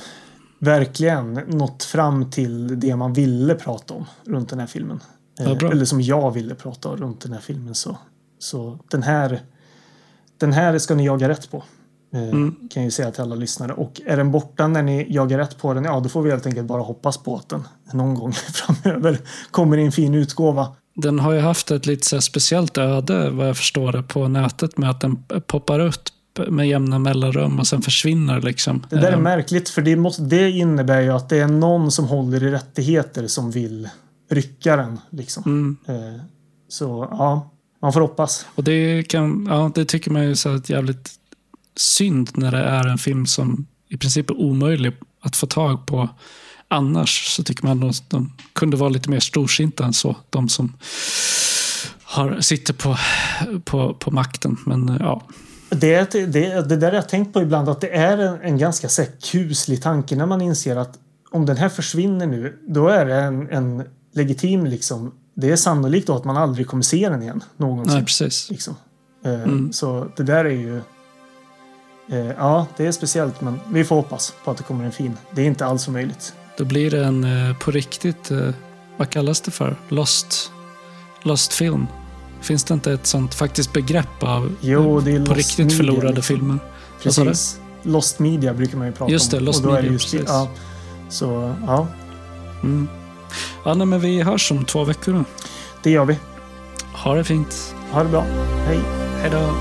verkligen nått fram till det man ville prata om runt den här filmen. Ja, Eh. Eller som jag ville prata om runt den här filmen. Så, så den här den här ska ni jaga rätt på. Eh, Mm. Kan jag ju säga till alla lyssnare. Och är den borta när ni jagar rätt på den, ja då får vi helt enkelt bara hoppas på att den någon gång framöver kommer i en fin utgåva. Den har ju haft ett lite speciellt öde vad jag förstår det på nätet med att den poppar upp med jämna mellanrum och sen försvinner liksom. Det där är Eh, märkligt för det, måste, det innebär ju att det är någon som håller i rättigheter som vill rycka den. Liksom. mm. Eh, Så ja, man får hoppas. Och det, kan, ja, det tycker man ju så ett jävligt synd när det är en film som i princip är omöjlig att få tag på. Annars så tycker man att de kunde vara lite mer storsinta än så. De som har, sitter på, på, på makten. Men ja, Det, det, det där jag tänkt på ibland att det är en, en ganska så här, kuslig tanke när man inser att om den här försvinner nu, då är det en, en legitim liksom. Det är sannolikt då att man aldrig kommer se den igen. Någonsin. Nej, precis. Liksom. Eh, Så det där är ju... Eh, ja, det är speciellt men vi får hoppas på att det kommer en fin. Det är inte alls omöjligt. Då blir det en eh, på riktigt, vad kallas det för? Lost, lost film. Finns det inte ett sånt faktiskt begrepp av Jo, det är på lost riktigt media, förlorade liksom. filmer? Precis. Lost media brukar man ju prata Just det, om. lost Och då är media, just det- precis. Ja, så ja, Mm. Ja, nej, men vi hörs om två veckor då. det gör vi. Ha det fint. Ha det bra. Hej. Hej då.